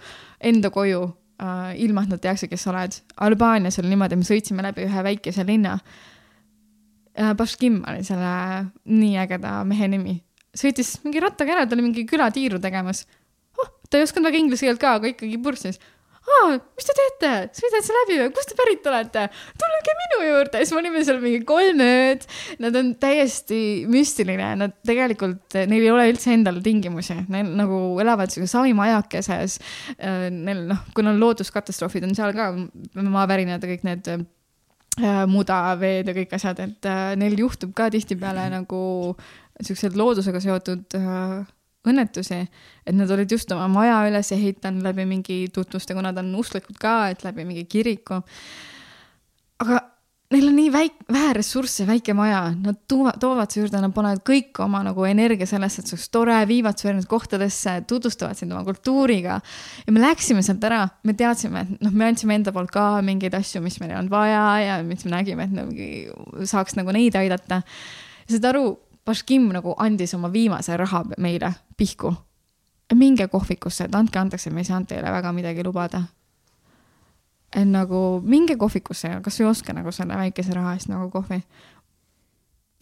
[SPEAKER 3] enda koju äh,, ilma et nad teaksid, kes sa oled. Albaanias oli niimoodi, me sõitsime läbi ühe väikese linna äh,. Bashkim oli selle nii ägeda mehe nimi. sõitis mingi rattaga ära, ta oli mingi külatiiru tegemas. Ta ei osanud väga inglise keelt ka, aga ikkagi purssis aa, mis te teete, sõidate läbi või, kust te pärit olete? tulge minu juurde, siis me olime seal mingi kolm ööd. Nad on täiesti müstiline, nad tegelikult, neil ei ole üldse endal tingimusi, neil nagu elavad siukses savimajakeses. Neil noh, kuna looduskatastroofid on seal ka, maavärinad ja kõik need äh, mudaveed ja kõik asjad, et äh, neil juhtub ka tihtipeale nagu siuksed loodusega seotud äh, õnnetusi, et nad olid just oma maja üles ehitanud läbi mingi tutvuste, kuna nad on usklikud ka, et läbi mingi kiriku. aga neil on nii väik-, vähe ressursse, väike maja, nad tuuvad, toovad su juurde, nad panevad kõik oma nagu energia sellesse, et see oleks tore, viivad su erinevatesse kohtadesse, tutvustavad sind oma kultuuriga. ja me läksime sealt ära, me teadsime, et noh, me andsime enda poolt ka mingeid asju, mis meil ei olnud vaja ja mis me nägime, et nagu saaks nagu neid aidata. saad aru, Bashkim nagu andis oma viimase raha meile pihku. minge kohvikusse, et andke andeks, et me ei saanud teile väga midagi lubada. et nagu minge kohvikusse kas ei oska nagu selle väikese raha eest nagu kohvi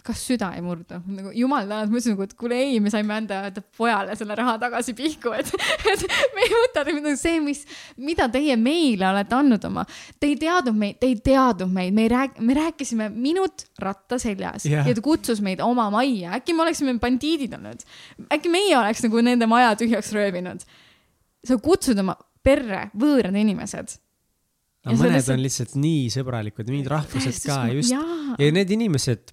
[SPEAKER 3] kas süda ei murdu, nagu jumal tänatud, ma ütlesin nagu, et kuule ei, me saime anda pojale selle raha tagasi pihku, et, et me ei võta nagu see, mis, mida teie meile olete andnud oma. Te ei teadnud meid, te ei teadnud meid, me ei rääk-, me rääkisime minut ratta seljas yeah. ja ta kutsus meid oma majja, äkki me oleksime bandiidid olnud. äkki meie oleks nagu nende maja tühjaks röövinud. sa kutsud oma perre võõrad inimesed
[SPEAKER 4] no mõned on lihtsalt nii sõbralikud, mingid rahvused ka just ja. ja need inimesed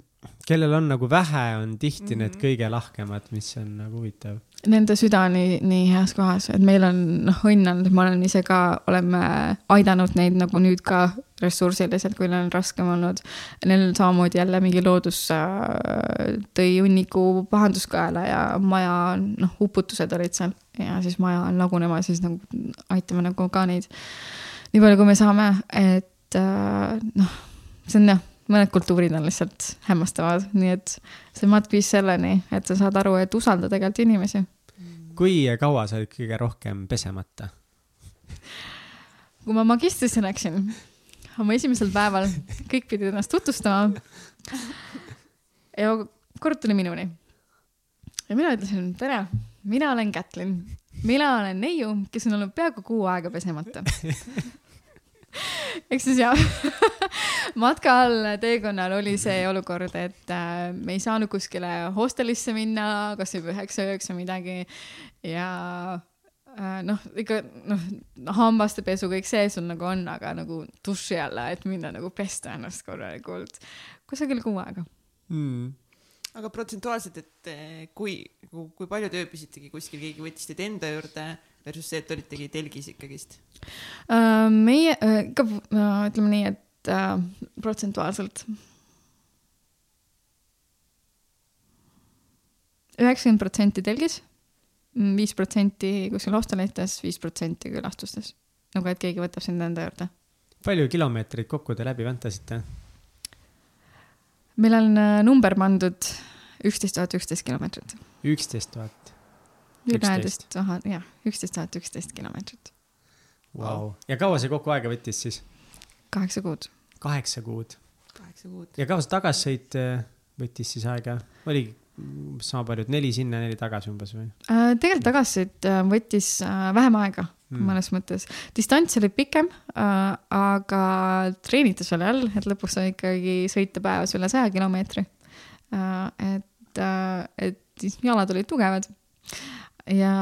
[SPEAKER 4] kellel on nagu vähe, on tihti mm -hmm. need mhm. kõige lahkemad, mis on nagu huvitav.
[SPEAKER 3] Nende süda on nii, nii heas kohas, et meil on noh, õnn olnud, ma olen ise ka, oleme aidanud neid nagu nüüd ka ressursiliselt, kui neil on raskem olnud. Neil samamoodi jälle mingi loodus äh, tõi hunniku pahanduskaela ja maja, noh, uputused olid seal ja siis maja on lagunemas, siis nagu aitame nagu ka neid nii palju, kui me saame, et äh, noh, see on jah mõned kultuurid on lihtsalt hämmastavad, nii et see matk viis selleni, et sa saad aru, et usalda tegelikult inimesi.
[SPEAKER 4] kui kaua sa olid kõige rohkem pesemata?
[SPEAKER 3] kui ma magistrisse läksin, oma esimesel päeval, kõik pidid ennast tutvustama. ja kord tuli minuni. ja mina ütlesin, tere, mina olen Kätlin, mina olen neiu, kes on olnud peaaegu kuu aega pesemata ehk siis jah. Matkal teekonnal oli see olukord, et äh, me ei saanud kuskile hostelisse minna, kas või üheks ööks või midagi. Ja äh, noh, ikka noh, hambaste pesu, kõik see sul nagu on, aga nagu duši alla, et minna nagu pesta ennast korralikult, kusagil kuu aega?
[SPEAKER 1] Mm aga protsentuaalselt, et eh, kui, kui palju te ööbisitegi kuskil, keegi võttis teid enda juurde versus see, et olitegi telgis ikkagist?
[SPEAKER 3] Äh, meie äh, ikka äh, ütleme nii, et äh, protsentuaalselt. üheksakümmend protsenti telgis, viis protsenti kuskil hostelites, viis protsenti külastustes. nagu, et keegi võtab sind enda juurde.
[SPEAKER 4] palju kilomeetreid kokku te läbi väntasite?
[SPEAKER 3] meil on number pandud üksteist tuhat üksteist kilomeetrit.
[SPEAKER 4] üksteist tuhat?
[SPEAKER 3] Tuhat, jah, üksteist tuhat üksteist kilomeetrit
[SPEAKER 4] wow.. ja kaua see kokku aega võttis siis?
[SPEAKER 3] kaheksa kuud.
[SPEAKER 4] kaheksa kuud.
[SPEAKER 1] kaheksa kuud.
[SPEAKER 4] ja kaua see tagasisõit äh, võttis siis aega, oligi sama palju, et neli sinna, neli tagasi umbes või
[SPEAKER 3] äh,? tegelikult tagasisõit äh, võttis äh, vähem aega mm. mõnes mõttes. distants oli pikem äh,, aga treenitus oli all, et lõpuks sai ikkagi sõita päevas üle saja kilomeetri äh,. et äh,, et jalad olid tugevad ja,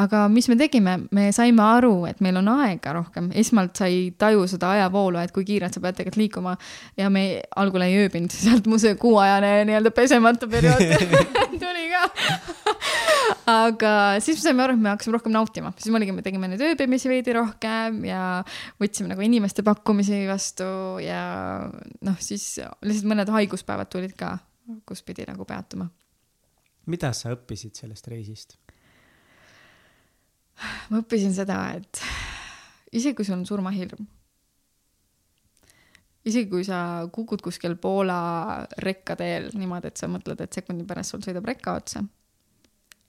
[SPEAKER 3] aga mis me tegime, me saime aru, et meil on aega rohkem, esmalt sa ei taju seda ajavoolu, et kui kiirelt sa pead tegelikult liikuma. ja me algul ei ööbinud, sealt mu see kuuajane nii-öelda pesemata periood. Tuli ka. Aga siis me saime aru, et me hakkasime rohkem nautima, siis oligi, me tegime neid ööbimisi veidi rohkem ja võtsime nagu inimeste pakkumisi vastu ja noh, siis lihtsalt mõned haiguspäevad tulid ka, kus pidi nagu peatuma
[SPEAKER 4] mida sa õppisid sellest reisist?
[SPEAKER 3] ma õppisin seda, et isegi kui sul on surmahirm, isegi kui sa kukud kuskil Poola rekkateel niimoodi, et sa mõtled, et sekundi pärast sul sõidab rekka otsa,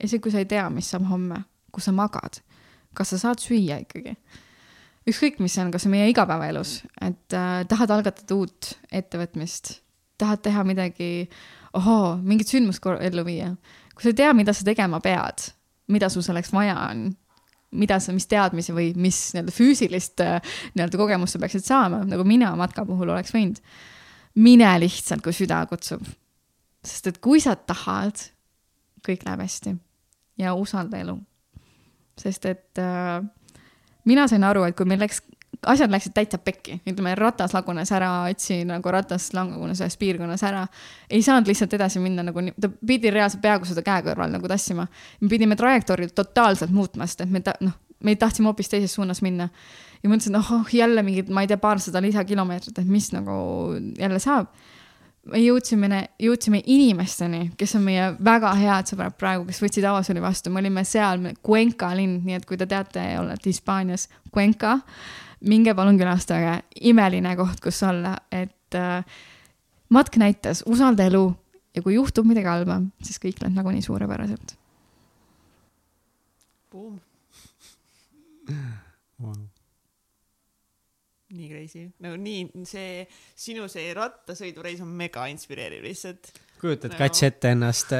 [SPEAKER 3] isegi kui sa ei tea, mis saab homme, kus sa magad, kas sa saad süüa ikkagi ükskõik, mis see on, kas see meie igapäevaelus, et äh, tahad algatada uut ettevõtmist, tahad teha midagi, ohoo, mingit sündmust ellu viia. kui sa ei tea, mida sa tegema pead, mida sul selleks vaja on, mida sa, mis teadmisi või mis nii-öelda füüsilist äh, nii-öelda kogemust sa peaksid saama, nagu mina matka puhul oleks võinud. mine lihtsalt, kui süda kutsub. sest et kui sa tahad, kõik läheb hästi ja usalda elu. sest et äh, mina sain aru, et kui meil läks, asjad läksid täitsa pekki, ütleme, ratas lagunes ära, Otsi nagu ratas lagunes ühes piirkonnas ära. ei saanud lihtsalt edasi minna nagu, ta pidi reaalselt peaaegu seda käe kõrval nagu tassima. me pidime trajektoori totaalselt muutma, sest et me ta-, noh, me tahtsime hoopis teises suunas minna. ja mõtlesin, et oh, jälle mingid, ma ei tea, paarsada lisakilomeetrit, et mis nagu jälle saab me jõudsime, jõudsime inimesteni, kes on meie väga head sõbrad praegu, kes võtsid Avasoli vastu, me olime seal, Cuenca linn, nii et kui te teate, olete Hispaanias, Cuenca, minge palun külastage, imeline koht, kus olla, et äh, matk näitas, usalda elu ja kui juhtub midagi halba, siis kõik läheb nagunii suurepäraselt.
[SPEAKER 1] Boom wow nii crazy, no nii see sinu see rattasõidureis on mega inspireeriv lihtsalt.
[SPEAKER 4] kujutad no. kats ette ennast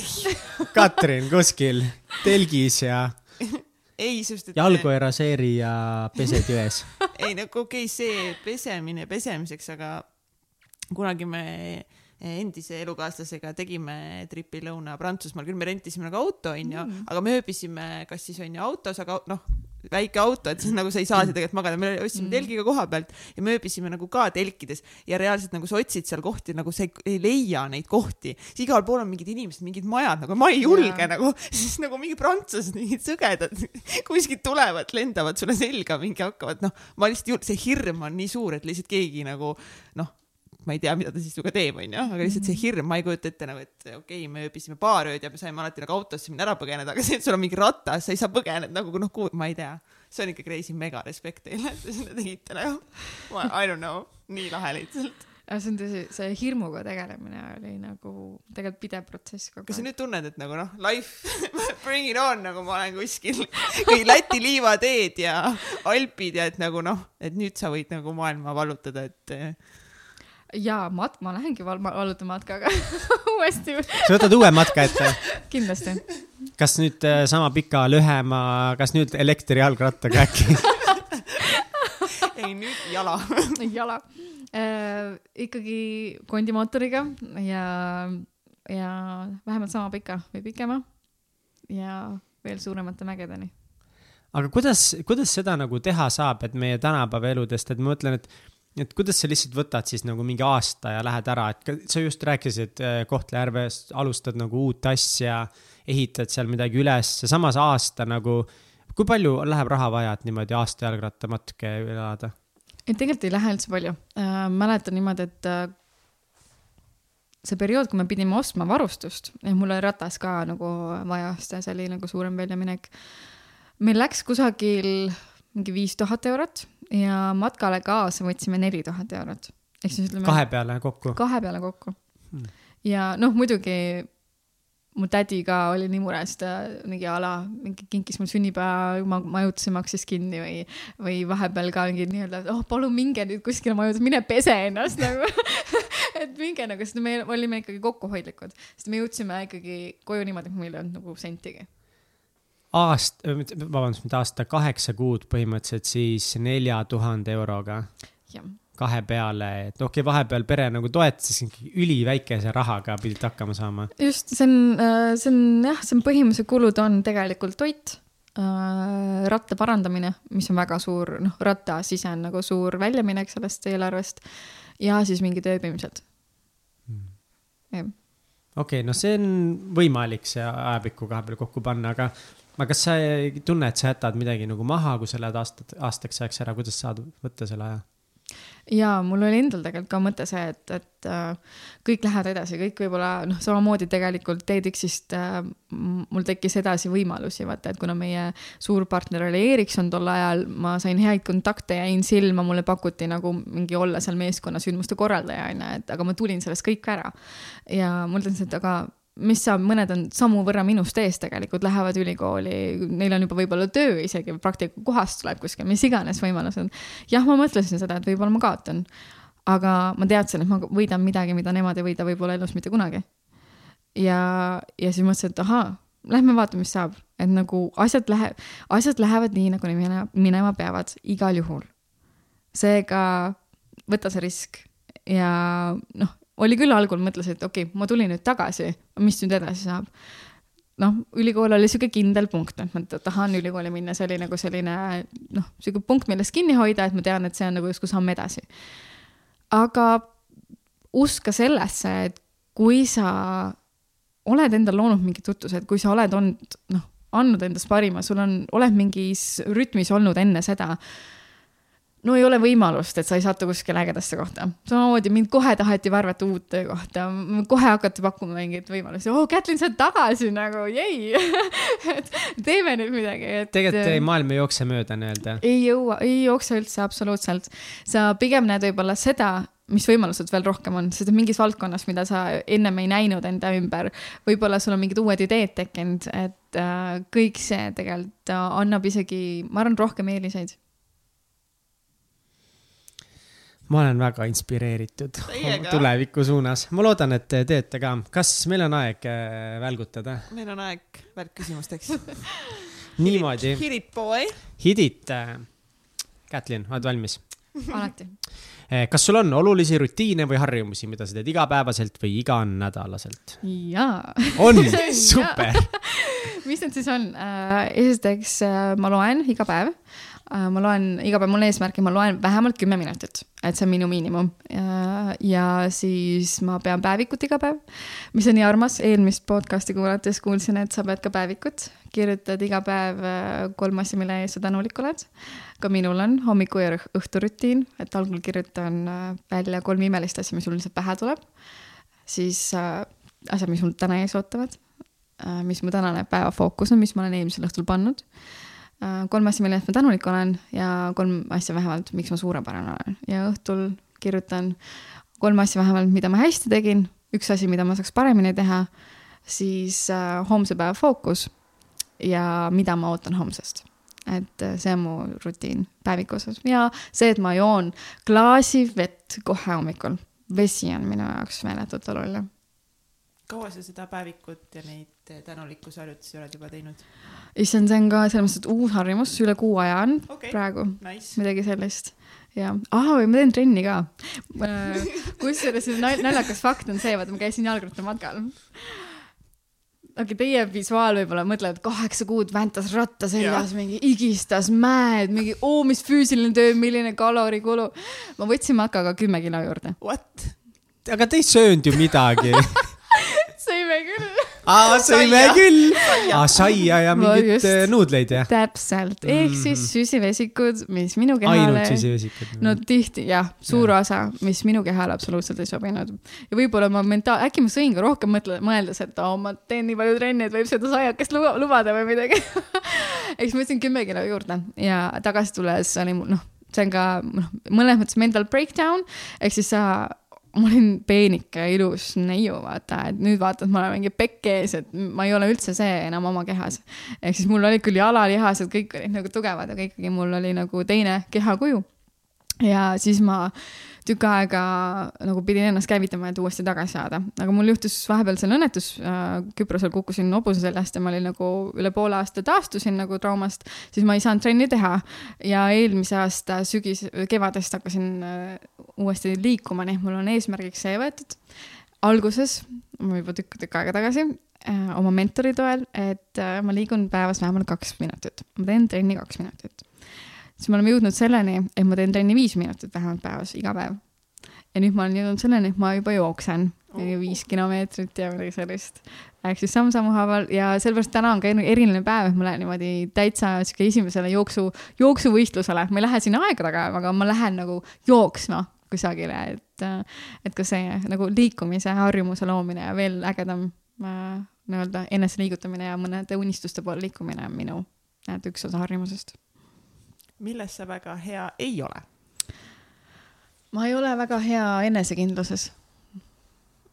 [SPEAKER 4] Katrin kuskil telgis ja
[SPEAKER 1] ei, sest
[SPEAKER 4] et. jalgu ei raseeri ja pesed jões
[SPEAKER 1] ei no okei okay,, see pesemine pesemiseks, aga kunagi me endise elukaaslasega tegime tripi lõuna Prantsusmaal, küll me rentisime nagu auto, onju mm., aga me ööbisime kas siis onju autos, aga noh, väike auto, et siis nagu sa ei saa seal tegelikult magada, me ostsime mm. telgiga koha pealt ja me ööbisime nagu ka telkides ja reaalselt nagu sa otsid seal kohti, nagu sa ei, ei leia neid kohti, siis igal pool on mingid inimesed, mingid majad, nagu ma ei julge yeah. nagu, siis nagu mingi prantslased, mingid sõgedad kuskilt tulevad, lendavad sulle selga, mingi hakkavad, noh, ma lihtsalt, see hirm on nii suur, et lihtsalt keegi nagu noh ma ei tea, mida ta siis sinuga teeb, onju, aga lihtsalt see mhm. hirm, ma ei kujuta ette nagu, et okei okay,, me ööbisime paar ööd ja me saime alati nagu autosse minna ära põgeneda, aga see, et sul on mingi ratas, sa ei saa põgeneda nagu noh, ma ei tea. see on ikka crazy, mega respekt teile, et te seda tegite nagu. I don't know, nii lahe lihtsalt
[SPEAKER 3] see on tõsi, see hirmuga tegelemine oli nagu tegelikult pidev protsess kogu
[SPEAKER 1] aeg. kas sa nüüd tunned, et nagu noh, life bring it on, nagu ma olen kuskil kõik Läti liivateed ja Alpid ja et nagu noh, et nüüd sa võid nagu maailma vallutada, et
[SPEAKER 3] jaa, mat-, ma lähengi val-, vallutama matkaga uuesti.
[SPEAKER 4] sa võtad uue matka ette?
[SPEAKER 3] kindlasti.
[SPEAKER 4] kas nüüd äh, sama pika, lühema, kas nüüd elektrijalgrattaga äkki
[SPEAKER 1] ei, nüüd jala
[SPEAKER 3] jala äh,. ikkagi kondimootoriga ja, ja vähemalt sama pika või pikema ja veel suuremate mägedeni.
[SPEAKER 4] aga kuidas, kuidas seda nagu teha saab, et meie tänapäeva eludest, et ma mõtlen, et et kuidas sa lihtsalt võtad siis nagu mingi aasta ja lähed ära, et sa just rääkisid äh, Kohtla-Järves, alustad nagu uut asja, ehitad seal midagi üles, samas aasta nagu, kui palju läheb raha vaja, et niimoodi aasta jalgrattamatke elada?
[SPEAKER 3] et tegelikult ei lähe üldse palju äh,. mäletan niimoodi, et äh, see periood, kui me pidime ostma varustust, ja mul oli ratas ka nagu vaja osta, see oli nagu suurem väljaminek. meil läks kusagil mingi viis tuhat eurot ja matkale kaasa võtsime neli tuhat eurot. ehk siis ütleme.
[SPEAKER 4] kahe peale kokku?
[SPEAKER 3] kahe peale kokku hmm.. ja noh, muidugi mu tädi ka oli nii mures, ta mingi a la, mingi kinkis mul sünnipäeva majutuse maksis kinni või, või vahepeal ka mingi nii-öelda, oh palun minge nüüd kuskile majutusele, mine pese ennast nagu et minge nagu, sest me olime ikkagi kokkuhoidlikud, sest me jõudsime ikkagi koju niimoodi, et meil ei olnud nagu sentigi
[SPEAKER 4] aasta, vabandust, mitte aasta, kaheksa kuud põhimõtteliselt siis nelja tuhande euroga. kahe peale, et okei okay,, vahepeal pere nagu toetas, üliväikese rahaga pidid hakkama saama.
[SPEAKER 3] just, see on, äh, see on jah, see on põhilised kulud on tegelikult toit äh,, ratta parandamine, mis on väga suur, noh, rattasise on nagu suur väljaminek sellest eelarvest ja siis mingid ööbimised
[SPEAKER 4] hmm.. jah okei okay,, no see on võimalik see ajapikku kahe peale kokku panna, aga aga kas sa ei tunne, et sa jätad midagi nagu maha, kui sa lähed aastat, aastaks ajaks ära, kuidas saad võtta selle aja?
[SPEAKER 3] ja mul oli endal tegelikult ka mõte see, et, et äh, kõik lähevad edasi, kõik võib-olla noh, samamoodi tegelikult TEDx-ist äh, mul tekkis edasi võimalusi, vaata, et kuna meie suur partner oli Ericsson tol ajal, ma sain häid kontakte, jäin silma, mulle pakuti nagu mingi olla seal meeskonna sündmuste korraldaja, onju, et aga ma tulin sellest kõik ära. ja ma mõtlesin, et aga mis saab, mõned on sammu võrra minust ees tegelikult, lähevad ülikooli, neil on juba võib-olla töö isegi, praktikakohast tuleb kuskil, mis iganes võimalused. jah, ma mõtlesin seda, et võib-olla ma kaotan. aga ma teadsin, et ma võidan midagi, mida nemad ei võida võib-olla elus mitte kunagi. ja, ja siis mõtlesin, et ahaa, lähme vaatame, mis saab, et nagu asjad läheb, asjad lähevad nii, nagu minema, minema peavad igal juhul. seega võta see risk ja noh, oli küll algul, mõtlesin, et okei okay,, ma tulin nüüd tagasi, mis nüüd edasi saab. noh, ülikool oli sihuke kindel punkt, et ma tahan ülikooli minna, see oli nagu selline noh, sihuke punkt, millest kinni hoida, et ma tean, et see on nagu justkui samm edasi. aga usk ka sellesse, et kui sa oled endal loonud mingid tutvused, kui sa oled olnud, noh, andnud endast parima, sul on, oled mingis rütmis olnud enne seda no ei ole võimalust, et sa ei satu kuskile ägedasse kohta. samamoodi mind kohe taheti värvata uut töökohta, kohe hakati pakkuma mingeid võimalusi, oo, Kätlin, sa oled tagasi nagu, jei et teeme nüüd midagi, et.
[SPEAKER 4] tegelikult ei, maailm ei jookse mööda nii-öelda.
[SPEAKER 3] ei jõua, ei jookse üldse absoluutselt. sa pigem näed võib-olla seda, mis võimalused veel rohkem on, sest mingis valdkonnas, mida sa ennem ei näinud enda ümber, võib-olla sul on mingid uued ideed tekkinud, et äh, kõik see tegelikult äh, annab isegi, ma arvan, rohkem eeliseid
[SPEAKER 4] ma olen väga inspireeritud tuleviku suunas, ma loodan, et te teete ka. kas meil on aeg äh, välgutada?
[SPEAKER 1] meil on aeg välkküsimusteks
[SPEAKER 4] niimoodi.
[SPEAKER 1] Hit it, boy.
[SPEAKER 4] Hit it. Äh, Kätlin, oled valmis?
[SPEAKER 3] alati.
[SPEAKER 4] Äh, kas sul on olulisi rutiine või harjumusi, mida sa teed igapäevaselt või iganädalaselt?
[SPEAKER 3] jaa.
[SPEAKER 4] on, super
[SPEAKER 3] mis need siis on? esiteks ma loen iga päev ma loen, iga päev mul eesmärk, et ma loen vähemalt kümme minutit, et see on minu miinimum. ja siis ma pean päevikut iga päev, mis on nii armas, eelmist podcast'i kuulates kuulsin, et sa pead ka päevikut, kirjutad iga päev äh, kolm asja, mille eest sa tänulik oled. ka minul on hommiku ja õhturutiin, et algul kirjutan äh, välja kolm imelist asja, mis mul lihtsalt pähe tuleb. siis asjad, mis mul täna ees ootavad, mis mu tänane päeva fookus on, mis ma olen eelmisel õhtul pannud Äh, kolm asja, mille eest ma tänulik olen ja kolm asja vähemalt, miks ma suurepärane olen ja õhtul kirjutan kolm asja vähemalt, mida ma hästi tegin, üks asi, mida ma saaks paremini teha, siis äh, homse päeva fookus ja mida ma ootan homsest. et äh, see on mu rutiin päeviku osas ja see, et ma joon klaasi vett kohe hommikul. vesi on minu jaoks meeletult oluline.
[SPEAKER 1] Kaua sa seda päevikut ja neid tänulikkuse harjutusi oled juba teinud?
[SPEAKER 3] issand, see on ka selles mõttes, et uus harjumus, üle kuu aja on
[SPEAKER 1] okay.
[SPEAKER 3] praegu
[SPEAKER 1] nice.,
[SPEAKER 3] midagi sellist. ja, aa, ma teen trenni ka. Kusjuures naljakas fakt on see, vaata, ma käisin jalgrattamatkal okei okay,, teie visuaal võib-olla mõtled, kaheksa kuud väntas ratta seljas, mingi igistas mäed, mingi oo, mis füüsiline töö, milline kalorikulu. ma võtsin matkaga kümme kilo juurde.
[SPEAKER 1] What?
[SPEAKER 4] aga te ei söönud ju midagi aa, sõime küll. aa, saia ja mingeid äh, nuudleid, jah?
[SPEAKER 3] täpselt, ehk siis mhm. süsivesikud, mis minu kehale.
[SPEAKER 4] ainult süsivesikud?
[SPEAKER 3] no tihti jah, suur ja. osa, mis minu kehale absoluutselt ei sobinud. ja võib-olla ma mentaal, äkki ma sõin ka rohkem mõtle, mõeldes, et oo, ma teen nii palju trenni, et võib seda saiakest lubada või midagi eks ma võtsin kümme kilo juurde ja tagasi tulles oli mul noh see on ka noh, mõnes mõttes mental breakdown ehk siis sa ma olin peenike, ilus neiu, vaata, et nüüd vaatad, ma olen mingi pekk ees, et ma ei ole üldse see enam oma kehas. ehk siis mul olid küll jalalihased, kõik olid nagu tugevad, aga ikkagi mul oli nagu teine kehakuju. ja siis ma tükk aega nagu pidin ennast käivitama, et uuesti tagasi saada, aga mul juhtus vahepeal selline õnnetus äh,. Küprosel kukkusin hobuse seljast ja ma olin nagu üle poole aasta taastusin nagu traumast, siis ma ei saanud trenni teha. ja eelmise aasta sügis, kevadest hakkasin äh, uuesti liikuma, nii et mul on eesmärgiks see võetud. alguses, juba tükk, tükk aega tagasi äh, oma mentori toel, et äh, ma liigun päevas vähemalt kaks minutit, ma teen trenni kaks minutit siis me oleme jõudnud selleni, et ma teen trenni viis minutit vähemalt päevas, iga päev. ja nüüd ma olen jõudnud selleni, et ma juba jooksen viis kilomeetrit ja midagi sellist. ehk siis samm-sammu haaval ja sellepärast täna on ka eriline päev, et ma lähen niimoodi täitsa sihuke esimesele jooksu, jooksuvõistlusele, ma ei lähe sinna aega tagama, aga ma lähen nagu jooksma kusagile, et, et ka see nagu liikumise harjumuse loomine ja veel ägedam äh, nii-öelda eneseliigutamine ja mõnede unistuste poole liikumine on minu, et üks osa harjumusest
[SPEAKER 1] milles sa väga hea ei ole?
[SPEAKER 3] ma ei ole väga hea enesekindluses.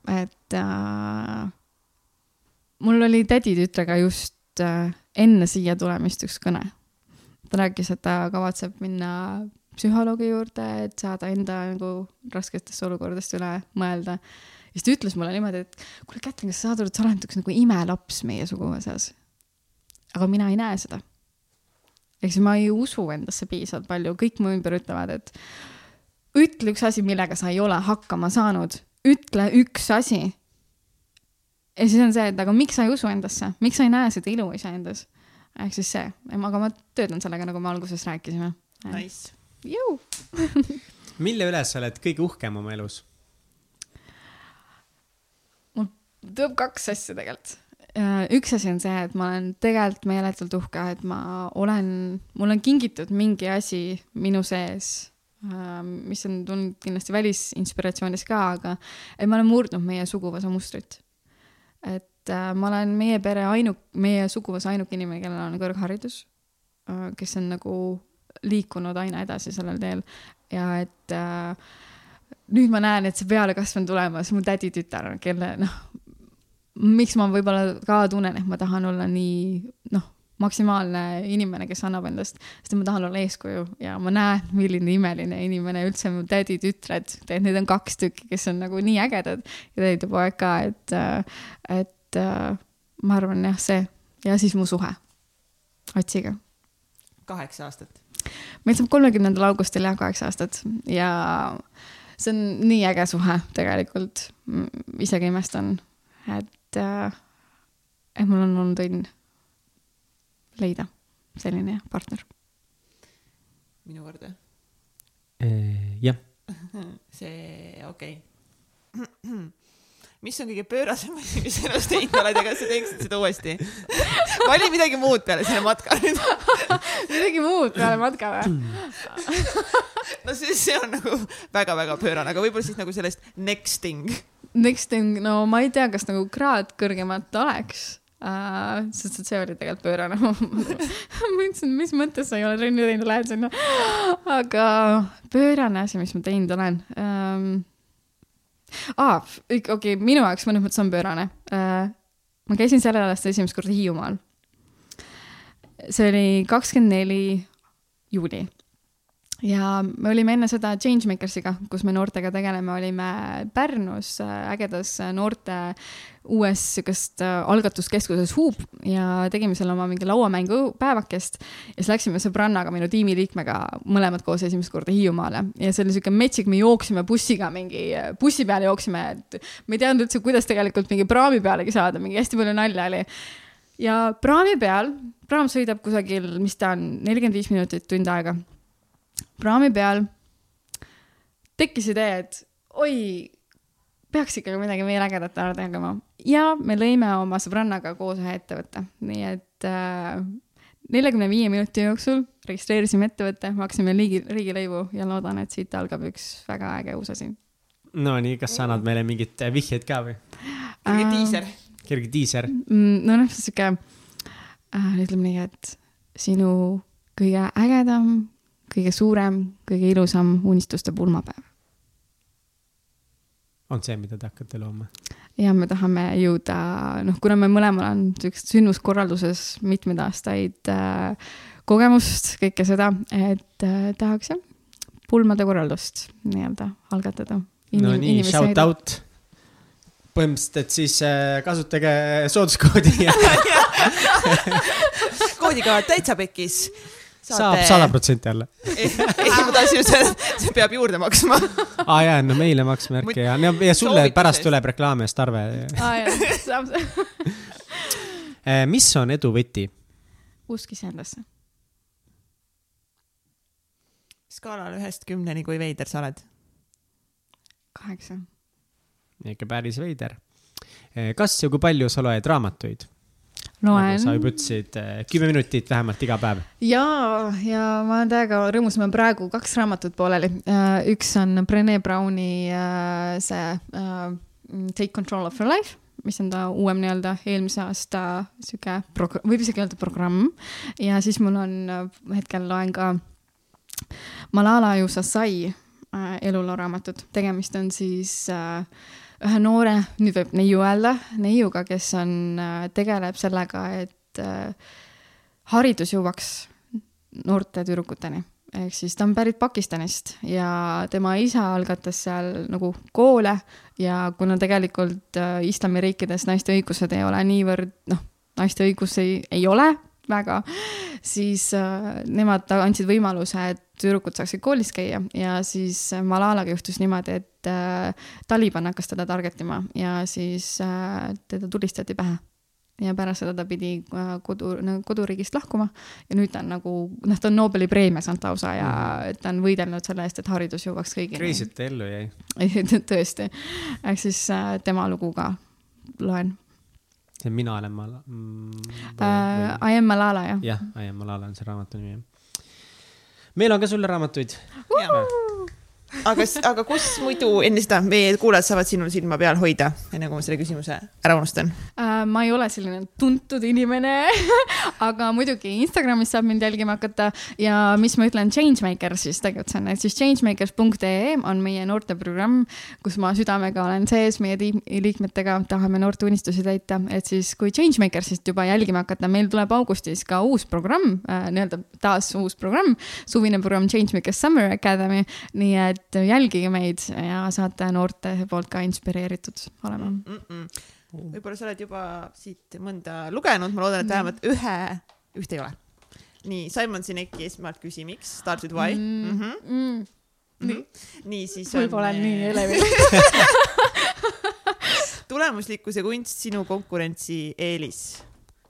[SPEAKER 3] et äh, mul oli täditütrega just äh, enne siia tulemist üks kõne. ta rääkis, et ta kavatseb minna psühholoogi juurde, et saada enda nagu rasketest olukordadest üle mõelda. siis ta ütles mulle niimoodi, et kuule, Kätlin, kas sa saad aru, et sa oled üks nagu imelaps meie suguvõsas. aga mina ei näe seda. Ehk siis ma ei usu endasse piisavalt palju, kõik mu ümber ütlevad, et ütle üks asi, millega sa ei ole hakkama saanud, ütle üks asi. ja siis on see, et aga miks sa ei usu endasse, miks sa ei näe seda ilu iseendas? ehk siis see, aga ma töötan sellega, nagu me alguses rääkisime.
[SPEAKER 1] Nice.
[SPEAKER 3] jõu
[SPEAKER 4] mille üle sa oled kõige uhkem oma elus?
[SPEAKER 3] mul tuleb kaks asja tegelikult. Üks asi on see, et ma olen tegelikult meeletult uhke, et ma olen, mulle on kingitud mingi asi minu sees, mis on tulnud kindlasti välisinspiratsioonist ka, aga et ma olen murdnud meie suguvõsa mustrit. et äh, ma olen meie pere ainuk-, meie suguvõsa ainuke inimene, kellel on kõrgharidus, kes on nagu liikunud aina edasi sellel teel ja et äh, nüüd ma näen, et see pealekasv on tulemas, mu täditütar, kelle noh, miks ma võib-olla ka tunnen, et ma tahan olla nii noh, maksimaalne inimene, kes annab endast, sest ma tahan olla eeskuju ja ma näen, milline imeline inimene üldse mu täditütred, et neid on kaks tükki, kes on nagu nii ägedad. Ja tädipoeg ka, et, et ma arvan jah, see. Ja siis mu suhe. Otsiga.
[SPEAKER 1] kaheksa aastat.
[SPEAKER 3] Meil saab kolmekümnendal augustil jah kaheksa aastat. Ja see on nii äge suhe tegelikult. isegi imestan, et äh,, et mul on olnud õnn leida selline partner.
[SPEAKER 1] minu kord või?
[SPEAKER 4] jah.
[SPEAKER 1] see, okei okay. mis on kõige pöörasem asi, mis sa elus teinud oled ja kas sa teeksid seda uuesti? vali midagi muud peale selle matka nüüd
[SPEAKER 3] midagi muud peale matka või?
[SPEAKER 1] no see, see on nagu väga-väga pöörane, aga võib-olla siis nagu sellest next thing.
[SPEAKER 3] Next thing, no ma ei tea, kas nagu kraad kõrgemat oleks Uh, sest et see oli tegelikult pöörane ma mõtlesin, mis mõttes sa ei ole trenni teinud, lähed sinna. aga pöörane asi, mis ma teinud olen um, aa, okei okay,, minu jaoks mõnes mõttes on pöörane uh,. ma käisin sellel aastal esimest korda Hiiumaal. see oli kakskümmend neli juuli ja me olime enne seda Changemakersiga, kus me noortega tegeleme, olime Pärnus äh, ägedas noorte uues sihukest äh, algatuskeskuses Huub ja tegime seal oma mingi lauamängu päevakest. ja siis läksime sõbrannaga, minu tiimiliikmega mõlemad koos esimest korda Hiiumaale ja see oli sihuke metsik, me jooksime bussiga mingi, bussi peale jooksime, et me ei teadnud üldse, kuidas tegelikult mingi praami pealegi saada, mingi hästi palju nalja oli. ja praami peal, praam sõidab kusagil, mis ta on, nelikümmend viis minutit, tund aega praami peal tekkis idee, et oi, peaks ikkagi midagi veel ägedat ära tegema ja me lõime oma sõbrannaga koos ühe ettevõtte, nii et äh, neljakümne viie minuti jooksul registreerisime ettevõtte, maksime riigi, riigilõivu ja loodan, et siit algab üks väga äge uus asi.
[SPEAKER 4] Nonii, kas sa annad meile mingit vihjeid ka või?
[SPEAKER 1] kerge diiser.
[SPEAKER 4] kerge diiser.
[SPEAKER 3] Mm, no noh, sihuke äh,, ütleme nii, et sinu kõige ägedam kõige suurem, kõige ilusam unistuste pulmapäev.
[SPEAKER 4] on see, mida te hakkate looma?
[SPEAKER 3] ja me tahame jõuda, noh, kuna me mõlemal on siukest sündmuskorralduses mitmeid aastaid äh, kogemust, kõike seda, et äh, tahaks jah, pulmade korraldust nii-öelda algatada.
[SPEAKER 4] no nii, shout out põhimõtteliselt, et siis äh, kasutage sooduskoodi
[SPEAKER 1] koodiga täitsa pekkis
[SPEAKER 4] saab sada protsenti alla.
[SPEAKER 1] ei, ma tahtsin just öelda, see peab juurde maksma.
[SPEAKER 4] aa jaa, no meile maksmärke ja, ja sulle pärast tuleb reklaam eest arve.
[SPEAKER 3] aa jaa, saab
[SPEAKER 4] eh, mis on edu võti?
[SPEAKER 3] usk iseendasse.
[SPEAKER 1] skaalal ühest kümneni, kui veider sa oled?
[SPEAKER 3] kaheksa.
[SPEAKER 4] ikka päris veider. Eh, kas ja kui palju sa loed raamatuid?
[SPEAKER 3] Loen.
[SPEAKER 4] nagu sa juba ütlesid, eh, kümme minutit vähemalt iga päev.
[SPEAKER 3] ja, ja ma olen täiega rõõmus, mul on praegu kaks raamatut pooleli. Äh, üks on Brené Browni äh, see Take control of your life mis on ta uuem nii-öelda eelmise aasta sihuke prog-, võib isegi öelda programm. ja siis mul on, hetkel loen ka Malala Yousafzai eluloo raamatut, tegemist on siis äh, ühe noore, nüüd võib neiu öelda, neiuga, kes on, tegeleb sellega, et haridus jõuaks noorte tüdrukuteni. Ehk siis ta on pärit Pakistanist ja tema isa algatas seal nagu koole ja kuna tegelikult äh, islamiriikides naiste õigused ei ole niivõrd, noh, naiste õigusi ei, ei ole väga, siis äh, nemad andsid võimaluse, et tüdrukud saaksid koolis käia ja siis Malalaga juhtus niimoodi, et äh, Taliban hakkas teda targetima ja siis äh, teda tulistati pähe ja pärast seda ta pidi äh, kodu, koduriigist lahkuma ja nüüd ta on nagu, noh, ta on Nobeli preemia saanud lausa ja mm. ta on võidelnud selle eest, et haridus jõuaks kõigini.
[SPEAKER 4] Kreisilt ellu jäi.
[SPEAKER 3] tõesti, ehk siis äh, tema lugu ka loen.
[SPEAKER 4] See on Mina olen Malala mm,?
[SPEAKER 3] Uh, I am Malala, jah.
[SPEAKER 4] jah, I am Malala on see raamatu nimi, meil on ka sulle raamatuid uh
[SPEAKER 1] aga, aga kus muidu enne seda meie kuulajad saavad sinul silma peal hoida, enne kui ma selle küsimuse ära unustan?
[SPEAKER 3] Uh,? ma ei ole selline tuntud inimene aga muidugi Instagramis saab mind jälgima hakata. Ja mis ma ütlen, Changemaker siis tegutsen, et siis changemakers.ee on meie noorteprogramm, kus ma südamega olen sees meie liikmetega, tahame noorte unistusi täita, et siis kui Changemakersist juba jälgima hakata, meil tuleb augustis ka uus programm äh,, nii-öelda taas uus programm, suvine programm Changemakers Summer Academy, nii et et jälgige meid ja saate noorte poolt ka inspireeritud olema mm. -mm.
[SPEAKER 1] võib-olla sa oled juba siit mõnda lugenud, ma loodan, et vähemalt mm. ühe, ühte ei ole. nii, Simon Sineki esmalt küsi, miks, start with why mm. -hmm. Mm. -hmm. nii, nii siis.
[SPEAKER 3] võib-olla on nii elevi
[SPEAKER 1] tulemuslikkus ja kunst, sinu konkurentsieelis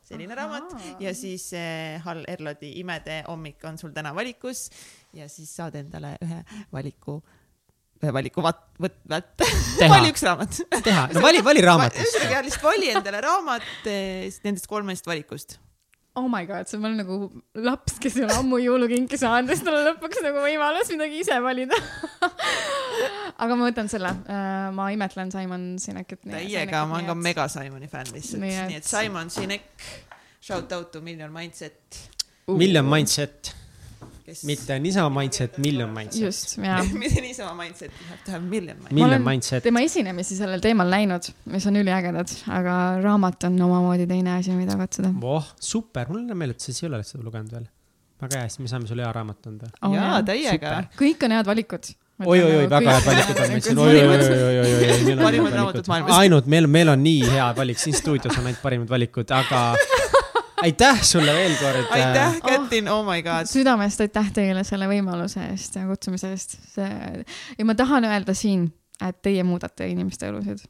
[SPEAKER 1] selline raamat ja siis eh, Hall Erlodi Imede hommik on sul täna valikus ja siis saad endale ühe valiku, ühe valiku vat-, võt-, vät-, vali üks raamat.
[SPEAKER 4] teha, no vali, vali raamatust.
[SPEAKER 1] ühesõnaga lihtsalt vali endale raamat eh, nendest kolmest valikust.
[SPEAKER 3] Oh my god, see on mul nagu laps, kes ei ole ammu jõulukinki saanud ja siis tal on lõpuks nagu võimalus midagi ise valida. Aga ma võtan selle, äh, ma imetlen Simon Sinekit.
[SPEAKER 1] täiega, ma olen ka mega Simoni fänn lihtsalt, nii et Simon Sinek, shout out to Million Mindset.
[SPEAKER 4] Uh.. Million Mindset kes. mitte niisama mindset, million mindset.
[SPEAKER 3] just, jaa
[SPEAKER 1] mitte niisama mindset, you have million mindset.
[SPEAKER 4] Million mindset.
[SPEAKER 3] tema esinemisi sellel teemal näinud, mis on üliägedad, aga raamat on omamoodi teine asi, mida katsuda.
[SPEAKER 4] voh, super, mul on meel, et sa siis ei ole seda lugenud veel. väga hea, siis me saame sulle hea raamatu anda
[SPEAKER 1] oh,. jaa, täiega.
[SPEAKER 3] kõik on head valikud
[SPEAKER 4] oi-oi-oi, väga head valikud on meil siin, oi-oi-oi-oi-oi-oi.
[SPEAKER 1] parimad raamatud maailmas.
[SPEAKER 4] ainult meil, meil on nii hea valik, siin stuudios on ainult parimad valikud, aga aitäh sulle veel kord.
[SPEAKER 1] aitäh, Kätlin oh., oh my god.
[SPEAKER 3] südamest aitäh teile selle võimaluse eest ja kutsumise eest. see ja ma tahan öelda siin, et teie muudate inimeste elusid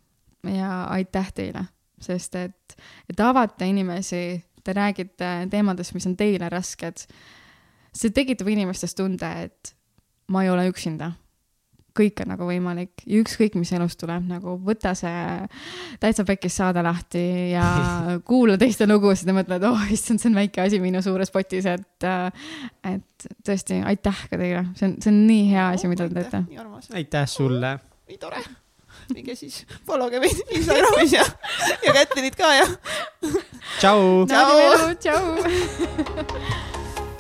[SPEAKER 3] ja aitäh teile, sest et, et avate inimesi, te räägite teemadest, mis on teile rasked. see tekitab inimestes tunde, et ma ei ole üksinda kõik on nagu võimalik ja ükskõik, mis elust tuleb, nagu võta see täitsa pekis saade lahti ja kuula teiste lugusid ja mõtled, oh issand, see on väike asi minu suures potis, et, et tõesti aitäh ka teile, see on, see on nii hea asi, mida te teete.
[SPEAKER 4] aitäh sulle.
[SPEAKER 1] nii tore minge siis follow ge meid Instagramis ja, ja Kätlinit ka ja.
[SPEAKER 3] tšau. tšau.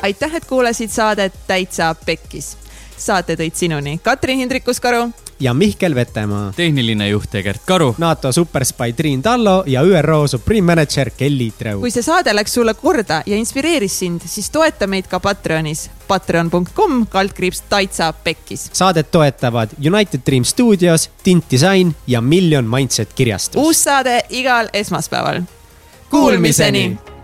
[SPEAKER 1] aitäh, et kuulasid saadet Täitsa Pekkis saate tõid sinuni Katrin Hindrikus-Karu
[SPEAKER 4] ja Mihkel Vetemaa.
[SPEAKER 5] tehniline juht Egert Karu.
[SPEAKER 4] NATO superspai Triin Tallo ja ÜRO Supreme Manager Kelly Treu.
[SPEAKER 1] kui see saade läks sulle korda ja inspireeris sind, siis toeta meid ka Patreonis. Patreon.com kaldkriips Taitsa Pekkis.
[SPEAKER 4] Saadet toetavad United Dream Studios, Tint Disain ja Million Mindset kirjastus.
[SPEAKER 1] uus saade igal esmaspäeval. Kuulmiseni, Kuulmiseni.!